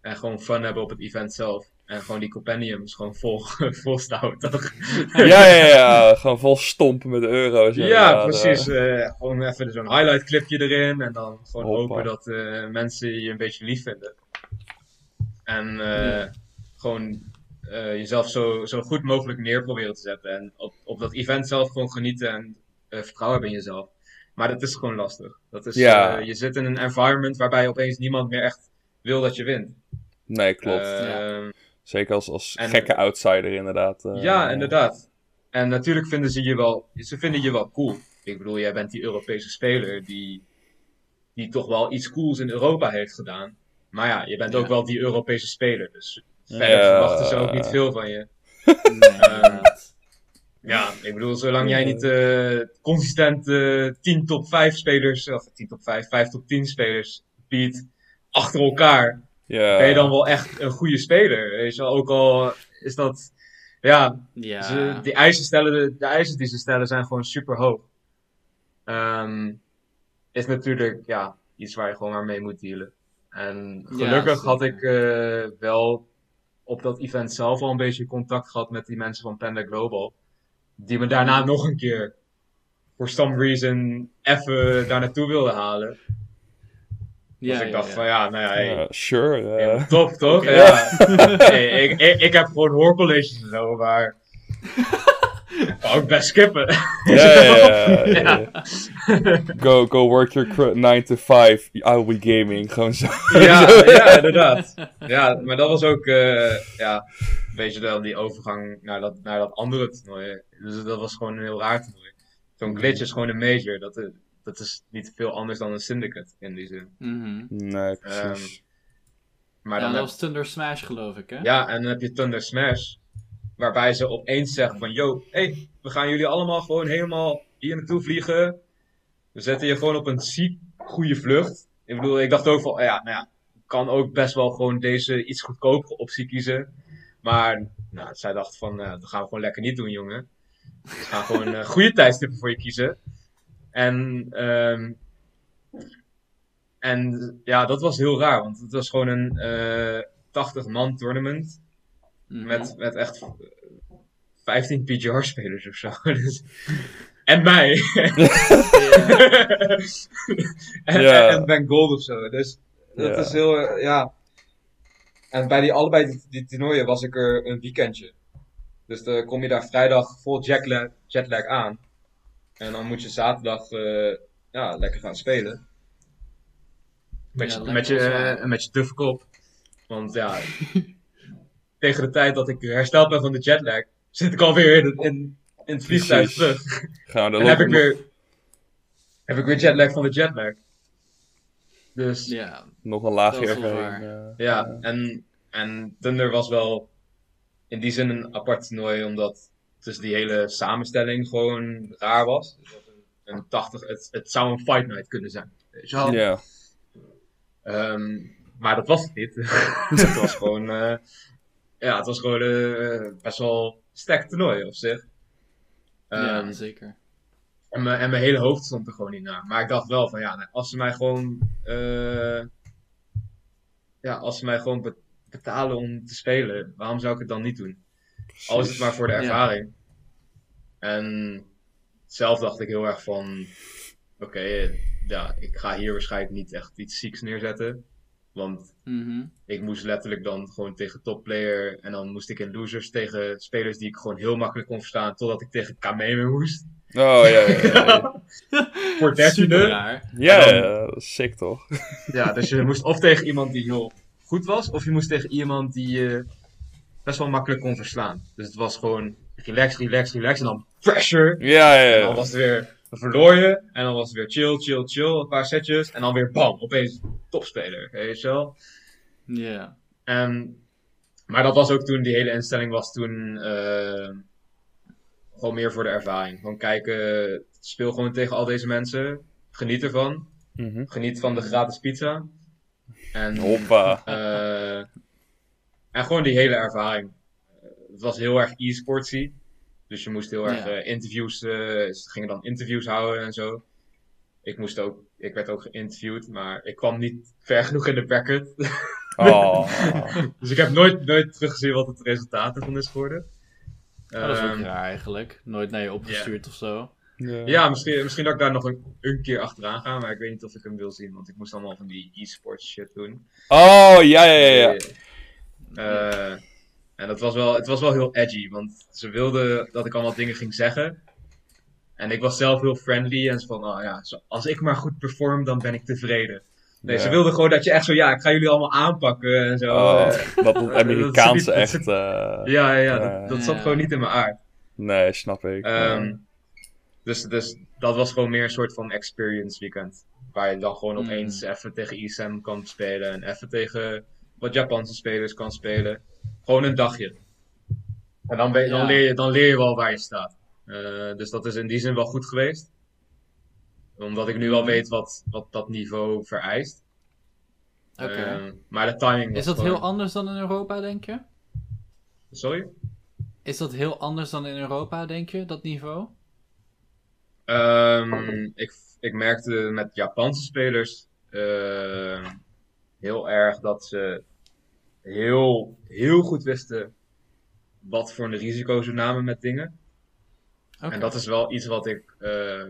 En gewoon fun hebben op het event zelf. En gewoon die compendiums gewoon vol, vol toch? Ja, ja, ja. Gewoon vol stompen met euro's. Ja, inderdaad, precies. eh. gewoon even zo'n highlight clipje erin. En dan gewoon Hoppa. hopen dat eh, mensen je een beetje lief vinden. En eh, gewoon eh, jezelf zo, zo goed mogelijk neer proberen te zetten. En op, op dat event zelf gewoon genieten en eh, vertrouwen hebben in jezelf. Maar dat is gewoon lastig. Dat is, Ja. eh, je zit in een environment waarbij opeens niemand meer echt wil dat je wint. Nee, klopt. Ehm, Zeker als, als en- gekke outsider, inderdaad. eh. Ja, inderdaad. En natuurlijk vinden ze je wel, ze vinden je wel cool. Ik bedoel, jij bent die Europese speler die, die toch wel iets cools in Europa heeft gedaan. Maar ja, je bent ook wel die Europese speler, dus verder verwachten ze ook niet veel van je. Nee, inderdaad. Ja, ik bedoel, zolang jij niet eh, consistent eh 10 top 5 spelers, of 10 top 5, 5 top 10 spelers biedt, achter elkaar, Ja. ben je dan wel echt een goede speler. Weet je wel, ook al is dat, ja, ze, die eisen stellen, de, de eisen die ze stellen zijn gewoon super hoog. Ehm, is natuurlijk, ja, iets waar je gewoon maar mee moet dealen. En gelukkig had ik eh, wel op dat event zelf al een beetje contact gehad met die mensen van Panda Global. Die me daarna nog een keer, for some reason, even daar naartoe wilden halen. ja, dus ik dacht ja. van ja, nou ja, hey, Ja, sure. helemaal top toch? Ja. Hey, ik, ik, ik heb gewoon hoorcolleges en zo, maar ik ook best skippen. Ja, ja, ja. Go, go work your 9 to 5. I'll be gaming. Gewoon zo. ja, ja, inderdaad. Ja, maar dat was ook eh, ja, een beetje dan die overgang naar dat, naar dat andere toernooi. Dus dat was gewoon een heel raar toernooi. Zo'n glitch is gewoon een major. Dat, is- dat is niet veel anders dan een syndicate in die zin. Mhm. Nee, precies. Maar ja, dan dat heb, was Thunder Smash, geloof ik, hè? ja, en dan heb je Thunder Smash. Waarbij ze opeens zeggen van, yo, hey, we gaan jullie allemaal gewoon helemaal hier naartoe vliegen. We zetten je gewoon op een ziek goede vlucht. Ik bedoel, ik dacht ook van, ja, nou ja, kan ook best wel gewoon deze iets goedkopere optie kiezen. Maar, nou, zij dacht van, eh, dat gaan we gewoon lekker niet doen, jongen. We gaan gewoon eh, goede tijdstippen voor je kiezen. En, ehm, en ja, dat was heel raar, want het was gewoon een eh 80-man tournament. Mhm. Met, met echt 15 PGR-spelers of zo. Dus- en mij. en, Ja. en, en Ben Gold of zo. Dus dat Ja. is heel, eh, ja. En bij die allebei die, die toernooien was ik er een weekendje. Dus dan kom je daar vrijdag vol jetlag, jetlag aan. En dan moet je zaterdag eh, ja, lekker gaan spelen. Met Ja, je, met je, eh, met je tuffe kop. Want ja, tegen de tijd dat ik hersteld ben van de jetlag, zit ik alweer in, in, in het vliegtuig Precies. terug. Gaan we En heb ik weer, heb ik weer jetlag van de jetlag. Dus Ja, nog een laagje waar. eh, ja, en, en Thunder was wel in die zin een apart toernooi, omdat dus die hele samenstelling gewoon raar was. Dus een, een 80, het, het zou een fight night kunnen zijn. Ja. Ehm, maar dat was het niet. het was gewoon, eh, ja, het was gewoon eh, best wel sterk toernooi op zich. ja, Ehm, zeker. en, mijn, en mijn hele hoofd stond er gewoon niet naar. Maar ik dacht wel van ja, nee, als ze mij gewoon, eh, ja, als ze mij gewoon be- betalen om te spelen, waarom zou ik het dan niet doen? Al is het maar voor de Ja. ervaring. En zelf dacht ik heel erg van, oké, eh, ja, ik ga hier waarschijnlijk niet echt iets zieks neerzetten. Want Mhm. ik moest letterlijk dan gewoon tegen topplayer. En dan moest ik in losers tegen spelers die ik gewoon heel makkelijk kon verstaan. Totdat ik tegen Kameme moest. Oh, ja, ja, ja. Voor dertiende. Ja, ja, dat is sick toch? Ja, dus je moest of tegen iemand die heel goed was. Of je moest tegen iemand die je best wel makkelijk kon verslaan. Dus het was gewoon relax, relax, relax. En dan pressure. Ja, ja, En dan ja. was het weer, dan verloor je. En dan was het weer chill, chill, chill. Een paar setjes. En dan weer bam, opeens topspeler. Weet je wel? Ja. Ehm, maar dat was ook toen, die hele instelling was toen eh, gewoon meer voor de ervaring. Gewoon kijken, speel gewoon tegen al deze mensen. Geniet ervan. Mhm. Geniet van de gratis pizza. En, Hoppa. eh, en gewoon die hele ervaring. Het was heel erg e-sportsy. Dus je moest heel erg Ja. eh, interviews, eh, ze gingen dan interviews houden en zo. Ik moest ook, ik werd ook geïnterviewd, maar ik kwam niet ver genoeg in de bracket. Oh. Dus ik heb nooit, nooit teruggezien wat het resultaat ervan is geworden. Oh, dat is ook Ehm, raar eigenlijk. Nooit naar je opgestuurd of zo. Ja. ja, misschien, misschien dat ik daar nog een, een keer achteraan ga, maar ik weet niet of ik hem wil zien, want ik moest allemaal van die e-sports shit doen. Oh, ja, ja, ja. ja. Eh, en dat was wel, het was wel heel edgy, want ze wilden dat ik allemaal dingen ging zeggen. En ik was zelf heel friendly en zo van, oh ja, als ik maar goed perform, dan ben ik tevreden. Nee, Ja. ze wilden gewoon dat je echt zo, ja, ik ga jullie allemaal aanpakken en zo. Oh, Eh, dat, Amerikaanse echt. zit- eh, ja, ja, ja, Ja. dat, dat zat Ja. gewoon niet in mijn aard. Nee, snap ik. Ehm, dus, dus dat was gewoon meer een soort van experience weekend. Waar je dan gewoon Mm. opeens even tegen ISM kan spelen. En even tegen wat Japanse spelers kan spelen. Gewoon een dagje. En dan, weet- dan, Ja. leer, je, dan leer je wel waar je staat. Eh, dus dat is in die zin wel goed geweest. Omdat ik nu wel Mm. weet wat, wat dat niveau vereist. Oké. Ehm, maar de timing was Is dat gewoon- heel anders dan in Europa, denk je? Sorry? Is dat heel anders dan in Europa, denk je, dat niveau? Ehm, ik, ik merkte met Japanse spelers ehm, heel erg dat ze heel, heel goed wisten wat voor een risico ze namen met dingen. Oké. En dat is wel iets wat ik eh,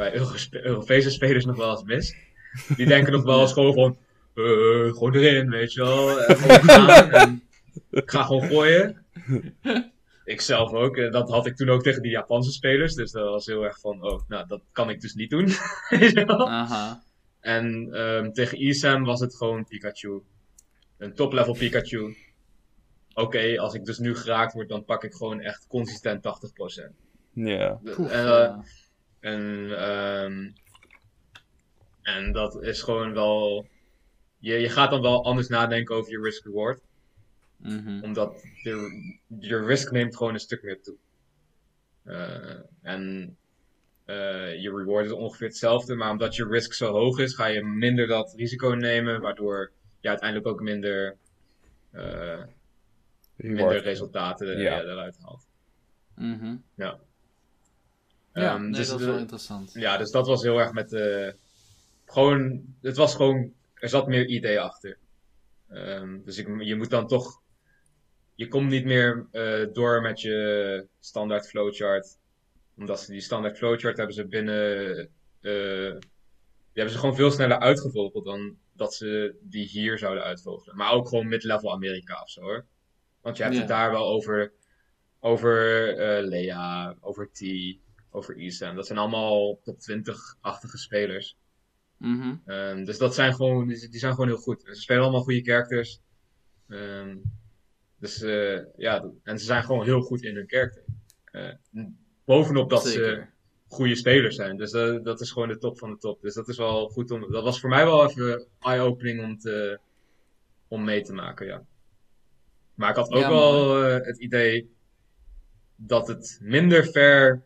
bij Euro- Europese spelers nog wel eens mis. Die denken nog wel eens gewoon van, eh, gewoon erin, weet je wel. En gewoon gaan en ik ga gewoon gooien. Ik zelf ook. Dat had ik toen ook tegen die Japanse spelers. Dus dat was heel erg van, oh, nou, dat kan ik dus niet doen. Weet je wel? Aha. En ehm, tegen Isam was het gewoon Pikachu. Een top-level Pikachu. Oké, als ik dus nu geraakt word, dan pak ik gewoon echt consistent 80%. Ja. Poef, en, ehm, en dat is gewoon wel. Je, je gaat dan wel anders nadenken over je risk-reward. mhm. Omdat je, je risk neemt gewoon een stuk meer toe. Eh, en eh, je reward is ongeveer hetzelfde, maar omdat je risk zo hoog is, ga je minder dat risico nemen, waardoor je uiteindelijk ook minder, eh, minder resultaten Ja. eruit haalt. Mhm. Ja. Ja, Ehm, nee, dus dat is wel interessant. Ja, dus dat was heel erg met de. Gewoon, het was gewoon. Er zat meer idee achter. Ehm, dus ik, je moet dan toch. Je komt niet meer eh, door met je standaard flowchart. Omdat ze die standaard flowchart hebben ze binnen. eh, die hebben ze gewoon veel sneller uitgevogeld dan dat ze die hier zouden uitvogelen. Maar ook gewoon mid-level Amerika of zo hoor. Want je hebt het daar wel over. Over eh, Lea, over T, over Isam. Dat zijn allemaal top 20-achtige spelers. Mhm. Ehm, dus dat zijn gewoon, die, die zijn gewoon heel goed. Ze spelen allemaal goede characters. Ehm, dus eh, ja, en ze zijn gewoon heel goed in hun character. Eh, bovenop dat ze goede spelers zijn. Dus dat, dat is gewoon de top van de top. Dus dat is wel goed om. Dat was voor mij wel even eye-opening om, te, om mee te maken, ja. Maar ik had ook Ja, wel eh, het idee dat het minder ver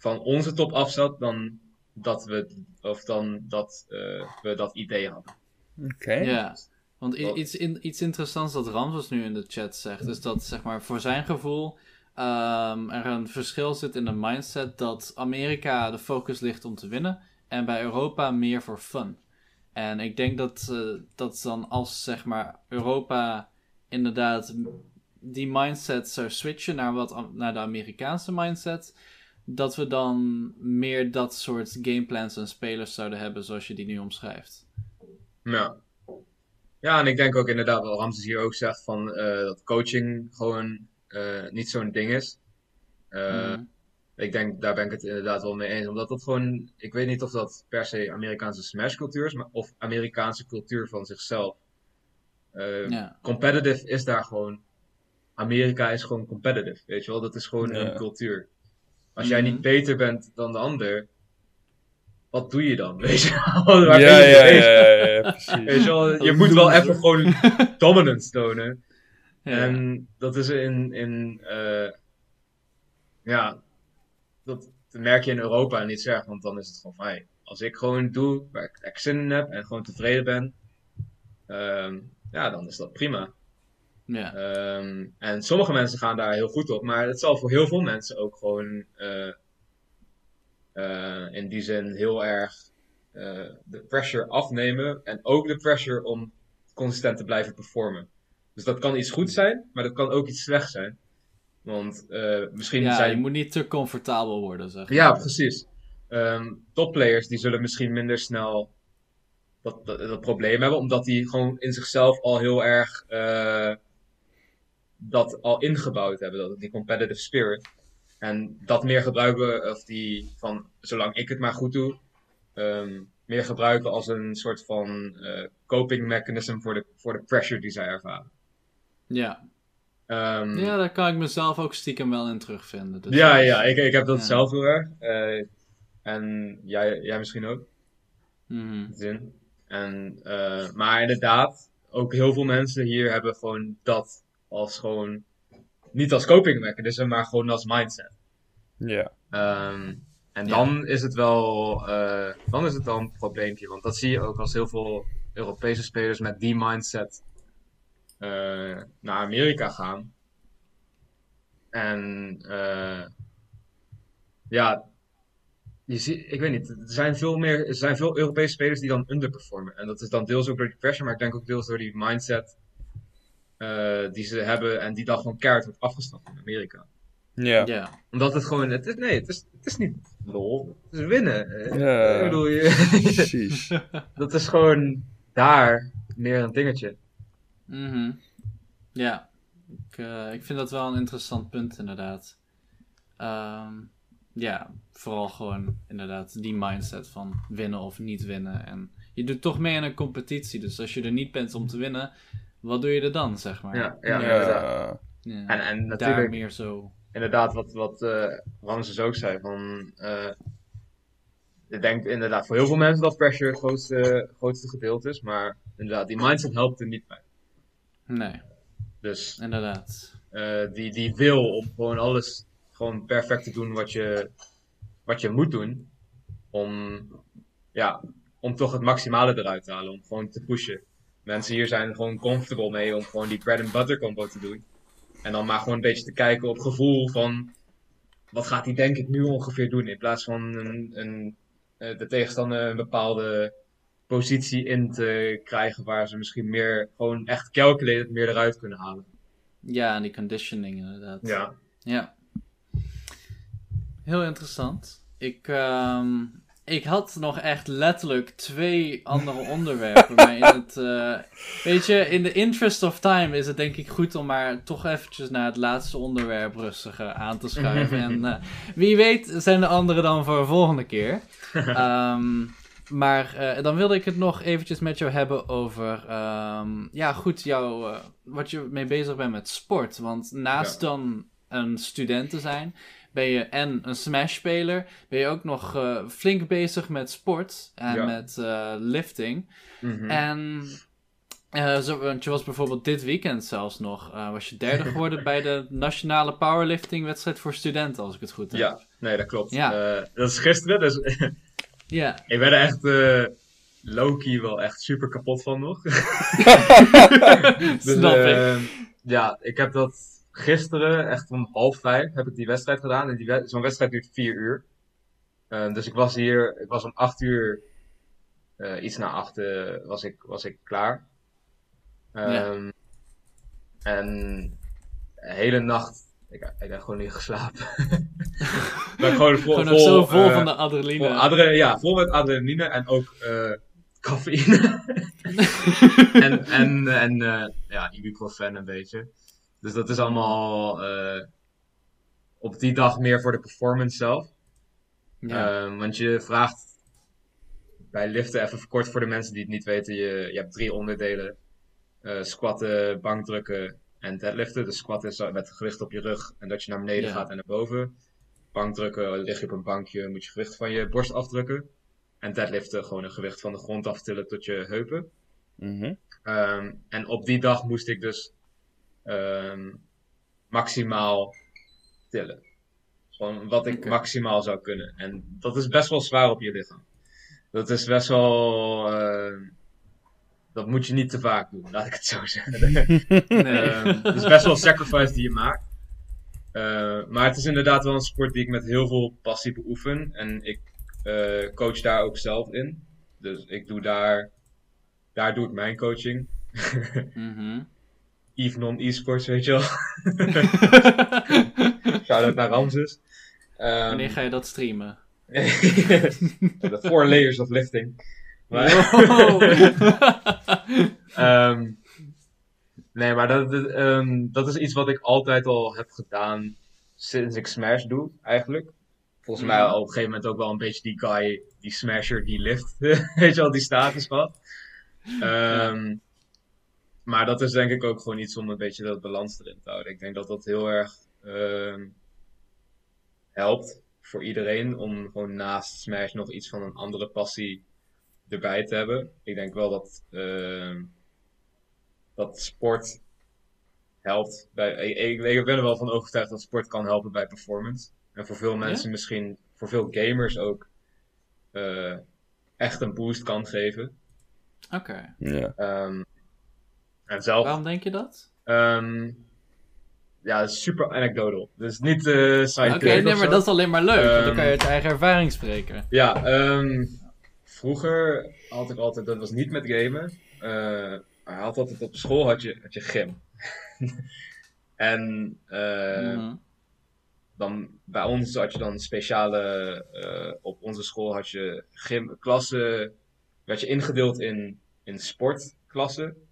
van onze top af zat dan dat we, of dan dat eh, we dat idee hadden. Oké. Ja, want iets, in, iets interessants dat Ramses nu in de chat zegt, is dat zeg maar voor zijn gevoel ehm, er een verschil zit in de mindset dat Amerika de focus ligt om te winnen en bij Europa meer voor fun. En ik denk dat, eh, dat dan als zeg maar Europa inderdaad die mindset zou switchen naar, wat, naar de Amerikaanse mindset, dat we dan meer dat soort gameplans en spelers zouden hebben zoals je die nu omschrijft. Ja. Ja, en ik denk ook inderdaad, wat Ramses hier ook zegt, van, eh, dat coaching gewoon eh, niet zo'n ding is. Eh, Mhm. Ik denk, daar ben ik het inderdaad wel mee eens. Omdat dat gewoon, ik weet niet of dat per se Amerikaanse Smash cultuur is, maar of Amerikaanse cultuur van zichzelf. Eh, Ja. Competitive is daar gewoon, Amerika is gewoon competitive, weet je wel? Dat is gewoon Ja. een cultuur. Als jij niet beter bent dan de ander, wat doe je dan? Weet je wel? Waar Ja, ben je ja, ja, bezig? ja, ja, precies. Weet je wel, je moet wel even gewoon dominance tonen. Ja. En dat is in, in eh, ja, dat merk je in Europa niet zo erg, want dan is het gewoon hey, als ik gewoon doe waar ik echt zin in heb en gewoon tevreden ben, ehm, ja, dan is dat prima. Ja. Ehm, en sommige mensen gaan daar heel goed op, maar het zal voor heel veel mensen ook gewoon eh, eh, in die zin heel erg eh, de pressure afnemen en ook de pressure om consistent te blijven performen. Dus dat kan iets goed zijn, maar dat kan ook iets slecht zijn. Want misschien ja, zijn je moet niet te comfortabel worden, zeg ja, maar. precies. Ehm, topplayers die zullen misschien minder snel dat, dat, dat probleem hebben, omdat die gewoon in zichzelf al heel erg dat al ingebouwd hebben, dat, die competitive spirit. En dat meer gebruiken, of die van zolang ik het maar goed doe, ehm, meer gebruiken als een soort van eh, coping mechanism voor de, voor de pressure die zij ervaren. Ja. Ehm, ja, daar kan ik mezelf ook stiekem wel in terugvinden. Dus Ja, ja, ik, ik heb dat Ja. zelf heel erg. Eh, en jij, jij misschien ook. Mhm. zin. En, eh, maar inderdaad, ook heel veel mensen hier hebben gewoon dat als gewoon, niet als coping mechanism, maar gewoon als mindset. Ja. Ehm, en dan is het wel, eh, dan is het wel een probleempje, want dat zie je ook als heel veel Europese spelers met die mindset eh, naar Amerika gaan. En eh, ja, je ziet, ik weet niet, er zijn veel meer, er zijn veel Europese spelers die dan underperformen. En dat is dan deels ook door die pressure, maar ik denk ook deels door die mindset eh, die ze hebben en die dan gewoon keihard wordt afgestapt in Amerika. Ja. Ja. Omdat het gewoon, het is, nee, het is, het is niet lol, het is winnen. Ja. Ik bedoel, je, Precies. dat is gewoon daar meer een dingetje. Mhm. Ja, ik, eh, ik vind dat wel een interessant punt inderdaad. Ehm, ja, vooral gewoon inderdaad die mindset van winnen of niet winnen. En je doet toch mee aan een competitie, dus als je er niet bent om te winnen, wat doe je er dan, zeg maar? Ja, ja, Ja. En, en Daar natuurlijk, meer zo. inderdaad, wat, wat eh Ramses ook zei, van, eh, ik denk inderdaad voor heel veel mensen dat pressure het grootste, grootste gedeelte is, maar inderdaad, die mindset helpt er niet bij. Nee, Dus inderdaad. eh, die, die wil om gewoon alles gewoon perfect te doen wat je, wat je moet doen. Om, ja, om toch het maximale eruit te halen. Om gewoon te pushen. Mensen hier zijn gewoon comfortable mee om gewoon die bread and butter combo te doen. En dan maar gewoon een beetje te kijken op gevoel van... Wat gaat hij denk ik nu ongeveer doen? In plaats van een, een, eh, de tegenstander een bepaalde positie in te krijgen waar ze misschien meer gewoon echt calculated meer eruit kunnen halen. Ja, en die conditioning inderdaad. Ja. Ja. Heel interessant. Ik, ehm, ik had nog echt letterlijk twee andere onderwerpen. maar in het, eh, weet je, in the interest of time is het denk ik goed om maar toch eventjes naar het laatste onderwerp rustig eh, aan te schuiven. en eh, wie weet zijn de andere dan voor een volgende keer. Ehm, maar eh, dan wilde ik het nog eventjes met jou hebben over, ehm, ja goed, jou, wat je mee bezig bent met sport. Want naast Ja. dan een student te zijn, ben je en een Smash-speler, ben je ook nog eh, flink bezig met sport en Ja. met eh, lifting. Mhm. En eh, zo, want je was bijvoorbeeld dit weekend zelfs nog, was je derde geworden bij de nationale powerlifting wedstrijd voor studenten, als ik het goed heb. Ja, nee, dat klopt. Ja. Dat is gisteren, dus Ja, ik ben er echt low-key wel echt super kapot van nog. Dus, snap ik. Ja, ik heb dat gisteren, echt om half vijf, heb ik die wedstrijd gedaan. En die wed- zo'n wedstrijd duurt vier uur. Eh, dus ik was hier, ik was om acht uur, eh, iets na acht, eh, was, ik, was ik klaar. Ehm, En de hele nacht, ik, ik heb gewoon niet geslapen. ben gewoon vol, gewoon vol, zo vol eh, van de adrenaline. Vol, adre- ja, vol met adrenaline en ook cafeïne. en en, en ja, ibuprofen een beetje. Dus dat is allemaal eh, op die dag meer voor de performance zelf. ja. Ehm, want je vraagt bij liften, even kort voor de mensen die het niet weten, je, je hebt drie onderdelen. Eh, squatten, bankdrukken en deadliften. Dus squatten is met het gewicht op je rug en dat je naar beneden Ja. gaat en naar boven. Bankdrukken, lig je op een bankje, moet je gewicht van je borst afdrukken. En deadliften, gewoon een gewicht van de grond aftillen tot je heupen. Mhm. Ehm, en op die dag moest ik dus ehm, maximaal tillen. Gewoon wat ik maximaal zou kunnen. En dat is best wel zwaar op je lichaam. Dat is best wel. ehm, dat moet je niet te vaak doen, laat ik het zo zeggen. nee. Ehm, het is best wel een sacrifice die je maakt. Eh, maar het is inderdaad wel een sport die ik met heel veel passie beoefen. En ik eh, coach daar ook zelf in. Dus ik doe daar. Daar doe ik mijn coaching. Mhm. Eve non-esports, weet je wel. Shout-out naar Ramses. Ehm, Wanneer ga je dat streamen? de four layers of lifting. Maar. Ehm, nee, maar dat, ehm, dat is iets wat ik altijd al heb gedaan sinds ik Smash doe, eigenlijk. Volgens mij Mhm. op een gegeven moment ook wel een beetje die guy, die smasher, die lift. Weet je wel, die status had. Ehm, Maar dat is denk ik ook gewoon iets om een beetje dat balans erin te houden. Ik denk dat dat heel erg ehm, helpt voor iedereen om gewoon naast Smash nog iets van een andere passie erbij te hebben. Ik denk wel dat, ehm, dat sport helpt. Bij, ik, ik, ben er wel van overtuigd dat sport kan helpen bij performance. En voor veel mensen misschien, voor veel gamers ook, eh, echt een boost kan geven. Oké. Ja. Ehm, en zelf, Waarom denk je dat? ehm, ja, super anecdotal. Dus niet Oké, scientific nee, of maar dat is alleen maar leuk. want dan Ehm, kan je uit eigen ervaring spreken. Ja, ehm, vroeger had ik altijd, dat was niet met gamen. eh maar had altijd op school had je, had je gym. en eh, Mhm. dan, bij ons had je dan speciale, op onze school had je gymklassen, werd je ingedeeld in, in sportklassen.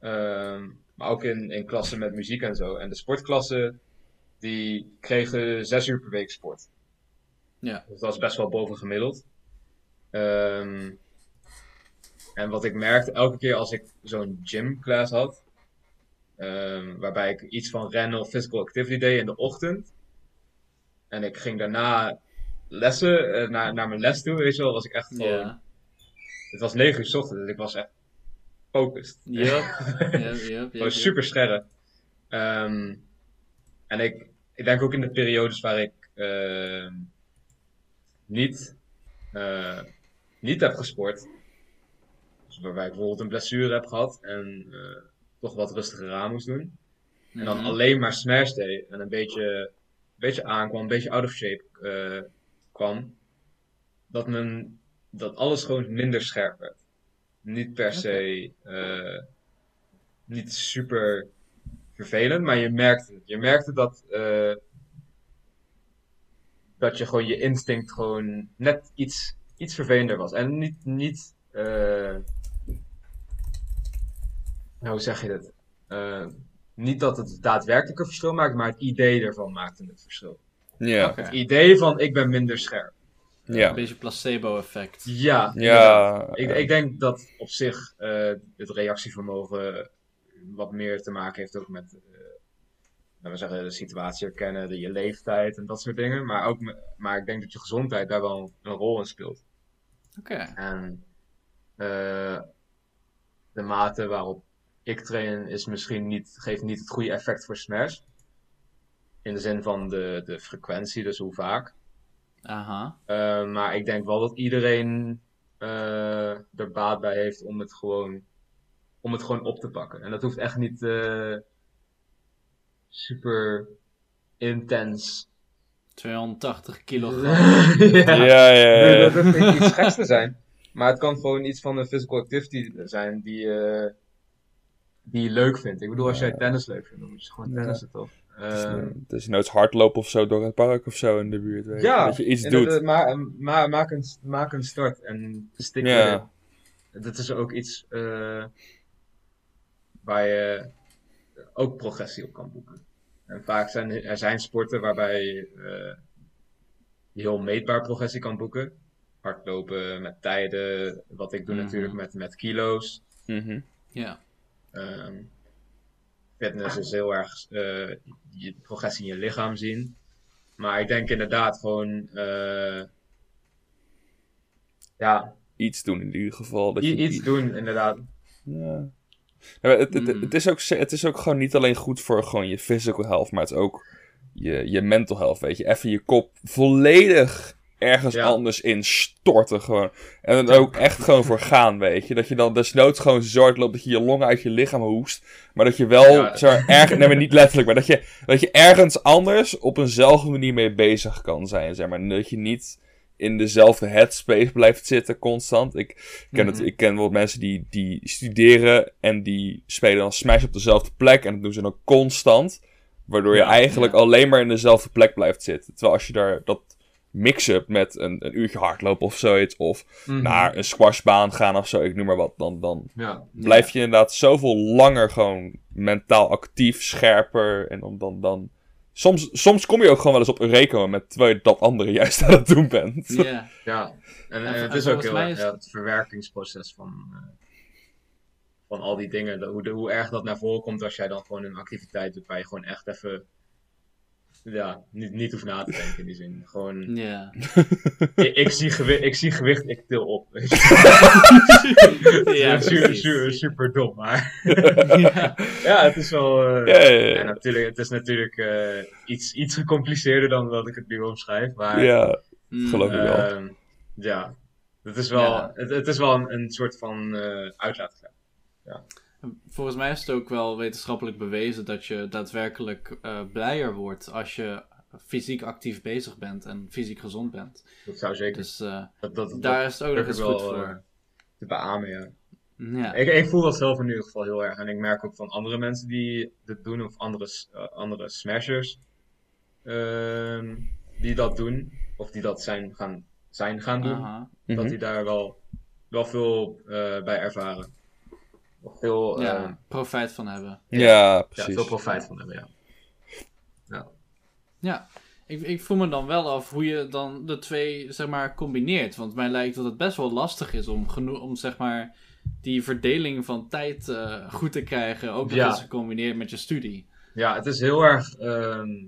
Ehm, maar ook in, in klassen met muziek en zo. En de sportklassen, die kregen zes uur per week sport. Ja. Dus dat was best wel boven gemiddeld. Ehm, en wat ik merkte, elke keer als ik zo'n gymclass had, ehm, waarbij ik iets van rennen of physical activity deed in de ochtend, en ik ging daarna lessen, eh, naar, naar mijn les toe, weet je wel, was ik echt gewoon... Ja. Het was 9 uur 's ochtends, dus ik was echt yep, yep, Gewoon yep. super scherp. Ehm, en ik, ik denk ook in de periodes waar ik ehm, niet, eh, niet heb gesport. Dus waarbij ik bijvoorbeeld een blessure heb gehad en eh, toch wat rustiger aan moest doen. En dan Mhm. alleen maar smash deed en een beetje, een beetje aankwam, een beetje out of shape eh, kwam. Dat, mijn, dat alles gewoon minder scherp werd. Niet per se, eh, niet super vervelend, maar je merkte het. Je merkte dat, eh, dat je gewoon je instinct gewoon net iets, iets vervelender was. En niet, niet eh, nou, hoe zeg je dat? Eh, niet dat het daadwerkelijk een verschil maakt, maar het idee ervan maakte het verschil. Ja. Oké. Het idee van ik ben minder scherp. Ja. Een beetje placebo-effect. Ja. Ja. Ik, ik denk dat op zich eh, het reactievermogen wat meer te maken heeft ook met, eh, laten we zeggen, de situatie herkennen, de, je leeftijd en dat soort dingen. Maar, ook, maar ik denk dat je gezondheid daar wel een rol in speelt. Oké. En eh, de mate waarop ik train is misschien niet, geeft niet het goede effect voor smash. In de zin van de, de frequentie, dus hoe vaak. Aha. Eh, maar ik denk wel dat iedereen eh, er baat bij heeft om het gewoon, om het gewoon op te pakken. En dat hoeft echt niet eh, super intens. 280 kilogram. ja. Ja, ja, dat hoeft niet iets geks te zijn. Maar het kan gewoon iets van een physical activity zijn die, eh, die je leuk vindt. Ik bedoel, als jij tennis leuk vindt, dan moet je gewoon Ja. tennissen toch? Eh, Het is nooit hardlopen of zo door het park of zo in de buurt. Weet ja, dat je iets doet. Maar, maar, maak, een, maak een start en stik Ja. erin. Dat is ook iets eh, waar je ook progressie op kan boeken. En vaak zijn er zijn sporten waarbij je heel meetbaar progressie kan boeken. Hardlopen met tijden, wat ik doe Mhm. natuurlijk met, met kilo's. Mhm. Ja. Ehm, fitness is heel erg eh, je progressie in je lichaam zien. Maar ik denk inderdaad gewoon, eh, ja, Iets doen in ieder geval. Dat i- je iets doen inderdaad. Ja. Ja, maar het, het, Mm. het, is ook, het is ook gewoon niet alleen goed voor gewoon je physical health, maar het is ook je, je mental health, weet je. Even je kop volledig ergens Ja. anders in storten gewoon. En dan ook echt gewoon voor gaan, weet je. Dat je dan desnoods gewoon zo hard loopt dat je je longen uit je lichaam hoest. Maar dat je wel, Ja. maar, erg, nee maar niet letterlijk, maar dat je, dat je ergens anders op eenzelfde manier mee bezig kan zijn, zeg maar. Dat je niet in dezelfde headspace blijft zitten constant. Ik ken, het, Mhm. ik ken wel mensen die, die studeren en die spelen dan Smash op dezelfde plek. En dat doen ze dan constant. Waardoor je Ja, eigenlijk alleen maar in dezelfde plek blijft zitten. Terwijl als je daar dat mix-up met een, een uurtje hardlopen of zoiets. Of Mhm. naar een squashbaan gaan of zo, ik noem maar wat. Dan, dan Ja. blijf je inderdaad zoveel langer gewoon mentaal actief, scherper. En dan, dan, dan... Soms, soms kom je ook gewoon wel eens op een rekening met terwijl je dat andere juist aan het doen bent. Ja. Ja, en, En en het is ook volgens heel mij erg is- ja, het verwerkingsproces van, eh, van al die dingen. De- hoe, de, hoe erg dat naar voren komt als jij dan gewoon een activiteit doet waar je gewoon echt even ja, niet, niet hoeft na te denken in die zin. Gewoon, Ja. ik, ik, zie gewicht, ik zie gewicht, ik til op. Weet je. Ja, super, super, super dom, maar Ja. ja, het is wel... eh, Ja, ja, ja. ja, natuurlijk, het is natuurlijk eh, iets, iets gecompliceerder dan dat ik het nu omschrijf, maar... Ja, Mm. Geloof ik wel. Ehm, ja, Het is wel, Ja. het, het is wel een, een soort van eh uitlaatklep. Volgens mij is het ook wel wetenschappelijk bewezen dat je daadwerkelijk eh, blijer wordt als je fysiek actief bezig bent en fysiek gezond bent. Dat zou zeker. Dus eh, dat, dat, dat daar is het ook nog eens goed voor. eh, te beamen, ja. ja. Ik, ik voel dat zelf in ieder geval heel erg. En ik merk ook van andere mensen die dit doen, of andere, andere smashers, ehm, die dat doen, of die dat zijn gaan, zijn gaan doen, Aha. dat Mhm. die daar wel, wel veel eh, bij ervaren. Of veel, ja, eh, profijt van hebben. Ja, ja, precies. veel profijt van hebben, ja. Ja, ik, ik voel me dan wel af hoe je dan de twee, zeg maar, combineert. Want mij lijkt dat het best wel lastig is om, om zeg maar, die verdeling van tijd eh, goed te krijgen. Ook nog Ja. eens gecombineerd met je studie. Ja, het is heel erg, ehm,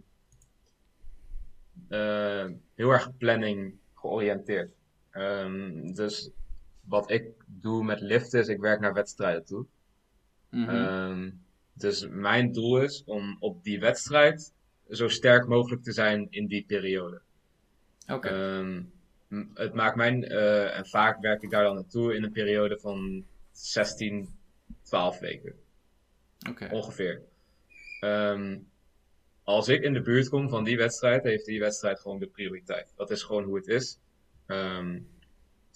eh, heel erg planning georiënteerd. Ehm, dus wat ik doe met liften is, ik werk naar wedstrijden toe. Mhm. Ehm, dus mijn doel is om op die wedstrijd zo sterk mogelijk te zijn in die periode. Oké, Ehm, het maakt mijn, eh, en vaak werk ik daar dan naartoe in een periode van 16, 12 weken. oké. Ongeveer. Ehm, als ik in de buurt kom van die wedstrijd, heeft die wedstrijd gewoon de prioriteit. Dat is gewoon hoe het is.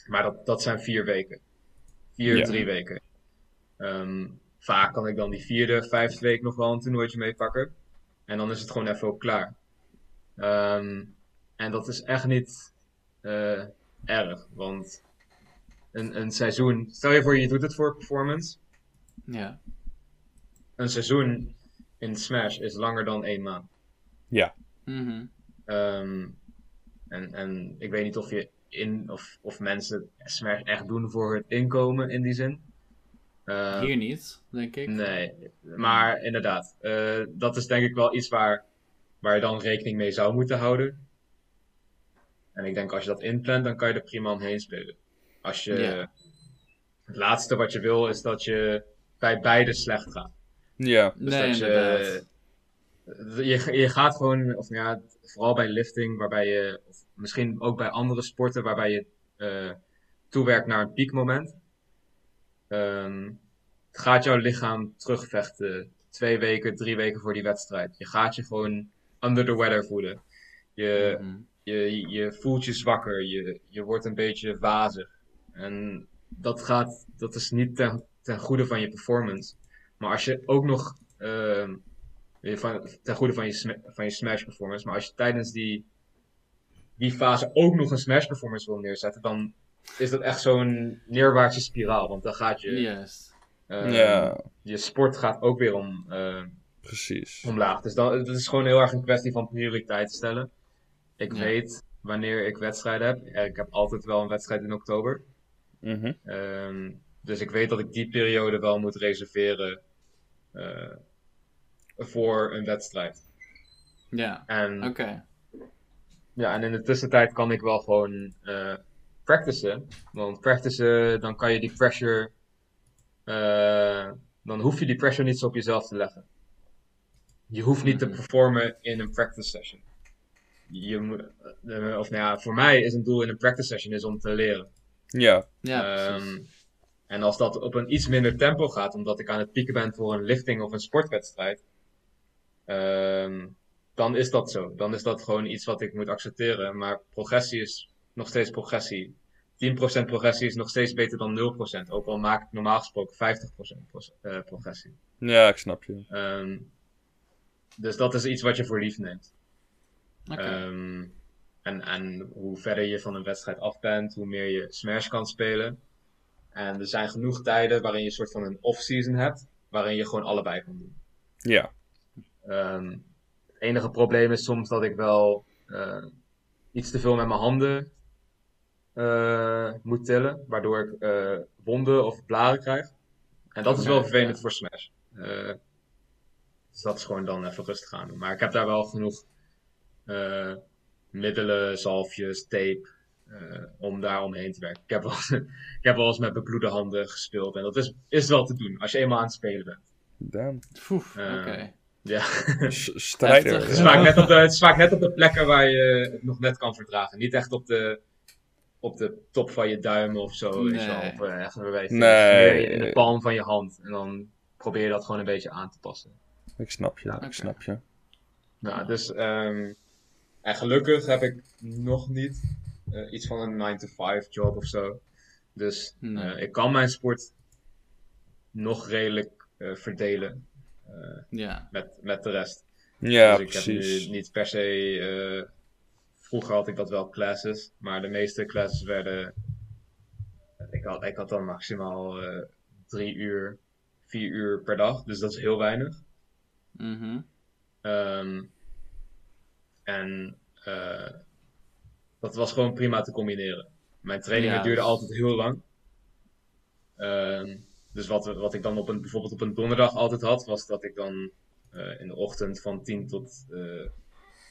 Maar dat, dat zijn vier weken. Vier, Ja. drie weken. Ehm, vaak kan ik dan die vierde, vijfde week nog wel een toernooitje meepakken. En dan is het gewoon even ook klaar. Ehm, en dat is echt niet eh, erg. Want een, een seizoen, stel je voor je doet het voor performance Ja, een seizoen in Smash is langer dan één maand. Mhm. Ehm, en, en ik weet niet of je in of, of mensen Smash echt doen voor het inkomen in die zin. Eh, hier niet, denk ik. nee, maar inderdaad, eh, dat is denk ik wel iets waar, waar je dan rekening mee zou moeten houden. En ik denk als je dat inplant, dan kan je er prima omheen spelen. Als je, het laatste wat je wil is dat je bij beide slecht gaat. Ja, Dus nee, dat inderdaad. je, je, je gaat gewoon, of ja, vooral bij lifting, waarbij je, of misschien ook bij andere sporten, waarbij je eh, toewerkt naar een piekmoment. Ehm, gaat jouw lichaam terugvechten twee weken, drie weken voor die wedstrijd. Je gaat je gewoon under the weather voelen. Je, Mhm. je, je voelt je zwakker, je, je wordt een beetje wazig. En dat, gaat, dat is niet ten, ten goede van je performance. Maar als je ook nog, ehm, van, ten goede van je, van je smash performance, maar als je tijdens die, die fase ook nog een smash performance wil neerzetten, dan is dat echt zo'n neerwaartse spiraal. Want dan gaat je, Juist. ehm, ja, je sport gaat ook weer om, ehm, precies. omlaag. Dus dan, het is gewoon heel erg een kwestie van prioriteiten stellen. Ik Ja. weet wanneer ik wedstrijden heb. Ik heb altijd wel een wedstrijd in oktober. Mhm. Ehm, dus ik weet dat ik die periode wel moet reserveren eh, voor een wedstrijd. Ja, En, oké. Ja, en in de tussentijd kan ik wel gewoon eh practicen. Want practicen, dan kan je die pressure. eh, dan hoef je die pressure niet zo op jezelf te leggen. Je hoeft niet te Mhm. performen in een practice session. Je moet, eh, of nou ja, voor mij is een doel in een practice session is om te leren. Ja, Ja, Ehm, en als dat op een iets minder tempo gaat, omdat ik aan het pieken ben voor een lifting of een sportwedstrijd, ehm, dan is dat zo. Dan is dat gewoon iets wat ik moet accepteren. Maar progressie is nog steeds progressie. 10% progressie is nog steeds beter dan 0%. Ook al maak ik normaal gesproken 50% pro- eh, progressie. ja, ik snap je. Ehm, dus dat is iets wat je voor lief neemt. Oké. Ehm, en, en hoe verder je van een wedstrijd af bent, hoe meer je Smash kan spelen. En er zijn genoeg tijden waarin je een soort van een off-season hebt, waarin je gewoon allebei kan doen. Ja, Ehm, het enige probleem is soms dat ik wel eh, iets te veel met mijn handen eh, moet tillen, waardoor ik eh, wonden of blaren krijg. En dat is wel vervelend ja. voor Smash. Eh, dus dat is gewoon dan even rustig aan doen. Maar ik heb daar wel genoeg eh, middelen, zalfjes, tape, eh, om daar omheen te werken. Ik heb, wel, ik heb wel eens met bebloede handen gespeeld en dat is, is wel te doen als je eenmaal aan het spelen bent. damn. Oké. Ja. Strijder. Heftig. Het is, vaak net op de, het is vaak net op de plekken waar je het nog net kan verdragen. Niet echt op de, op de top van je duim of zo. Nee. op, eh, echt een. Nee. In de palm van je hand. En dan probeer je dat gewoon een beetje aan te passen. Ik snap je, ik snap je. Nou, dus ehm, en gelukkig heb ik nog niet eh, iets van een 9-to-5 job of zo. Dus Nee. eh, ik kan mijn sport nog redelijk eh, verdelen eh, Ja. met, met de rest. Ja, dus ik heb precies. nu niet per se. eh, vroeger had ik dat wel classes, maar de meeste classes werden. Ik had, ik had dan maximaal eh, drie uur, vier uur per dag, dus dat is heel weinig. Mhm. Ehm, en eh, dat was gewoon prima te combineren. Mijn trainingen Ja. duurden altijd heel lang. Ehm, dus wat, wat ik dan op een, bijvoorbeeld op een donderdag altijd had, was dat ik dan eh, in de ochtend van 10 tot eh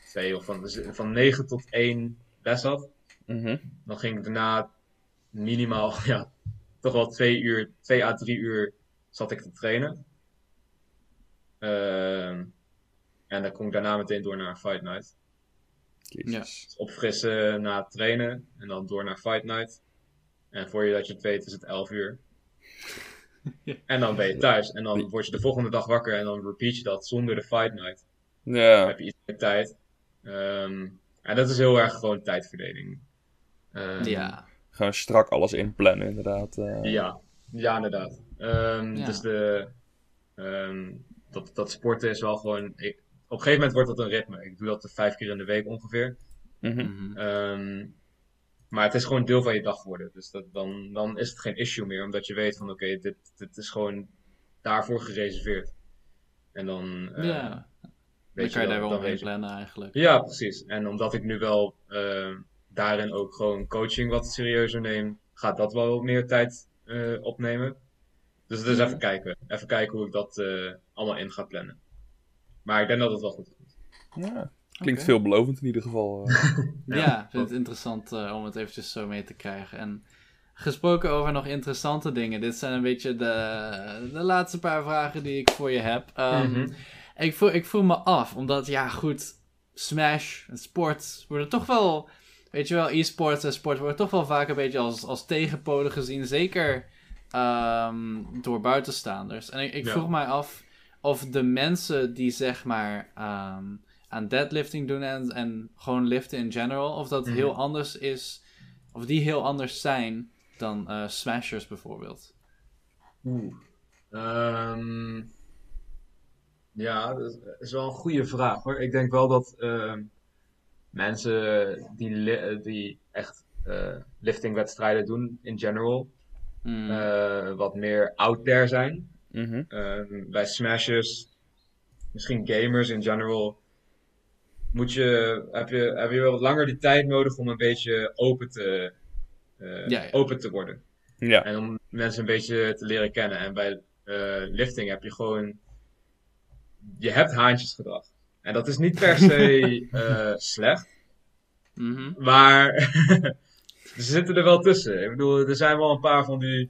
2 of van, dus van 9 tot 1 les had. Mhm. Dan ging ik daarna minimaal, ja, toch wel 2 uur, 2 à 3 uur zat ik te trainen. Ehm, en dan kon ik daarna meteen door naar een fight night. Jezus. opfrissen na het trainen en dan door naar Fight Night. En voor je dat je het weet is het 11 uur. Ja. En dan ben je thuis. En dan word je de volgende dag wakker en dan repeat je dat zonder de Fight Night. Dan Ja, heb je iets meer tijd. Ehm, en dat is heel erg gewoon tijdverdeling. Ehm, Ja. gewoon strak alles inplannen, inderdaad. eh. Ja, ja inderdaad. Ehm, Ja. Dus de, ehm, dat, dat sporten is wel gewoon... Ik, op een gegeven moment wordt dat een ritme. Ik doe dat vijf keer in de week ongeveer. Mhm. Mhm. Maar het is gewoon deel van je dag geworden. Dus dat, dan, dan is het geen issue meer, omdat je weet van oké, dit, dit is gewoon daarvoor gereserveerd. En dan eh, ja. Dan weet kan je je daar wel, omheen je. plannen eigenlijk. Ja, precies. En omdat ik nu wel eh, daarin ook gewoon coaching wat serieuzer neem, gaat dat wel meer tijd eh, opnemen. Dus het is even kijken. Even kijken hoe ik dat eh, allemaal in ga plannen. Maar ik denk dat het wel goed komt. Ja. Klinkt veelbelovend in ieder geval. eh. Ja, Ja, ik vind het interessant eh, om het eventjes zo mee te krijgen. En gesproken over nog interessante dingen. Dit zijn een beetje de, de laatste paar vragen die ik voor je heb. Ehm, Mhm. ik, voel, ik voel me af, omdat ja goed, Smash en sport worden toch wel, weet je wel, e-sports en sport worden toch wel vaak een beetje als, als tegenpolen gezien. Zeker ehm, door buitenstaanders. En ik, ik Ja. vroeg mij af of de mensen die zeg maar ehm, aan deadlifting doen en, en gewoon liften in general, of dat Mhm. heel anders is, of die heel anders zijn dan eh, smashers bijvoorbeeld. Oeh. Ehm, ja, dat is- wel een goede vraag hoor. Ik denk wel dat ehm, mensen die, li- die echt eh, liftingwedstrijden doen in general, Hmm. eh, wat meer out there zijn. Mhm. Ehm, bij smashers, misschien gamers in general, moet je, heb, je, heb je wel wat langer die tijd nodig om een beetje open te, eh, Ja, ja. open te worden. Ja. En om mensen een beetje te leren kennen. En bij eh, lifting heb je gewoon. Je hebt haantjesgedrag. En dat is niet per se eh, slecht. Mhm. Maar ze zitten er wel tussen. Ik bedoel, er zijn wel een paar van die,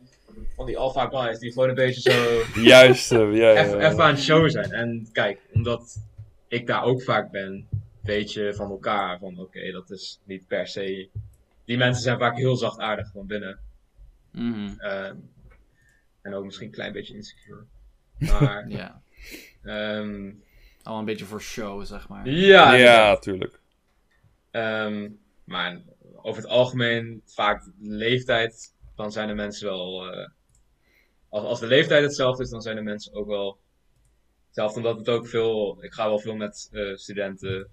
van die alpha guys die gewoon een beetje zo. Juist, ja, ja, even, ja. even aan het show zijn. En kijk, omdat ik daar ook vaak ben, weet je van elkaar van oké, dat is niet per se. Die mensen zijn vaak heel zachtaardig van binnen. Mhm. Ehm, en ook misschien een klein beetje insecure. Maar, Ja, ehm, al een beetje voor show, zeg maar. ja, Ja, tuurlijk. Ehm, maar over het algemeen, vaak de leeftijd, dan zijn de mensen wel. eh, als, als de leeftijd hetzelfde is, dan zijn de mensen ook wel hetzelfde. Omdat het ook veel. Ik ga wel veel met eh, studenten,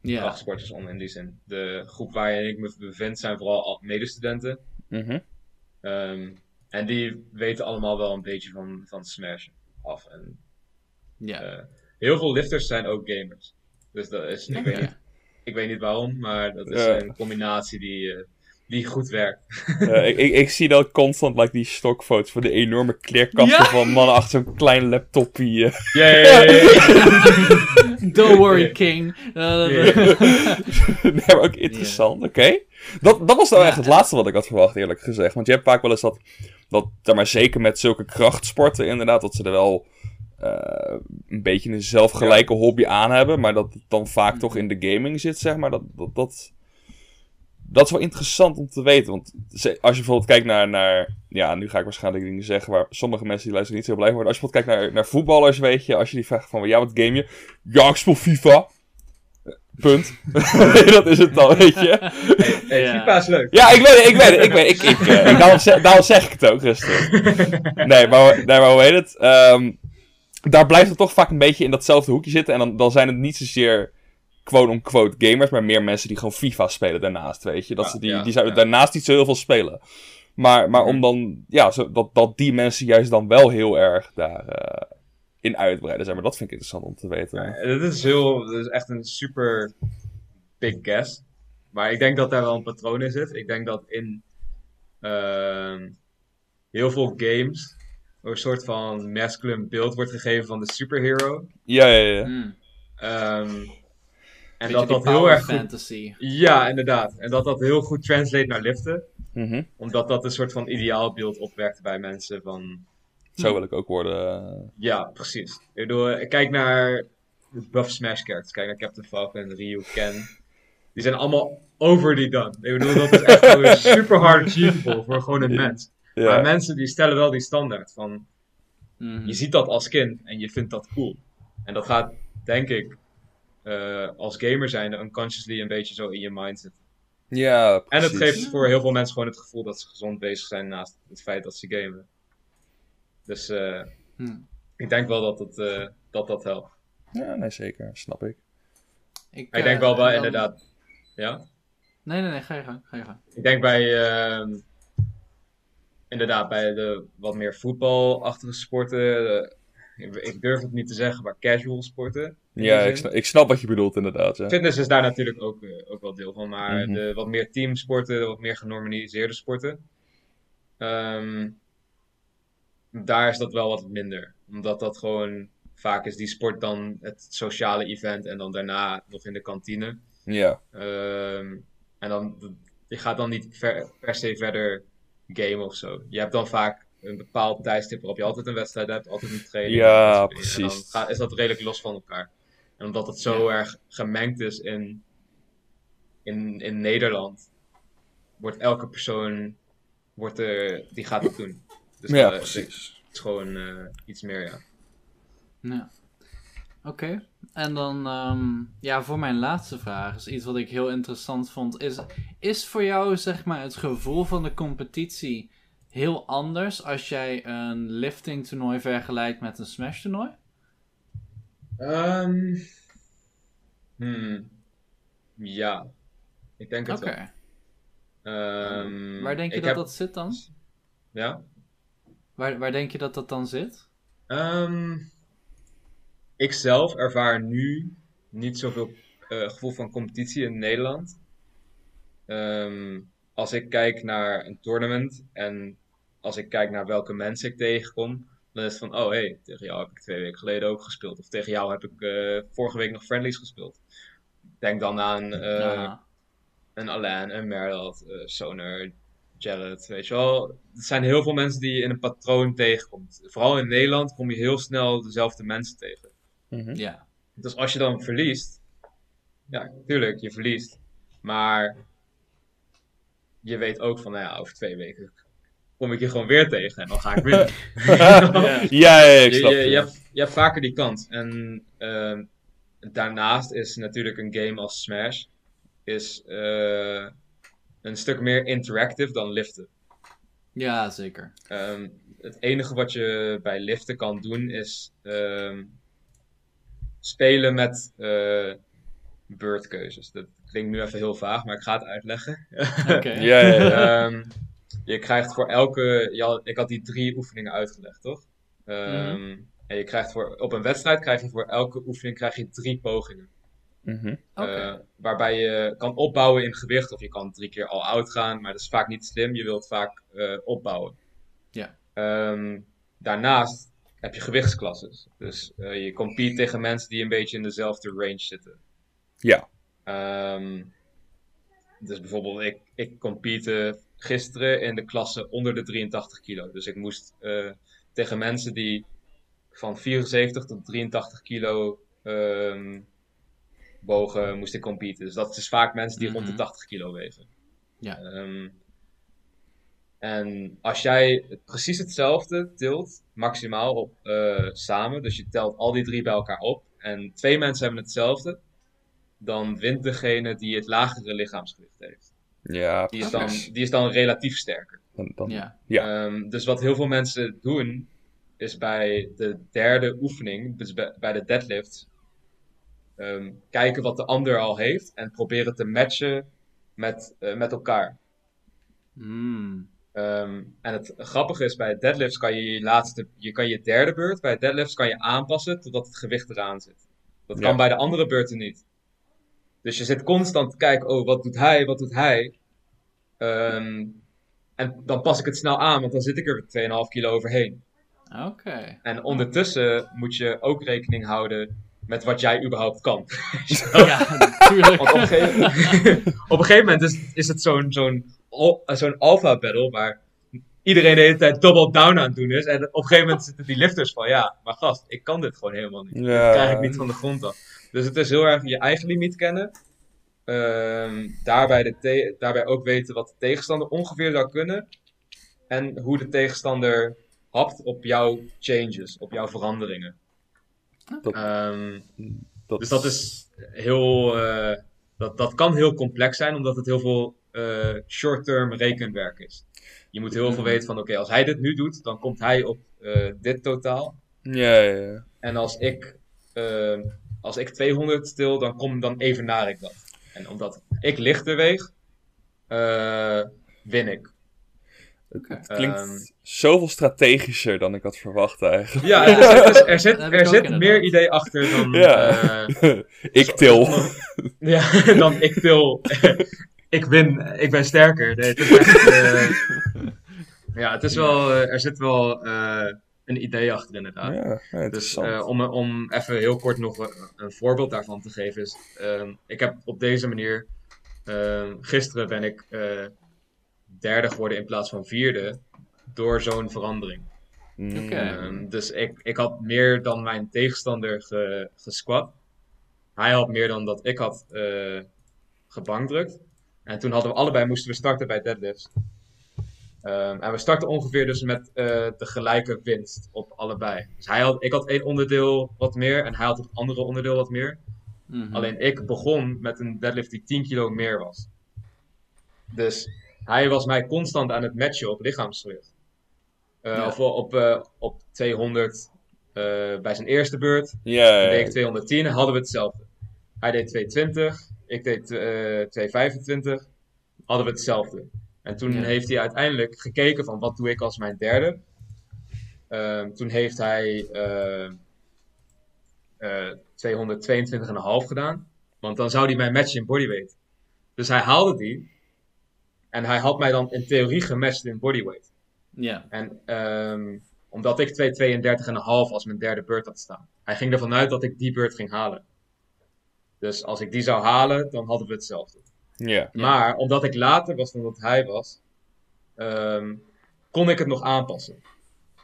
Ja, om in die zin. De groep waarin ik me bevind zijn vooral al- medestudenten. Mhm. Ehm, en die weten allemaal wel een beetje van, van Smash af. En ja. eh, heel veel lifters zijn ook gamers. Dus dat is, ik, weet Oké. niet, ik weet niet waarom, maar dat is Ja. een combinatie die, eh, die goed werkt. Eh, ik, ik, ik zie dat constant like, die stokfoto's van de enorme kleerkasten Ja. van mannen achter zo'n klein laptopje. eh. Yay! Don't worry, King. Eh, nee, maar ook interessant, oké. Dat, dat was nou Ja, echt het laatste wat ik had verwacht, eerlijk gezegd. Want je hebt vaak wel eens dat, dat maar zeker met zulke krachtsporten inderdaad, dat ze er wel eh, een beetje een zelfgelijke hobby aan hebben. Maar dat het dan vaak toch in de gaming zit, zeg maar. Dat, dat, dat dat is wel interessant om te weten. Want als je bijvoorbeeld kijkt naar, naar. Ja, nu ga ik waarschijnlijk dingen zeggen waar sommige mensen die luisteren niet zo blij worden. Als je bijvoorbeeld kijkt naar, naar voetballers, weet je. Als je die vraagt van ja, wat game je? Ja, ik speel FIFA. Punt. dat is het dan, weet je. Hey, Ja. FIFA is leuk. Ja, ik weet het, ik weet het. Ik weet, ik, ik, eh, ik, daarom, zeg, daarom zeg ik het ook, rustig. Nee, maar, nee, maar hoe heet het? Ehm, daar blijft het toch vaak een beetje in datzelfde hoekje zitten. En dan, dan zijn het niet zozeer quote-unquote gamers, maar meer mensen die gewoon FIFA spelen daarnaast, weet je. Dat Ja, ze die, ja, die zouden ja. daarnaast niet zo heel veel spelen. Maar, maar Mhm. om dan, ja, zo, dat, dat die mensen juist dan wel heel erg daar eh, in uitbreiden zijn. Maar dat vind ik interessant om te weten. Ja, dit is heel, dit is echt een super big guess. Maar ik denk dat daar wel een patroon in zit. Ik denk dat in ehm, heel veel games een soort van masculine beeld wordt gegeven van de superhero. Ja, ja, ja. Ehm, en dat die dat heel erg goed... fantasy. Ja, inderdaad. En dat dat heel goed translate naar liften. Mhm. Omdat dat een soort van ideaalbeeld opwekt bij mensen van... Zo wil ik ook worden. Ja, precies. Ik bedoel, ik kijk naar de buff Smash characters. Kijk naar Captain Falcon, Ryu, Ken. Die zijn allemaal overly done. Ik bedoel, dat is echt gewoon super hard achievable voor gewoon een mens. Maar mensen die stellen wel die standaard van... Mhm. Je ziet dat als kind en je vindt dat cool. En dat gaat, denk ik, eh, als gamer zijnde unconsciously een beetje zo in je mind zitten. ja En het precies. geeft voor heel veel mensen gewoon het gevoel dat ze gezond bezig zijn naast het feit dat ze gamen. Dus eh, Hmm. ik denk wel dat het, eh, dat, dat helpt. Ja, nee, zeker. Snap ik. Ik, ik denk wel wel dan- inderdaad. Ja? Nee, nee, nee, ga je gang. Ga je gang. Ik denk bij. ehm, inderdaad, bij de wat meer voetbalachtige sporten. ik, ik durf het niet te zeggen, maar casual sporten. Ja, ik snap, ik snap wat je bedoelt, inderdaad. Ja. Fitness is daar natuurlijk ook, eh, ook wel deel van. Maar Mhm. de wat meer teamsporten, de wat meer genormaliseerde sporten. ehm, daar is dat wel wat minder. Omdat dat gewoon. Vaak is die sport dan het sociale event en dan daarna nog in de kantine. Ja, Ehm, en dan, je gaat dan niet ver- per se verder gamen of zo. Je hebt dan vaak een bepaald tijdstip waarop je altijd een wedstrijd hebt, altijd een training. Ja, dingen. En dan precies. is dat redelijk los van elkaar. En omdat het zo erg gemengd is in, in, in Nederland, wordt elke persoon wordt er, die gaat het doen. Dus ja eh, precies. het is gewoon eh, iets meer, ja. Ja. Oké. En dan, ehm, ja, voor mijn laatste vraag is iets wat ik heel interessant vond. Is, is voor jou, zeg maar, het gevoel van de competitie heel anders als jij een lifting toernooi vergelijkt met een smash toernooi? Ehm, hmm. Ja, ik denk het wel. Ehm, Waar denk je dat heb- dat zit dan? Ja? Waar, waar denk je dat dat dan zit? Ehm, ik zelf ervaar nu niet zoveel eh, gevoel van competitie in Nederland. Als ik kijk naar een tournament en als ik kijk naar welke mensen ik tegenkom, dan is het van, oh hé, hey, tegen jou heb ik twee weken geleden ook gespeeld. Of tegen jou heb ik eh, vorige week nog friendlies gespeeld. Denk dan aan eh, Ja. een Alain, een Merlot, eh Soner, Jared, weet je wel. Er zijn heel veel mensen die je in een patroon tegenkomt. Vooral in Nederland kom je heel snel dezelfde mensen tegen. Mhm. ja. Dus als je dan verliest, ja, tuurlijk, je verliest. Maar je weet ook van, nou ja, over twee weken kom ik je gewoon weer tegen en dan ga ik winnen. Ja. Ja, ja, ja, ik je, snap je, je. je, hebt, je hebt vaker die kans. En ehm, daarnaast is natuurlijk een game als Smash is, eh, een stuk meer interactive dan liften. ja, zeker. Ehm, het enige wat je bij liften kan doen is ehm, spelen met eh beurtkeuzes. Dat klinkt nu even heel vaag, maar ik ga het uitleggen. Oké. Ja, ja, ja. Ehm, je krijgt voor elke. had- ik had die drie oefeningen uitgelegd, toch? Ehm, En je krijgt voor, op een wedstrijd krijg je voor elke oefening krijg je drie pogingen. Mhm. Oké. Eh, waarbij je kan opbouwen in gewicht, of je kan drie keer al oud gaan, maar dat is vaak niet slim. Je wilt vaak eh, opbouwen. Ja. Ehm, daarnaast heb je gewichtsklasses. Dus eh, je compete tegen mensen die een beetje in dezelfde range zitten. Ja. Ehm, dus bijvoorbeeld, ik, ik compete gisteren in de klasse onder de 83 kilo. Dus ik moest eh, tegen mensen die van 74 tot 83 kilo ehm, bogen, moest ik competen. Dus dat is vaak mensen die rond de Mhm. 80 kilo wegen. Ja. Ehm, en als jij precies hetzelfde tilt, maximaal op, eh, samen, dus je telt al die drie bij elkaar op, en twee mensen hebben hetzelfde, dan wint degene die het lagere lichaamsgewicht heeft. Ja, Die is dan, die is dan relatief sterker. dan, dan- Ja. Ja. Ehm, dus wat heel veel mensen doen, is bij de derde oefening, dus bij, de deadlift, ehm, kijken wat de ander al heeft en proberen te matchen met, eh, met elkaar. Mm. Ehm, en het grappige is, bij deadlifts kan je je laatste, je kan je derde beurt, bij deadlifts kan je aanpassen totdat het gewicht eraan zit. Dat kan bij de andere beurten niet. Dus je zit constant te kijken, oh, wat doet hij, wat doet hij? Ehm, en dan pas ik het snel aan, want dan zit ik er 2,5 kilo overheen. Oké. En ondertussen moet je ook rekening houden met wat jij überhaupt kan. Ja, natuurlijk. Want op een gegeven, op een gegeven moment is, is het zo'n zo'n zo'n alpha battle waar iedereen de hele tijd double down aan het doen is. En op een gegeven moment zitten die lifters van ja, maar gast, ik kan dit gewoon helemaal niet. Ja. Dat krijg ik niet van de grond af. Dus het is heel erg je eigen limiet kennen. Ehm, daarbij, de daarbij ook weten wat de tegenstander ongeveer zou kunnen. En hoe de tegenstander hapt op jouw changes, op jouw veranderingen. Dat- Ehm, dat, dus dat is heel. eh, dat, dat kan heel complex zijn, omdat het heel veel eh, short-term rekenwerk is. Je moet heel veel Mhm. weten van: oké, als hij dit nu doet, dan komt hij op eh, dit totaal. Ja, ja, ja. En als ik, eh, als ik 200 stil, dan, kom, dan evenaar ik dat. En omdat ik lichter weeg, eh, win ik. Het klinkt Ehm. zoveel strategischer dan ik had verwacht eigenlijk. Ja, er zit, dus- er zit, er zit inderdaad. meer idee achter dan. Ja. eh, ik til. Ja, dan ik til. ik win, ik ben sterker. Nee, het is echt, eh, ja, het is wel, er zit wel eh, een idee achter inderdaad. Ja, ja, Dus eh, om, om even heel kort nog een, een voorbeeld daarvan te geven is, ehm, ik heb op deze manier, ehm, gisteren ben ik eh, derde geworden in plaats van vierde, door zo'n verandering. Mm. Ehm, dus ik, ik had meer dan mijn tegenstander ge, gesquat. Hij had meer dan dat ik had eh gebankdrukt. En toen hadden we allebei moesten we starten bij deadlifts. Ehm, en we starten ongeveer dus met eh, de gelijke winst op allebei. Dus hij had, ik had één onderdeel wat meer en hij had het andere onderdeel wat meer. Mhm. Alleen ik begon met een deadlift die 10 kilo meer was. Dus hij was mij constant aan het matchen op lichaamsgewicht. Eh, Ja. Of op, eh, op 200 eh, bij zijn eerste beurt. Ja, deed ik ja. 210 en hadden we hetzelfde. Hij deed 220, ik deed eh 225, hadden we hetzelfde. En toen Ja. heeft hij uiteindelijk gekeken van wat doe ik als mijn derde. Ehm, toen heeft hij eh eh 222,5 gedaan. Want dan zou hij mij matchen in bodyweight. Dus hij haalde die. En hij had mij dan in theorie gematcht in bodyweight. Ja. En ehm, omdat ik 232,5 als mijn derde beurt had staan. Hij ging ervan uit dat ik die beurt ging halen. Dus als ik die zou halen, dan hadden we hetzelfde. Ja. Maar omdat ik later was dan dat hij was, ehm, kon ik het nog aanpassen.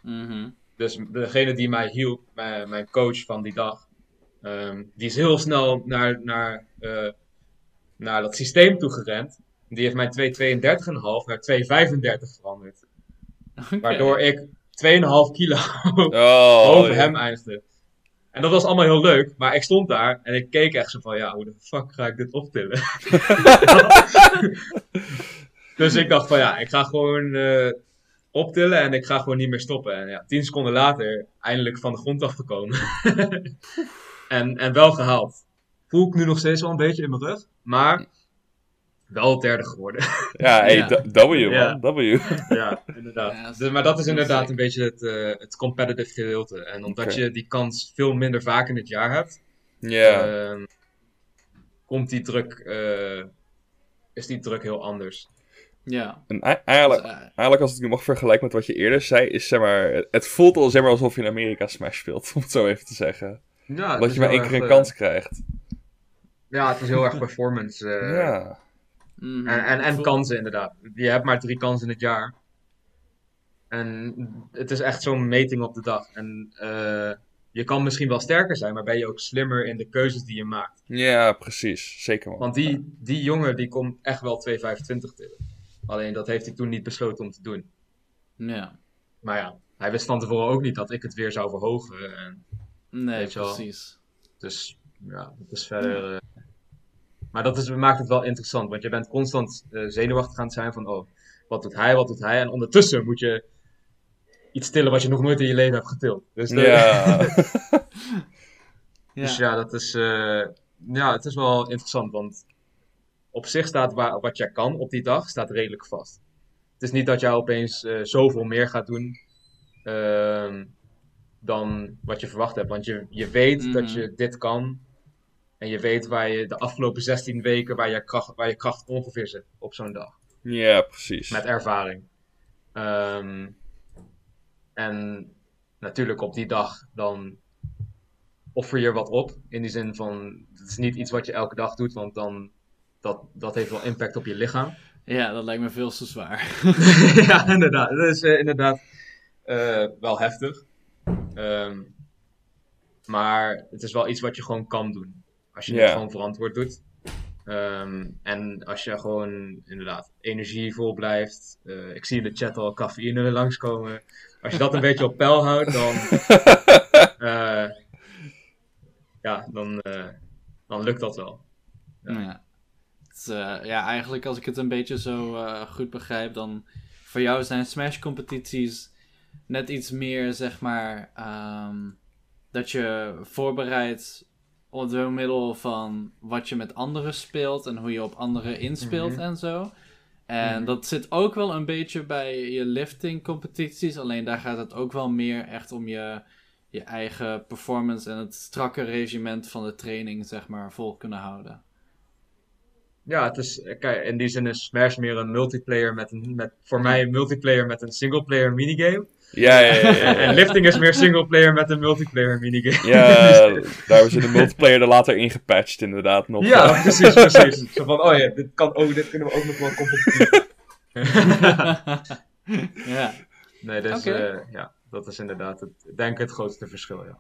Mhm. Dus degene die mij hielp, mijn, mijn coach van die dag, ehm, die is heel snel naar, naar, eh, naar dat systeem toe gerend. Die heeft mijn 232,5 naar 235 veranderd. Waardoor ik 2,5 kilo Oh, over ja. hem eindigde. En dat was allemaal heel leuk, maar ik stond daar en ik keek echt zo van, ja, hoe de fuck ga ik dit optillen? dus ik dacht van, ja, ik ga gewoon eh, optillen en ik ga gewoon niet meer stoppen. En ja, tien seconden later, eindelijk van de grond afgekomen. en, en wel gehaald. Voel ik nu nog steeds wel een beetje in mijn rug, maar wel derde geworden. Ja, hey, Ja. W, Ja. man. W. Ja, inderdaad. Ja, dat is- Dus, maar dat is inderdaad een beetje het, eh, het competitive gedeelte. En omdat je die kans veel minder vaak in het jaar hebt, Ja. ehm, komt die druk, eh, is die druk heel anders. Ja. En ei- eigenlijk, Dus, eh, eigenlijk als ik het nu mag vergelijken met wat je eerder zei, is zeg maar, het voelt al zeg maar alsof je in Amerika Smash speelt, om het zo even te zeggen. Ja, Dat je maar één keer een kans krijgt. Ja, het is heel erg performance. eh, mhm. En, en, en kansen inderdaad. Je hebt maar drie kansen in het jaar. En het is echt zo'n meting op de dag. En eh, je kan misschien wel sterker zijn, maar ben je ook slimmer in de keuzes die je maakt. Ja, precies. Zeker man. Want die, die jongen die komt echt wel 2,25 tillen. Alleen dat heeft hij toen niet besloten om te doen. Ja. Maar ja, hij wist van tevoren ook niet dat ik het weer zou verhogen. En, Nee, precies. dus ja, dat is verder. eh, Maar dat is, maakt het wel interessant, want je bent constant eh, zenuwachtig aan het zijn van, oh, wat doet hij, wat doet hij? En ondertussen moet je iets tillen wat je nog nooit in je leven hebt getild. Dus, de- Ja. Ja. dus ja, dat is, eh, ja, het is wel interessant, want op zich staat waar, wat jij kan op die dag, staat redelijk vast. Het is niet dat jij opeens eh, zoveel meer gaat doen ehm, dan wat je verwacht hebt. Want je, je weet dat je dit kan. En je weet waar je de afgelopen 16 weken waar je kracht, waar je kracht ongeveer zit op zo'n dag. ja, precies. Met ervaring. Ehm, en natuurlijk op die dag dan offer je er wat op. In die zin van, het is niet iets wat je elke dag doet, want dan, dat, dat heeft wel impact op je lichaam. ja, dat lijkt me veel te zwaar. ja, inderdaad. Dat is eh, inderdaad eh, wel heftig. Ehm, maar het is wel iets wat je gewoon kan doen. Als je het gewoon verantwoord doet. Ehm, en als je gewoon inderdaad energievol blijft. eh, ik zie in de chat al cafeïne langskomen. Als je dat een beetje op peil houdt, dan, eh, ja, dan, eh, dan lukt dat wel. Ja. Ja. Het is, eh, ja, eigenlijk als ik het een beetje zo eh, goed begrijp, dan voor jou zijn Smash competities net iets meer, zeg maar, ehm, dat je voorbereidt door middel van wat je met anderen speelt en hoe je op anderen inspeelt Mhm. en zo. En Mhm. dat zit ook wel een beetje bij je lifting competities, alleen daar gaat het ook wel meer echt om je, je eigen performance en het strakke regiment van de training, zeg maar, vol kunnen houden. Ja, het is, kijk, in die zin is Smash meer een multiplayer met een, met, voor mij een multiplayer met een singleplayer minigame. Ja, ja, ja. ja, En, en lifting is meer singleplayer met een multiplayer minigame. Ja, daar hebben ze de multiplayer er later in gepatcht, inderdaad. Nog. Ja, precies, precies. Zo van, oh ja, dit, kan ook, dit kunnen we ook nog wel competitief. ja, Nee, dus eh, ja, dat is inderdaad het, ik denk het grootste verschil, ja.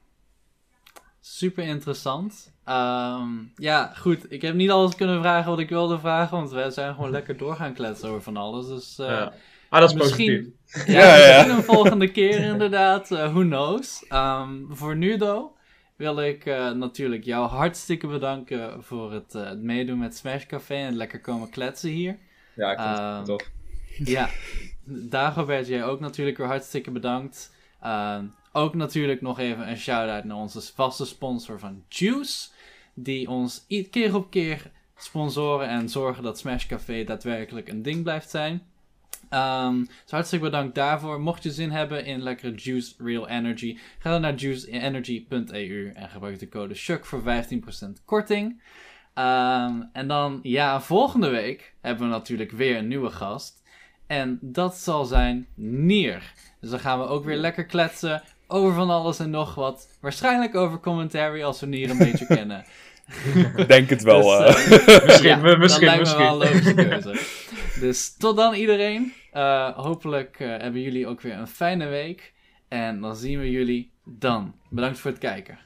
super interessant. Ehm, ja, goed. Ik heb niet alles kunnen vragen wat ik wilde vragen, want we zijn gewoon lekker door gaan kletsen over van alles. Dus eh, Ja. Ah, dat is misschien- positief. Ja, Ja, ja. misschien een volgende keer inderdaad. eh, who knows. Ehm, voor nu, though, wil ik eh, natuurlijk jou hartstikke bedanken voor het, eh, het meedoen met Smash Café en het lekker komen kletsen hier. Ja, ik Ehm, het tof. Ja, Dagobert, jij ook natuurlijk weer hartstikke bedankt. Ehm, ook natuurlijk nog even een shout-out naar onze vaste sponsor van Juice. Die ons keer op keer sponsoren en zorgen dat Smash Café daadwerkelijk een ding blijft zijn. Ehm, dus hartstikke bedankt daarvoor. Mocht je zin hebben in lekkere Juice Real Energy, ga dan naar juiceenergy.eu en gebruik de code SHUK voor 15% korting. Ehm, en dan, ja, volgende week hebben we natuurlijk weer een nieuwe gast. En dat zal zijn Nier. Dus dan gaan we ook weer lekker kletsen over van alles en nog wat. Waarschijnlijk over commentary als we Nier een beetje kennen. Ik denk het wel. Dus, eh. eh, Misschien, ja, mi- misschien, dat lijkt me wel een misschien. logische keuze. Dus tot dan iedereen. Eh, hopelijk eh, hebben jullie ook weer een fijne week. En dan zien we jullie dan. Bedankt voor het kijken.